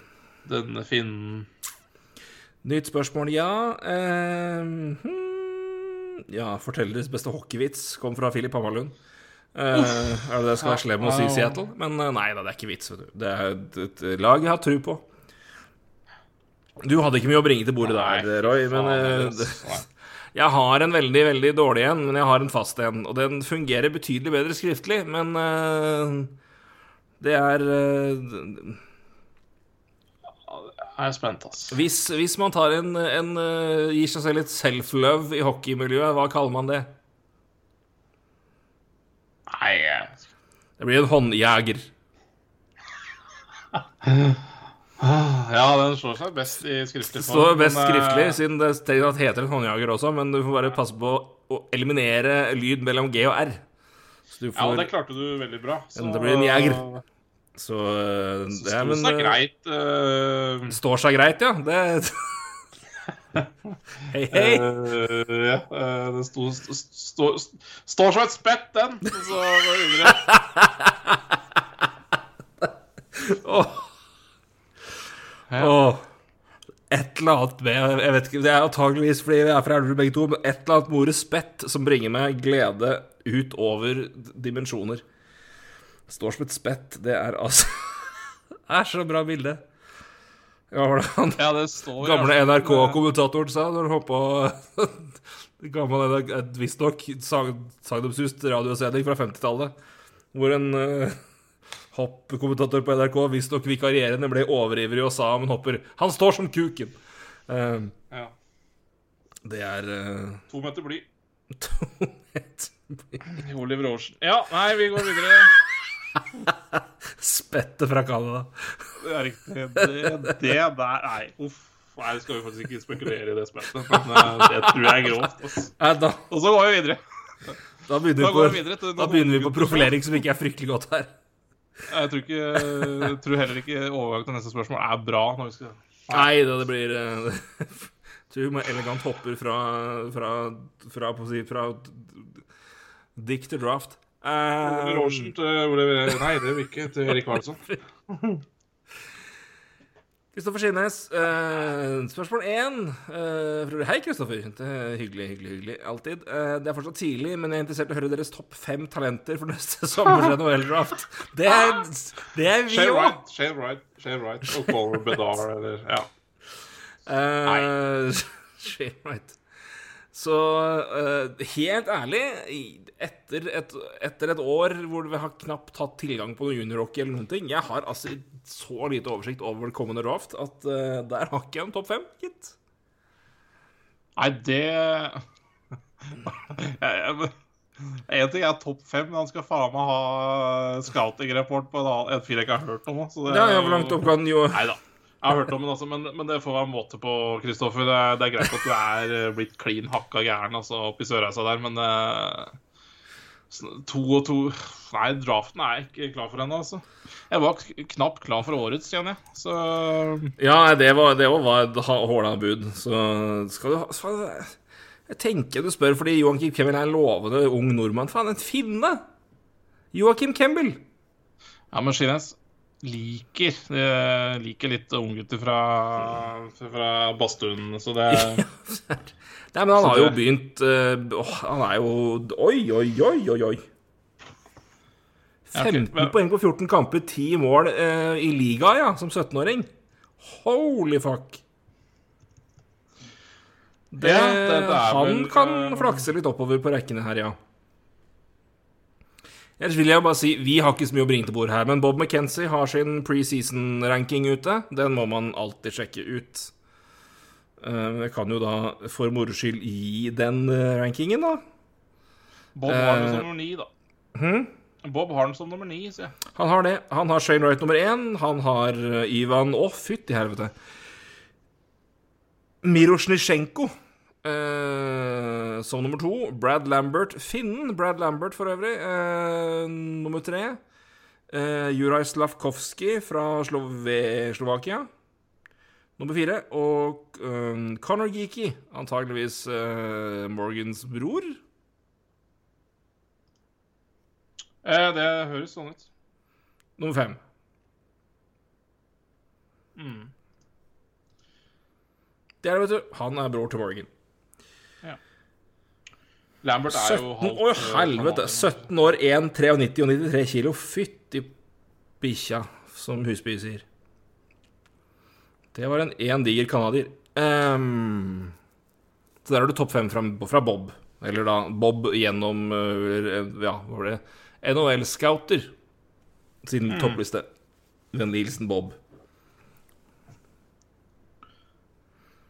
denne finnen Nytt spørsmål, ja. Uh, hmm, ja, fortell deres beste hockeyvits kom fra Filip Hammarlund. Uh, er det det jeg skal være slem å si i Seattle? Men eh, nei da, det er ikke vits. vet du. Det er et, lag jeg har tro på. Du hadde ikke mye å bringe til bordet der, Roy, men nei. Jeg har en veldig, veldig dårlig en, men jeg har en fast en. Og den fungerer betydelig bedre skriftlig, men uh, det er uh, Jeg er spent, ass. hvis, hvis man tar en, en uh, gir seg selv litt self-love i hockeymiljøet, hva kaller man det? Nei, Det blir en håndjeger. Ja, den slår seg best i skriftlig form. står best men, eh, skriftlig, siden det heter en håndjager også, men du får bare passe på å eliminere lyd mellom G og R. Så du Ja, det klarte du veldig bra. Så, Det blir en jeger. Så eh, Så det står men seg eh, greit. Uh, det står seg greit, ja. Det Hei, hei. Uh, ja, eh, det sto, sto, sto, står som et spett, den. Så går vi videre. Åh. Åh. Et eller annet med Jeg vet ikke, Det er antageligvis fordi vi er fra Elverum begge to, men et eller annet med ordet spett som bringer meg glede utover dimensjoner. Står som et spett. Det er altså Det er så bra bilde. Ja, var det han Ja, det står gamle ja. NRK-kommentatoren sa når han hoppa Gammel Visstnok sag- sagnomsust radiosending fra 50-tallet, hvor en uh, hoppkommentator på NRK visstnok vikarierende ble overivrig og sa om en hopper 'Han står som kuken'. Eh, Ja. det er uh, To meter bly. et Oliver Aarsen. Ja, nei, vi går videre. Spettet fra Canada. Det er riktig. Det, det der Nei, uff. Nei, skal vi faktisk ikke spekulere i det spettet. Men det tror jeg er grovt. Og så går vi videre. da, begynner Da vi på, vi videre da begynner vi på profilering som ikke er fryktelig godt her. Jeg tror, ikke, tror heller ikke overgang til neste spørsmål er bra. når vi skal... Nei da, det blir eh, Tror vi må elegant hopper fra Fra, fra, fra dick til draft. Um, Lorsen til Nei, det vil ikke. Til Erik Karlsson. Kristoffer Skinnes, eh, spørsmål én. Eh, hei, Kristoffer. Er hyggelig, hyggelig, hyggelig. Alltid. Eh, det er fortsatt tidlig, men jeg er interessert i å høre deres topp fem talenter for neste sommers NHL-draft. Det, det er vi Shane! Wright, Shane Wright, Shane og Color Bedar, eller Ja. Uh, Shane Wright. Så uh, helt ærlig, etter et, etter et år hvor vi har knapt hatt tilgang på noe juniorhockey eller noen ting Jeg har altså så lite oversikt over kommende raft at uh, der har ikke jeg en topp fem, gitt. Nei, det En ting er topp fem, men han skal faen meg ha scouting-rapport på en annen- en fyr jeg ikke har hørt om. Så det, Ja, ja, hvor langt opp kan jo Nei da. Jeg har hørt om den, altså, men, men det får være en måte på, Kristoffer. Det, det er greit at du er eh, blitt klin hakka gæren altså, oppi Sørreisa der, men sånn to og to Nei, draften er jeg ikke klar for ennå, altså. Jeg var knapt klar for årets, kjenner jeg. Så Ja, det var, det var et håla bud. Så skal du ha skal, Jeg tenker du spør fordi Joakim Kemmel er en lovende ung nordmann. Faen, en finne! Joakim Kemmel. Ja, men Skinnes liker Jeg liker litt unggutter fra, fra badstuen, så det Nei, men han har jo begynt eh, åh, Han er jo Oi, oi, oi, oi, oi. Ja, ok, 15 men- poeng på 14 kamper, 10 mål eh, i liga, ja, som 17-åring. Holy fuck. Det, Ja, det- det er han vel, kan eh, flakse litt oppover på rekkene her, ja. Ellers vil jeg bare si Vi har ikke så mye å bringe til bord her, men Bob McKenzie har sin preseason-ranking ute. Den må man alltid sjekke ut. Eh, Jeg kan jo da for moro skyld gi den eh, rankingen, da. Bob har den som Eh, nummer ni, da. Hmm? Bob har den som nummer ni, sier jeg. Han har det. Han har Shane Wright nummer én. Han har Ivan Å, fytti helvete. Mirosjnisjenko eh, som nummer to. Brad Lambert. Finnen Brad Lambert, for øvrig. Uh, nummer tre. uh, Juraj Slavkovskij fra Slove Slovakia. Nummer fire. Og Conor Geeky, antageligvis Morgans bror. Det høres sånn ut. Nummer fem. Mm. Det er det, vet du. Han er bror til Morgan. Lambert er 17 jo halvt Å, eh, helvete! 17 år, 1, 93 og 93 kilo. Fytti bikkja, som Husby sier. Det var en én diger canadier. Um, så der har du topp fem fra, fra Bob. Eller da Bob gjennom øh, Ja, hva var det? NHL-scouter sin toppliste. Vennlig hilsen Bob.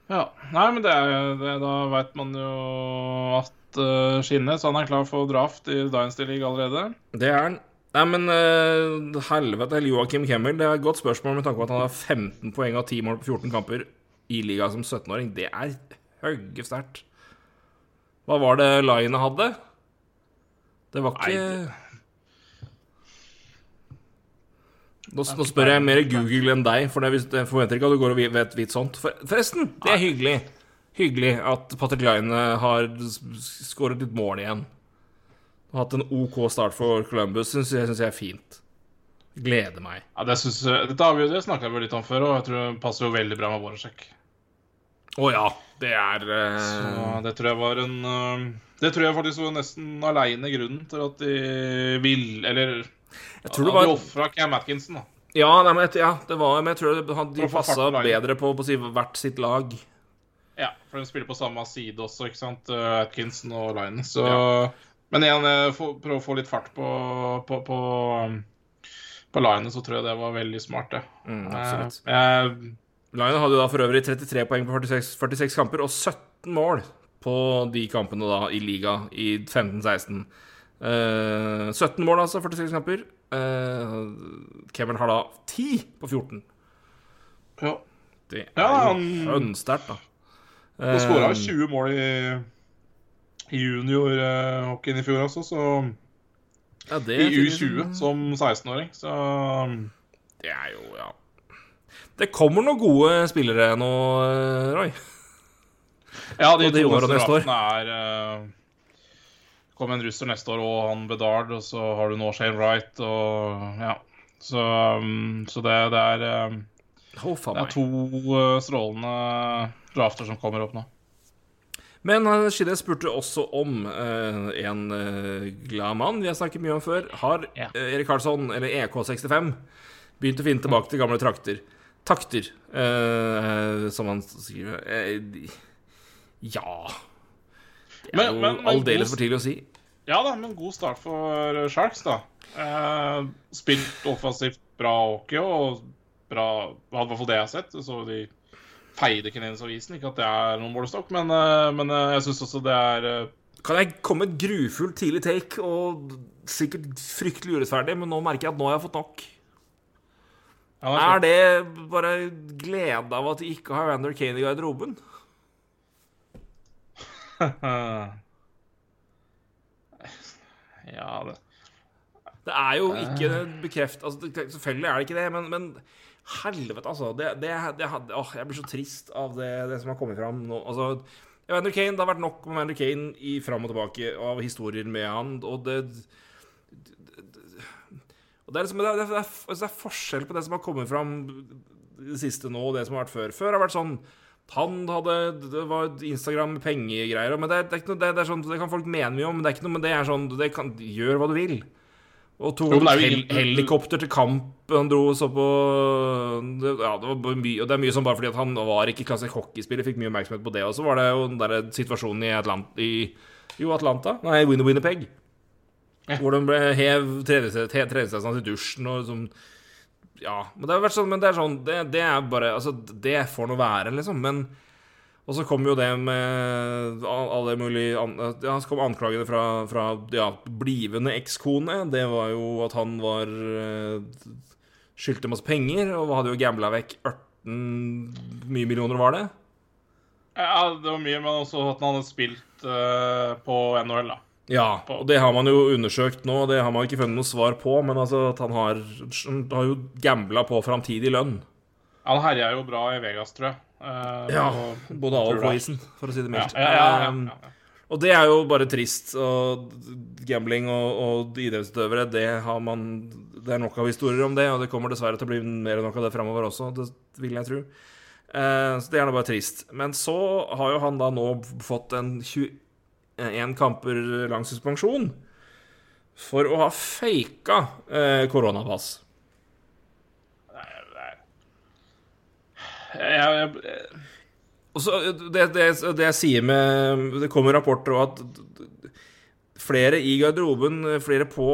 Ja. Nei, men det er, det, da veit man jo at uh, så han er klar for draft i Dynasty League allerede. Det er han. Nei, men uh, helvete, Joakim Kemmel, det er et godt spørsmål med tanke på at han har 15 poeng av 10 mål på 14 kamper i liga som 17-åring. Det er høgge sterkt. Hva var det Line hadde? Det var ikke Nei, nå, nå spør jeg mer Google enn deg, for jeg forventer ikke at du går og vet hvit sånt. For, forresten, det er hyggelig. Hyggelig at Patrick Line har skåret litt mål igjen. Og hatt en OK start for Columbus, syns jeg, synes jeg er fint. Gleder meg. Ja, det synes, jeg- Dette har vi det snakka vi litt om før, og jeg tror det passer jo veldig bra med Voracek. Å ja, det er Så eh, det tror jeg var en uh, Det tror jeg faktisk var nesten aleine grunnen til at de vil Eller Jeg tror det at var de ofra Cam Atkinson, da. Ja, nei, men, ja det var, men jeg tror det, de passa bedre på, på si, hvert sitt lag. Ja, for de spiller på samme side også, ikke sant? Uh, Atkinson og Line. Så Men igjen, eh, prøve å få litt fart på på, på, um, på Line, så tror jeg det var veldig smart, det. Mm, Eh, absolutt. jeg- Lion hadde da for øvrig 33 poeng på 46, 46 kamper og 17 mål på de kampene da i liga i 15-16. Eh, 17 mål, altså, 46 kamper. Uh, Cameron har da 10 på 14. Ja. Det er Ja, han- hønsterkt, da. Han skåra Eh, 20 mål i, i juniorhockeyen i fjor også, så ja, det I er U20 som 16-åring, så Det er jo, ja Det kommer noen gode spillere nå, eh, Roy. Ja, de to neste draftene er uh, Kommer en russer neste år, og han Bedard, og så har du nå Shane Wright, og ja. Så, um, så det, det er um, Det er to uh, strålende drafter som kommer opp nå. Men uh, Shide spurte også om uh, en uh, glad mann vi har snakket mye om før. Har eh, Erik Karlsson, eller EK65, begynt å finne tilbake til gamle trakter? Takter, eh, som han skriver. Eh, ja Det er Men- jo aldeles for tidlig å si. Ja da, men god start for Sharks, da. Eh, spilt offensivt bra hockey og bra I hvert fall det jeg har sett. Så de feide Canadiens-avisen. Ikke at det er noen målestokk, men, eh, men eh, jeg syns også det er eh, Kan jeg komme et grufullt tidlig take, og sikkert fryktelig urettferdig, men nå merker jeg at nå har jeg fått nok. han er Er det bare glede av at de ikke har Rander Kane i garderoben? Ja, det Det er jo ikke bekreft... Altså, selvfølgelig er det ikke det, men, men helvete, altså. Det, det, det, hadde- åh, jeg blir så trist av det, som har kommet fram nå. Altså, Evander Kane, Det har vært nok om Evander Kane i fram og tilbake av historier med han, og det det er, liksom, er, er, altså, er forskjell på det som har kommet fram det siste nå, og det som har vært før. Før har det vært sånn Han hadde Det var Instagram-pengegreier. men det, er- det, er ikke noe, det, det, er sånn, det kan folk mene mye om, men det er ikke noe Men det er sånn det kan, Gjør hva du vil. Og tok Jo, hel, helikopter til kamp. Han dro og så på det, Ja, det var mye Og det er mye sånn bare fordi at han var ikke klassisk hockeyspiller, fikk mye oppmerksomhet på det. Og så var det jo den der situasjonen i, Atlant, i Jo, Atlanta? Nei, Winner Winnipeg. Hvor de ble hev tredjestedsene i dusjen og sånn Ja. Men det har vært sånn, men det er sånn Det, det er bare Altså, det får nå være, liksom. Men Og så kom jo det med alle mulige Ja, så kom anklagene fra, fra ja, blivende ekskone. Det var jo at han var eh, Skyldte masse penger og hadde jo gambla vekk 18 mye millioner, var det? Ja, det var mye, men også at han hadde spilt uh, på NHL, da. Ja, og det har man jo undersøkt nå. Det har man ikke funnet noe svar på, men altså at han har, han har jo gambla på framtidig lønn. Han herja jo bra i Vegas, tror jeg. Eh, Ja, og- både av og på isen, for å si det mildt. ja, ja, ja, Um. Og det er jo bare trist. Og gambling og, og idrettsutøvere, det har man Det er nok av historier om det, og det kommer dessverre til å bli mer enn nok av det framover også, det vil jeg tro. Eh, så det er nå bare trist. Men så har jo han da nå fått en 21 kamper lang suspensjon for å ha faka eh, koronapass. Jeg, jeg, jeg så det, det, det jeg sier med Det kommer rapporter om at flere i garderoben, flere på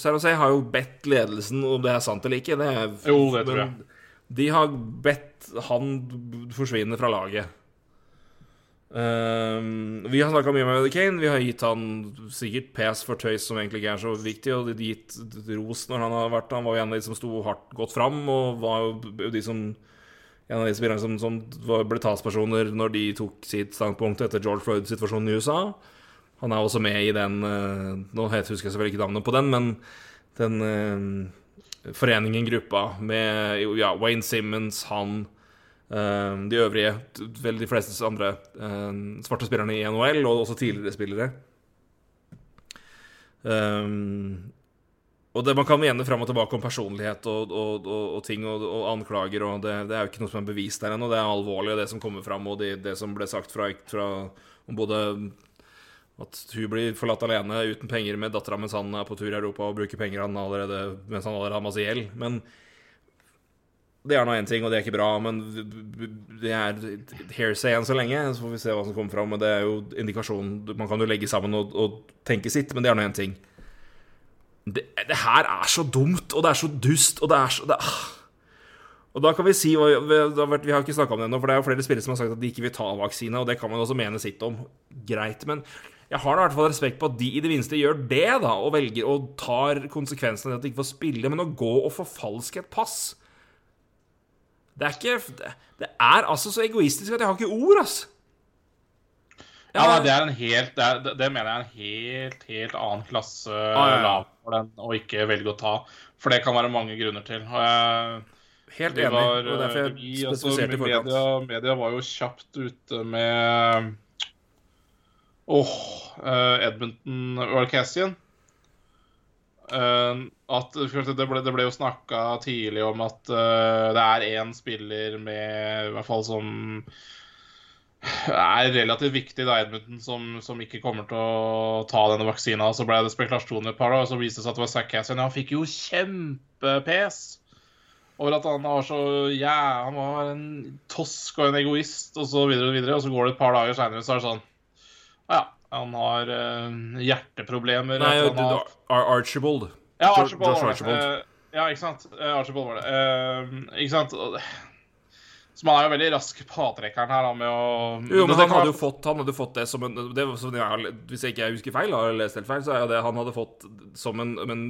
San har jo bedt ledelsen om det er sant eller ikke. Det er, Jo, det tror jeg. De har bedt han forsvinne fra laget. Ehm, vi har snakka mye med Kane. Vi har gitt han sikkert pes for tøys som egentlig ikke er så viktig, og gitt ros når han har vært Han var jo en av de som sto hardt godt fram, og var jo de som en av de spillerne som, som ble talspersoner når de tok sitt standpunkt etter George Floyd-situasjonen i USA. Han er også med i den eh, Nå husker jeg selvfølgelig ikke navnet på den, men den uh, foreningen, gruppa, med ja, Wayne Simmons, han De øvrige, vel de fleste andre eh, svarte spillerne i NHL, og også tidligere spillere. Um, og det Man kan mene fram og tilbake om personlighet og, og, og, og ting og anklager, og det, det er jo ikke noe som er bevist der ennå. Det er alvorlig, det som kommer fram, og det, det som ble sagt fra, fra om både at hun blir forlatt alene uten penger med dattera mens han er på tur i Europa og bruker penger han allerede, mens han allerede har masse gjeld. Men det er nå én ting, og det er ikke bra. Men det er hearsay enn så lenge. Så får vi se hva som kommer fram. Men det er jo indikasjon Man kan jo legge sammen og, og tenke sitt, men det er nå én ting. Det, det her er så dumt, og det er så dust, og det er så det, ah. Og da kan vi si og vi, vi har ikke snakka om det ennå, for det er jo flere spillere som har sagt at de ikke vil ta vaksine, og det kan man også mene sitt om. Greit, men jeg har i hvert fall respekt på at de i det minste gjør det, da, og velger og tar konsekvensene av at de ikke får spille. Men å gå og forfalske et pass Det er ikke Det, er altså så egoistisk at jeg har ikke ord, ass. Ja, ja det er en helt det, er, det, mener jeg er en helt, helt annen klasse ja, ja. lav for den å ikke velge å ta. For det kan være mange grunner til. Jeg, Helt enig. var, og derfor jeg vi, altså, spesifiserte forkant. media, media var jo kjapt ute med Åh oh, Edmonton Earl Cassian. Eh, at, det, ble, det ble jo snakka tidlig om at eh, det er én spiller med I hvert fall som er relativt viktig, i Edmonton, som, som ikke kommer til å ta denne vaksina. Så ble det spekulasjoner et par dager, og så viste det seg at det var Zack Cassian. Han fikk jo kjempepes over at han var så Ja, han var en tosk og en egoist, og så videre og videre. Og så går det et par dager seinere, så er det sånn Ja, han har uh, hjerteproblemer. Nei, han har, Archibald. ja, Archibald Josh. Archibald. Uh, ja, ikke sant. Eh, Archibald var det. Uh, ikke sant. Så man er jo veldig rask på avtrekkeren her da, med å Jo, men han hadde jo fått, han hadde fått det som en det, som jeg, Hvis jeg ikke husker feil, har lest helt feil, så er jo det han hadde fått som en, en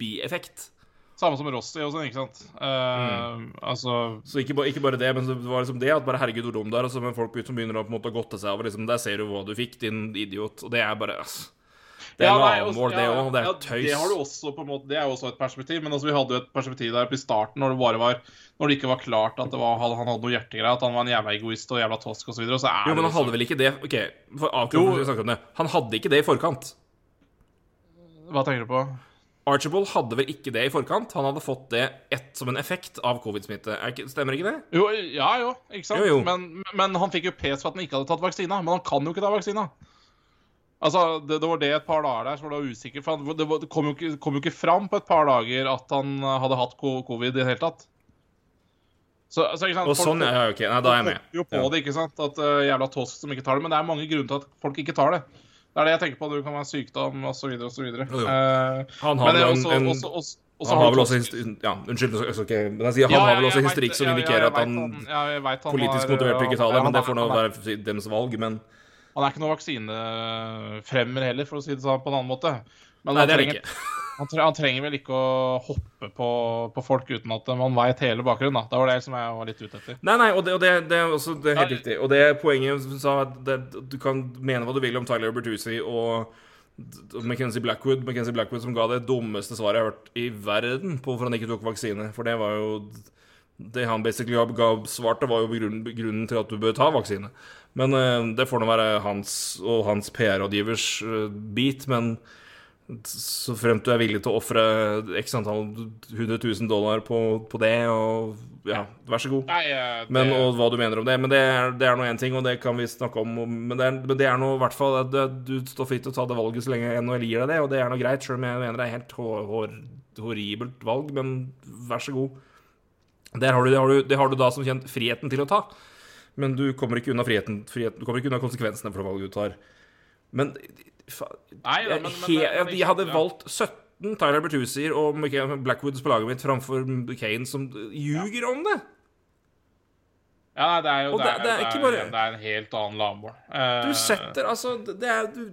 bieffekt. Samme som Rossi og sånn, ikke sant. Eh, Altså Så ikke, ikke bare det, men det var liksom det at bare herregud, hvor dum du er. Og så med folk som begynner å på en måte godte seg over liksom, Der ser du hva du fikk, din idiot. Og det er bare ass. Det er Ja, lavmål, det ja, òg. Det ja, er tøys. Det har du også på en måte Det er jo også et perspektiv. Men altså, vi hadde jo et perspektiv der i starten når det bare var Når det ikke var klart at det var, han hadde noe hjertegreier, at han var en jævla egoist og jævla tosk osv. Jo, men han hadde vel ikke det OK, for avklart, Jo. det. Han hadde ikke det i forkant. Hva tenker du på? Archibald hadde vel ikke det i forkant. Han hadde fått det ett som en effekt av covid-smitte. Er Stemmer ikke det? Jo, ja jo, ikke sant? Jo, jo. Men, men han fikk jo pes for at han ikke hadde tatt vaksina. Men han kan jo ikke ta vaksina. Altså, det, det var det et par dager der som var det usikker, for han, det, det kom, jo ikke, kom jo ikke fram på et par dager at han eh, hadde hatt covid i det hele tatt. Så, altså, ikke sant? Og sånn, ja, ja, ok. Nei, da er jeg med. jo på Ja. det, ikke sant? At uh, jævla tosk som ikke tar det. Men det er mange grunner til at folk ikke tar det. Det er det jeg tenker på. Du kan være sykdom osv. osv. Uh, Han har vel også, en, også, også, også Han har vel også Ja, unnskyld, jeg skal ikke Men jeg sier, han Ja, har vel også historikk som indikerer at han politisk motivert ikke ta det, men det får nå være deres valg. Men Han er ikke noen vaksinefremmer heller, for å si det sånn på en annen måte. Men Nei, det er det trenger, ikke. Han, tre, han trenger vel ikke å hoppe på, på folk uten at man veit hele bakgrunnen. Da. Det var det som jeg var litt ute etter. Nei, nei, og det, og det, det er også det er helt riktig. Og det er poenget som sa at det, Du kan mene hva du vil om Tyler Bertuzzi og McKenzie Blackwood. McKenzie Blackwood som ga det dummeste svaret jeg har hørt i verden på hvorfor han ikke tok vaksine. For det var jo Det han basically ga- ga til, var jo grunnen, grunnen til at du bør ta vaksine. Men eh, det får nå være hans og hans PR-rådgivers eh, bit. Men så fremt du er villig til å ofre x antall 100 000 dollar på, på det, og ja, vær så god. Nei, det, Men, og hva du mener om det. Men det er, det er nå én ting, og det kan vi snakke om. Men det er, men det er nå i hvert fall at Du står fritt til å ta det valget så lenge NHL gir deg det, og det er nå greit, sjøl om jeg mener det er helt hår, hår, horribelt valg, men vær så god. Der har du, det, har du, det har du da som kjent friheten til å ta. Men du kommer ikke unna friheten, friheten Du kommer ikke unna konsekvensene for det valget du tar. Men Nei, da, men- men- men- jeg hadde ja. valgt 17 Tyler Bertuzier og Blackwoods på laget mitt framfor Kane, som ljuger om det. Ja, det er jo det det- er, det er det er, bare- det er en helt annen lavmål. Uh, Du setter altså Det er du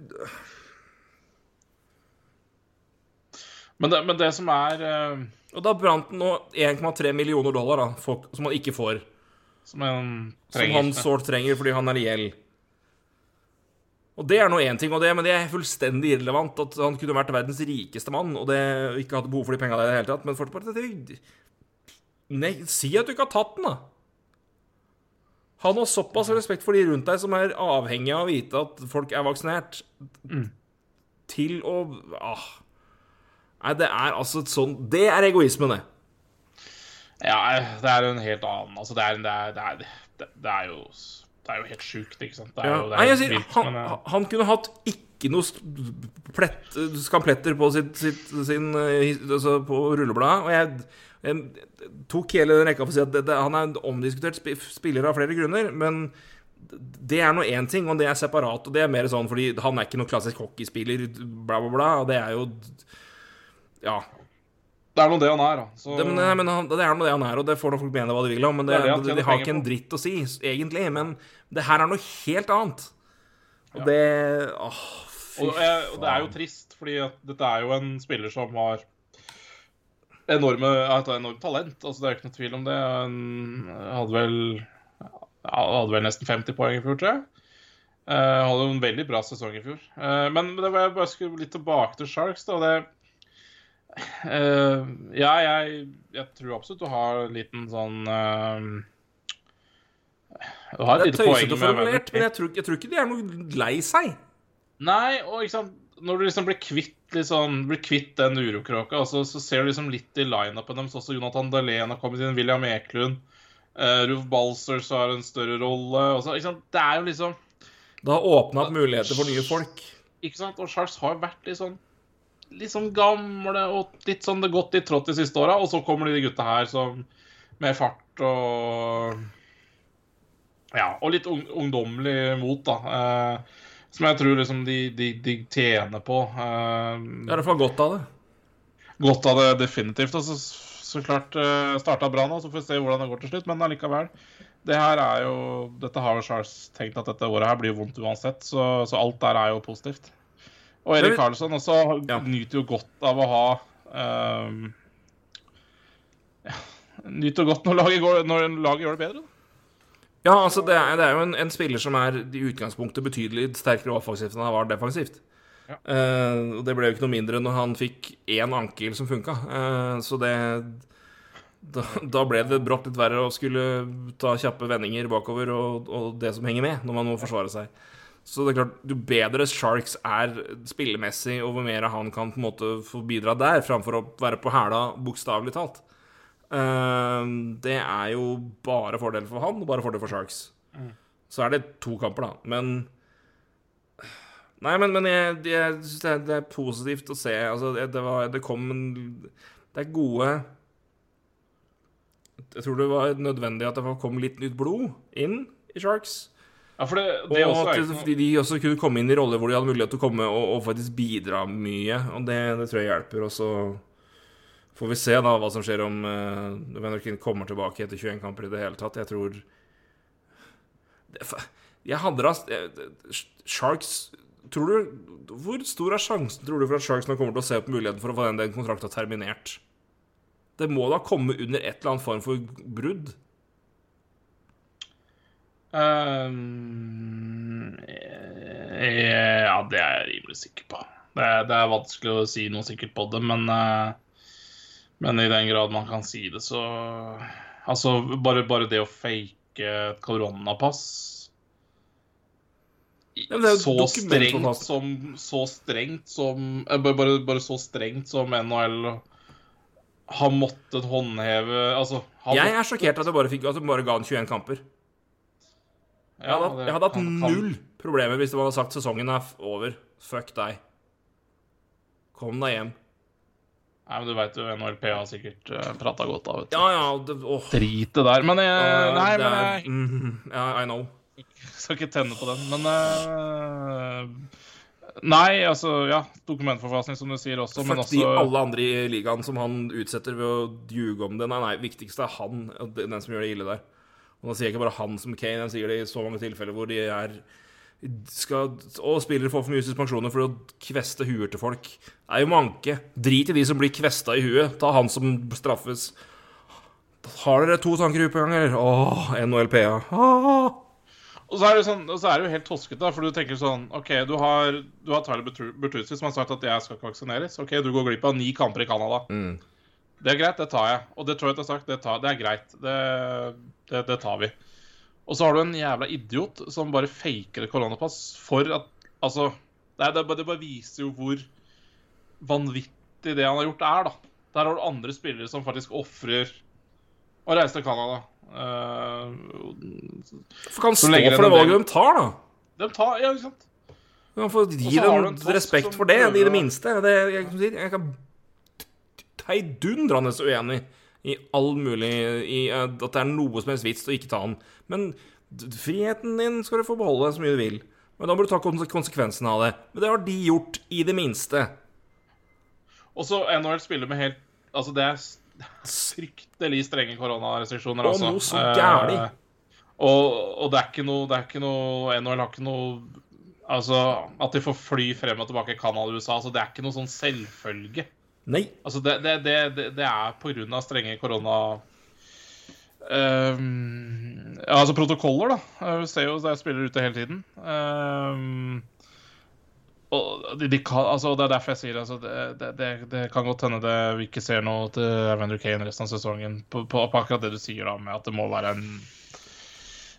men, det, men det som er uh, Og da brant den nå 1,3 millioner dollar, da, folk, som han ikke får. Som Som han sårt trenger fordi han er i gjeld. Og det er nå én ting, og det, men det er fullstendig irrelevant. At han kunne vært verdens rikeste mann og det ikke hatt behov for de penga der i det hele tatt. Men fortsatt det, Nei, si at du ikke har tatt den, da. Ha nå såpass respekt for de rundt deg som er avhengig av å vite at folk er vaksinert, til å ah. Nei, det er altså et sånn Det er egoismen, det. Ja, det er en helt annen Altså, det er, det er, det er, det, det er jo Det er jo helt sjukt, ikke sant? Det Ja. jo, det Nei, jeg sier, vilt, han, men, eh, han kunne hatt ikke noe plett, skampletter på sitt, sitt, sin, eh, altså på rullebladet. Og jeg, jeg tok hele den rekka for å si at det, det, han er en omdiskutert spiller av flere grunner. Men det er nå én ting, og det er separat. Og det er mer sånn fordi han er ikke noen klassisk hockeyspiller, bla, bla, bla. Og det er jo Ja. Det er nå det han er, da. Så, Det, men, nei, men han, det er noe det han er, og det får nå folk mene hva de vil om. Men det, Det er det de, har ikke en dritt å si, egentlig. Men det her er noe helt annet. Og det Åh, fy Og, eh, og det er jo trist, fordi at dette er jo en spiller som har enorme, ja, enormt talent. Altså, det er ikke noe tvil om det. Han hadde vel, ja, hadde vel nesten 50 poeng i fjor, tror jeg. Uh, hadde en veldig bra sesong i fjor. Uh, men det var jeg bare skulle litt tilbake til Sharks. da, det eh, Ja, jeg, jeg tror absolutt du har en liten sånn uh, Du har et Det lite poeng med formulert, men jeg tror, jeg tror ikke de er noe lei seg. Nei, og ikke sant Når du liksom blir kvitt, sånn, blir kvitt den urokråka, så, så ser du liksom litt i lineupen deres også. Jonathan Dahlén har kommet inn, William Eklund. Uh, Ruf Balsers har en større rolle. Det er jo liksom Det har åpna opp muligheter for nye folk. Ikke sant? Og Charles har vært litt sånn Litt sånn gamle og litt sånn det gått litt trått de siste åra. Og så kommer de gutta her som med fart og Ja, og litt ung, ungdommelig mot, da. eh, som jeg tror liksom de, de, de tjener på. eh, ja, hvert fall godt av det. godt av det definitivt. Og så, så klart eh, starta bra nå, så får vi se hvordan det går til slutt. Men allikevel. Det her er jo Dette har jo Charles tenkt at dette året her blir vondt uansett, så, så alt der er jo positivt. Og Erik Karlsson også Ja. nyter jo godt av å ha um, ja, Nyter godt når laget, går, når laget gjør det bedre. Ja, altså, det er, det er jo en, en spiller som er i utgangspunktet betydelig sterkere offensivt enn han var defensivt. Ja. Uh, og det ble jo ikke noe mindre når han fikk én ankel som funka. Uh, så det da, da ble det brått litt verre å skulle ta kjappe vendinger bakover og, og det som henger med når man må forsvare seg. Så det er klart, jo bedre Sharks er spillemessig, og hvor mer han kan på en måte få bidra der, framfor å være på hæla, bokstavelig talt, eh, det er jo bare fordel for han og bare fordel for Sharks. Så er det to kamper, da. Men Nei, men, men jeg, jeg syns det, det er positivt å se. Altså, det, det, var, det kom en Det er gode Jeg tror det var nødvendig at det kom litt nytt blod inn i Sharks. Ja, det, det og at ikke de, også kunne komme inn i roller hvor de hadde mulighet til å komme og, og faktisk bidra mye. Og det, det tror jeg hjelper. Og så får vi se da hva som skjer om uh, Vennerkin kommer tilbake etter 21 kamper i det hele tatt. Jeg tror Jeg hadde da Sharks Tror du Hvor stor er sjansen tror du for at Sharks nå kommer til å se på muligheten for å få den, den kontrakta terminert? Det må da komme under et eller annet form for brudd? Eh, ja, det er jeg rimelig sikker på. Det det er vanskelig å si noe sikkert på det, men, eh, men i den grad man kan si det, så Altså, bare, bare det å fake et koronapass så strengt som Så strengt som eh, bare, bare, så strengt som NHL har måttet håndheve Altså har Jeg er sjokkert at jeg bare, fikk, at bare ga han 21 kamper. Jeg hadde, hatt- jeg hadde hatt null problemer hvis de hadde sagt sesongen er over. Fuck deg. Kom deg hjem. Nei, men du veit jo, NHLP har sikkert uh, prata godt av, vet du. Ja, ja, det, åh. Drit det der. Men jeg, uh, nei, men jeg mm, yeah, I know. skal ikke tenne på den. Men uh, Nei, altså, ja. Dokumentforfalskning, som du sier også, men Fuck de alle andre i ligaen som han utsetter ved å ljuge om det. Nei, nei, viktigste er han, den som gjør det ille der. Og nå sier jeg ikke bare han som Kane, jeg sier det i så mange tilfeller hvor de er skal, Og spillere får for mye suspensjoner for å kveste huer til folk. Det er jo manke. Drit i de som blir kvesta i huet. Ta han som straffes. Har dere to tanker i huet på gang, eller? Åh, NHLPA. Åh. Og så er det, sånn, og så er det jo helt toskete, da, for du tenker sånn OK, du har, du har Tyler Bertuzzi som har sagt at jeg skal ikke vaksineres. OK, du går glipp av ni kamper i Canada. Mm. Det er greit, det tar jeg. Og Detroit har sagt det, tar, det er greit. Det, det, det tar vi. Og så har du en jævla idiot som bare faker et koronapass for at Altså, det, det, bare- det bare viser jo hvor vanvittig det han har gjort, er, da. Der har du andre spillere som faktisk ofrer å reise til Canada. Uh, For kan stå for det valget de tar, da. de tar Ja, ikke sant? Du kan få gi dem respekt for det, i det minste. Det, jeg, kan si, jeg kan heidundrende uenig i all mulig I eh, at det er noe som helst vits å ikke ta den. Men friheten din skal du få beholde så mye du vil. Men da må du ta konse- konsekvensen av det. Men det har de gjort, i det minste. Og så NHL spiller med helt Altså, det er fryktelig strenge koronarestriksjoner, altså. noe så Eh, gærlig. og, og det er ikke noe Det er ikke noe NHL har ikke noe Altså, At de får fly frem og tilbake i Canada og USA, altså, det er ikke noe sånn selvfølge. Nei. Altså, det, det, det, det, er av strenge korona... Um, ja, altså protokoller, da. Vi ser jo at jeg spiller ute hele tiden. Um, og de, de kan, altså, Det er derfor jeg sier altså, det, det, det, kan godt hende det vi ikke ser noe til Evander Kane resten av sesongen på, på, på akkurat det du sier, da, med at det må være en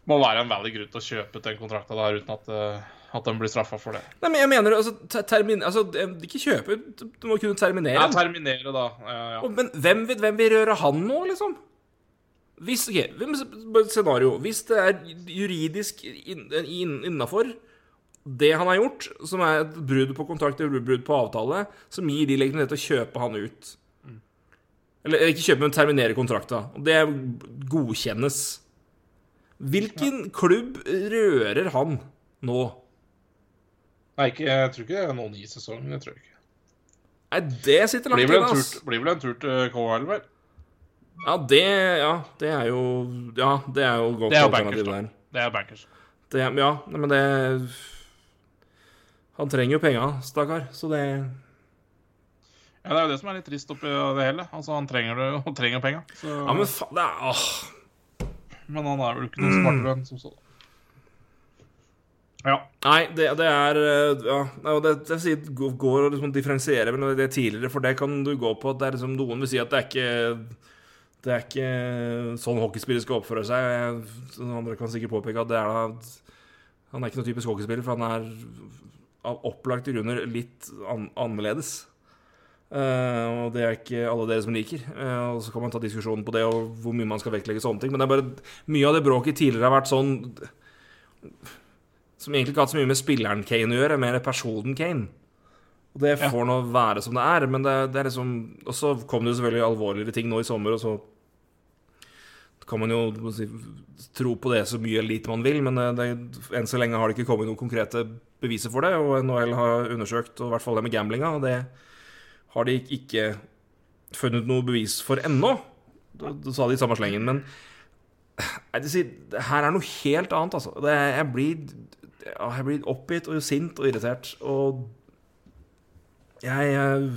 må være en veldig grunn til å kjøpe ut den kontrakta der uten at, eh, at de blir straffa for det. Nei, men jeg mener altså, ter termin... Altså, ikke kjøpe Du må kunne terminere. Ja, terminere, da. Ja, ja. Og, men hvem, vil- hvem vil røre han nå, liksom? Hvis, ok, scenario. Hvis det er juridisk inn- inn- innafor det han har gjort, som er et brudd på kontrakt eller brudd på avtale, som gir de legitimitet til å kjøpe han ut. Eller ikke kjøpe, men terminere kontrakta. Det godkjennes. Hvilken klubb rører han nå? Nei, ikke, jeg tror ikke det er noen i sesongen. Det tror jeg ikke. Nei, det sitter langt inne, altså. blir vel en tur til KL, vel? Ja, det Ja, det er jo Ja, det er jo godt Det er bankers, der. Det er bankers. Det, ja, men det Han trenger jo penga, stakkar, så det Ja, Det er jo det som er litt trist oppi det hele. Altså, Han trenger det, han trenger penga. Så... Ja, men faen, det er åh. Men han er vel ikke noe smartere enn som så. Ja. Nei, det, det er eh, Ja, det, det går å liksom differensiere mellom det tidligere, for det kan du gå på at det er liksom Noen vil si at det er ikke Det er ikke sånn hockeyspillere skal oppføre seg. Andre kan sikkert påpeke at det er da Han er ikke noen typisk hockeyspiller, for han er av opplagte grunner litt an, annerledes. Uh, og det er ikke alle dere som liker. Uh, og så kan man ta diskusjonen på det og hvor mye man skal vektlegge sånne ting. Men det er bare mye av det bråket tidligere har vært sånn som egentlig ikke har hatt så mye med spilleren Kane å gjøre, mer personen Kane. Og det får nå være som det er, men det, det er liksom Og så kom det jo selvfølgelig alvorligere ting nå i sommer, og så kan man jo si, tro på det så mye eller lite man vil, men det, enn så lenge har det ikke kommet noen konkrete beviser for det, og NHL har undersøkt, og i hvert fall det med gamblinga, og det har de ikke funnet noe bevis for ennå. Det, det sa de i samme slengen, men Nei, det her er noe helt annet, altså. Det, jeg, blir, ja, jeg blir oppgitt og sint og irritert, og jeg, jeg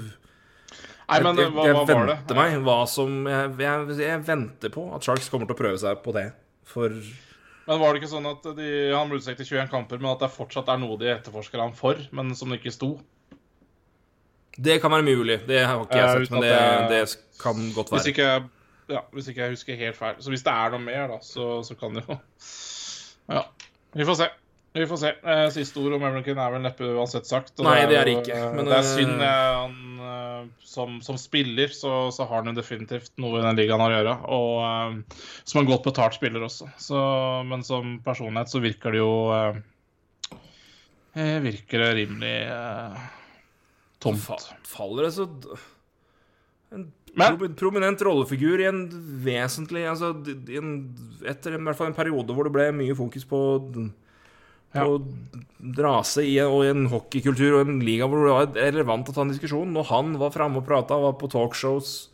Nei, men jeg, jeg, jeg hva var det? meg hva som jeg, jeg, jeg venter på at Sharks kommer til å prøve seg på det. For Men var det ikke sånn at de, han ble utstekt til 21 kamper, men at det fortsatt er noe de etterforsker han for, men som det ikke sto? det kan være mulig. Det har ikke jeg sett, men det, det kan godt Hvis være. ikke, ja, hvis ikke jeg husker helt feil. Så hvis det er noe mer, da, så, så kan det jo Ja. Vi får se. Vi får se. Eh, Siste ord om American er vel neppe uansett sagt. Nei, det er det ikke, eh, men, det er synd. eh, Han, som, som spiller så, så har han jo definitivt noe i den ligaen å gjøre. Og som en godt betalt spiller også. Så, men som personlighet så virker det jo Virker det rimelig eh, tomt. Fa- Faller det så En Men- pro- prominent rollefigur i en vesentlig Altså en, etter i hvert fall en periode hvor det ble mye fokus på Ja. og rase i, og en hockeykultur og en liga hvor det var relevant å ta en diskusjon. Når han var framme og prata, var på talkshows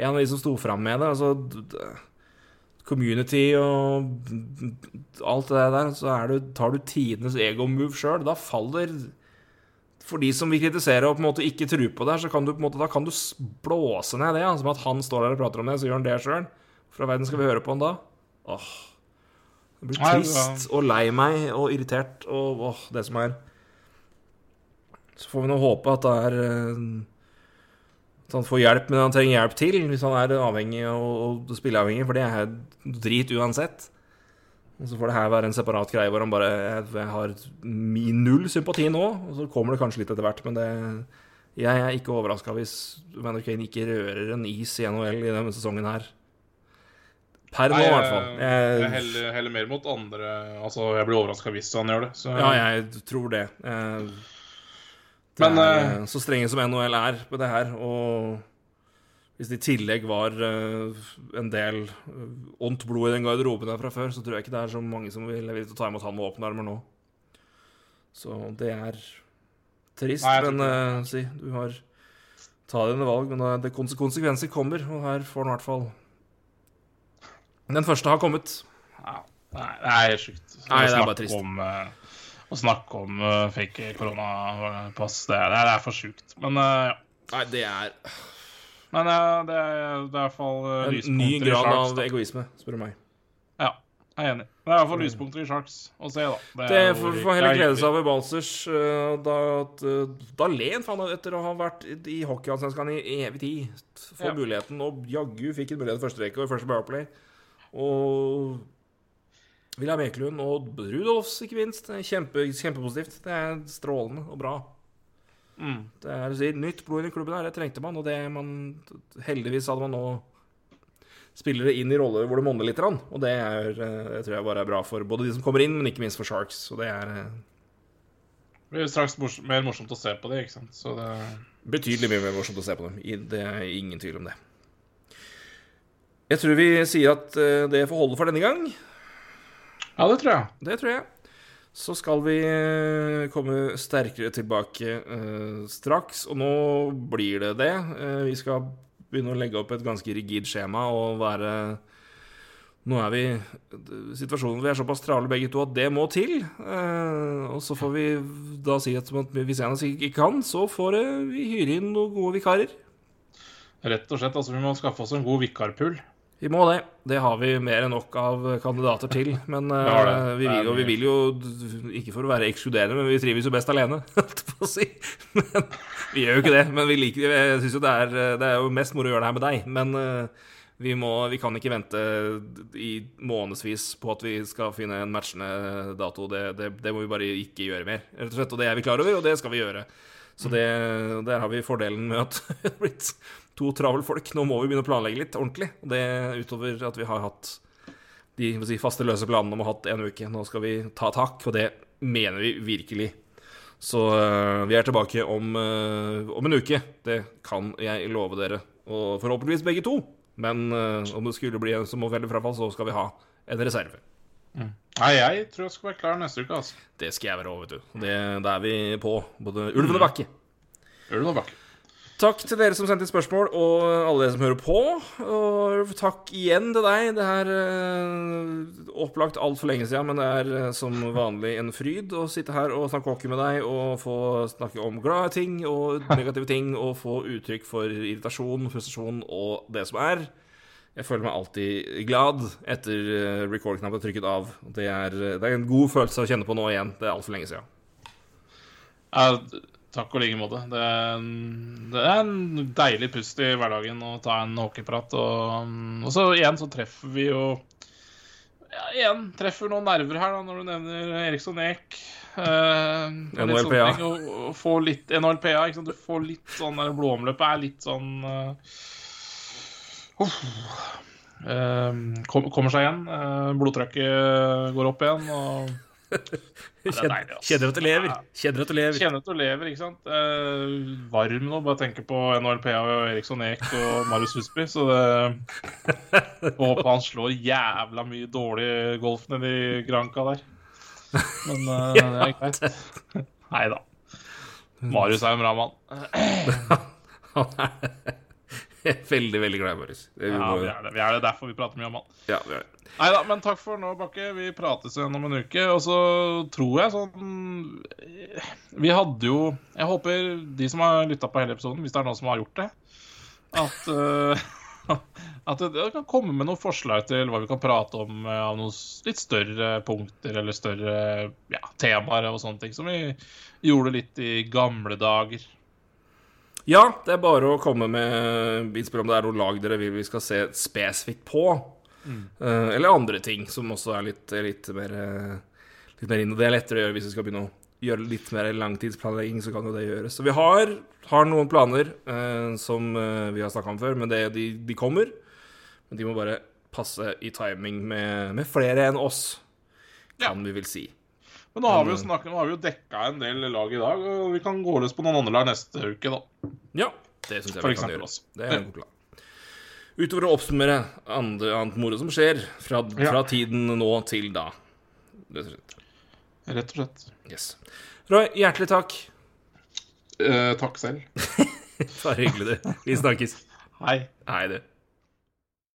En av de som sto fram med det. Altså Community og alt det der. Så du, tar du tidenes ego-move sjøl. Da faller for de som vil kritisere og på en måte ikke tro på det, så kan du på en måte, da kan du blåse ned det. Som at han står der og prater om det, så gjør han det sjøl. Fra verden skal vi høre på han da? Åh. Jeg blir trist og lei meg og irritert og åh, det som er. Så får vi nå håpe at det er eh, At han får hjelp, men han trenger hjelp til hvis han er avhengig og, og spilleavhengig, for det er drit uansett. Og så får det her være en separat greie hvor han bare Jeg, jeg har min null sympati nå, og så kommer det kanskje litt etter hvert, men det Jeg er ikke overraska hvis Vander Kane ikke rører en is i NHL i denne sesongen her. Per nå, i hvert fall. Jeg, jeg heller, heller mer mot andre Altså, jeg blir overraska hvis han gjør det. Så, ja, jeg tror det. Eh, Det Men, er eh, så strenge som NHL er på det her, og hvis det i tillegg var eh, en del ondt blod i den garderoben der fra før, så tror jeg ikke det er så mange som vil vil ta imot han med åpne armer nå. Så det er trist, Nei, men eh, si, du har Ta dine valg, men det konsekvenser kommer, og her får han i hvert fall Den første har kommet. ja, nei, det er sjukt. Nei, det er bare trist. Om, uh, å snakke om uh, fake koronapass. Det, det er for sjukt. Men uh, ja. Nei, det er Men det, er, det er i hvert fall uh, en ny grad av Da. egoisme, spør du meg. Ja, jeg er enig. Det er i hvert fall lyspunkter i Sharks å se, da. Det det får får heller glede seg over Balsers. Da, da len faen etter å ha vært i hockeyallsvenskan i evig tid. Få Ja. muligheten, og jaggu fikk en mulighet i første rekke og i første powerplay. Og William Ekelund og Rudolfs, ikke minst. Kjempe, kjempepositivt. Det er strålende og bra. Mm. Det er si, nytt blod i klubben her, det trengte man, og det man Heldigvis hadde man nå spillere inn i roller hvor det monner litt, og det, er, øh, det tror jeg bare er bra for både de som kommer inn, men ikke minst for Sharks. Og det er øh, Det blir straks mors mer morsomt å se på det, ikke sant. Det Betydelig mye mer morsomt å se på dem. Det er ingen tvil om det. Jeg tror vi sier at eh, det får holde for denne gang. Ja, det tror jeg. Det tror jeg. Så skal vi eh, komme sterkere tilbake eh, straks, og nå blir det det. Vi skal begynne å legge opp et ganske rigid skjema og være Nå er vi situasjonen vi er såpass travle begge to at det må til. Og så får vi da si at hvis en av oss ikke kan, så får vi hyre inn noen gode vikarer. Rett og slett. Altså, vi må skaffe oss en god vikarpool. Vi må det. Det har vi mer enn nok av kandidater til. Men eh, vi, vil, og vi vil jo, ikke for å være ekskluderende, men vi trives jo best alene, holdt jeg på å si. Men vi gjør jo ikke det. Men vi liker, jeg synes jo det er, det er jo mest moro å gjøre det her med deg. Men eh, vi, må, vi kan ikke vente i månedsvis på at vi skal finne en matchende dato. Det, det, det må vi bare ikke gjøre mer. Rett og slett, og det er vi klar over, og det skal vi gjøre. Så det, der har vi fordelen med at det har blitt to travle folk. Nå må vi begynne å planlegge litt ordentlig. Og det utover at vi har hatt de si, faste, løse planene om å ha hatt en uke. Nå skal vi ta tak, og det mener vi virkelig. Så øh, vi er tilbake om, øh, om en uke. Det kan jeg love dere. Og forhåpentligvis begge to. Men øh, om det skulle bli en som må velge frafall, så skal vi ha en reserve. Nei, jeg tror jeg skal være klar neste uke, altså. Det skal jeg være òg, vet du. Det, da er vi på. Både ulven og bakke. Ulven og bakke. Takk til dere som sendte inn spørsmål, og alle dere som hører på. Og takk igjen til deg. Det er uh, opplagt altfor lenge siden, men det er eh, som vanlig en fryd å sitte her og snakke hockey med deg og få snakke om glade ting og negative ting og få uttrykk for irritasjon, frustrasjon og det som er. Jeg føler meg alltid glad etter eh, record-knappen trykket av. Det er, det er en god følelse å kjenne på nå igjen. Det er altfor lenge siden. Ja, takk og like måte. Det en, det er en deilig pust i hverdagen å ta en hockeyprat. Og, og så igjen så treffer vi jo ja, igjen treffer noen nerver her da, når du nevner Eriksson Eek. Eh, NHLPA. Sånn Og, og litt NHLPA. Du får litt sånn der Blodomløpet er litt sånn uh, uh, kom, kommer seg igjen. Uh, blodtrykket går opp igjen. og er. Kjenner at du lever. Kjenner at du lever. Kjenner at du lever, ikke sant. Eh, varm nå, bare tenke på NHLPA og Eriksson Eek og Marius Husby. Så det Håper han slår jævla mye dårlig golf nedi Granca der. Men eh, det er greit. Nei da. Marius er en bra mann. Er veldig, veldig glad i Marius. Vi Ja, vi er det. Vi er det derfor vi prater mye om han. Ja, vi er det. Nei da, men takk for nå, Bakke. Vi prates igjen om en uke. Og så tror jeg sånn Vi hadde jo Jeg håper de som har lytta på hele episoden, hvis det er noen som har gjort det, at eh, at det, det kan komme med noen forslag til hva vi kan prate om eh, av noen litt større punkter eller større ja, temaer og sånne ting, som vi gjorde litt i gamle dager. Ja, det er bare å komme med innspill om det er noe lag dere vil vi skal se spesifikt på. Eh, eller andre ting som også er litt, litt mer eh, Litt mer inn. Og det er lettere å gjøre hvis vi skal begynne å gjøre litt mer langtidsplanlegging, så kan jo det gjøres. Så vi har, har noen planer eh, som eh, vi har snakka om før, men det, de, de kommer. Men de må bare passe i timing med, med flere enn oss, kan vi vel si. Men nå har vi jo snakket, nå har vi jo dekka en del lag i dag, og vi kan gå løs på noen andre lag neste uke, da. Ja, det syns jeg For vi kan gjøre. også. Det er en god plan. Utover å oppsummere andre, annet moro som skjer fra, Ja. fra tiden nå til da. Rett og slett. Rett og slett. Yes. Roy, hjertelig takk. Eh, takk selv. Bare hyggelig, du. Vi snakkes. Hei. Hei, du.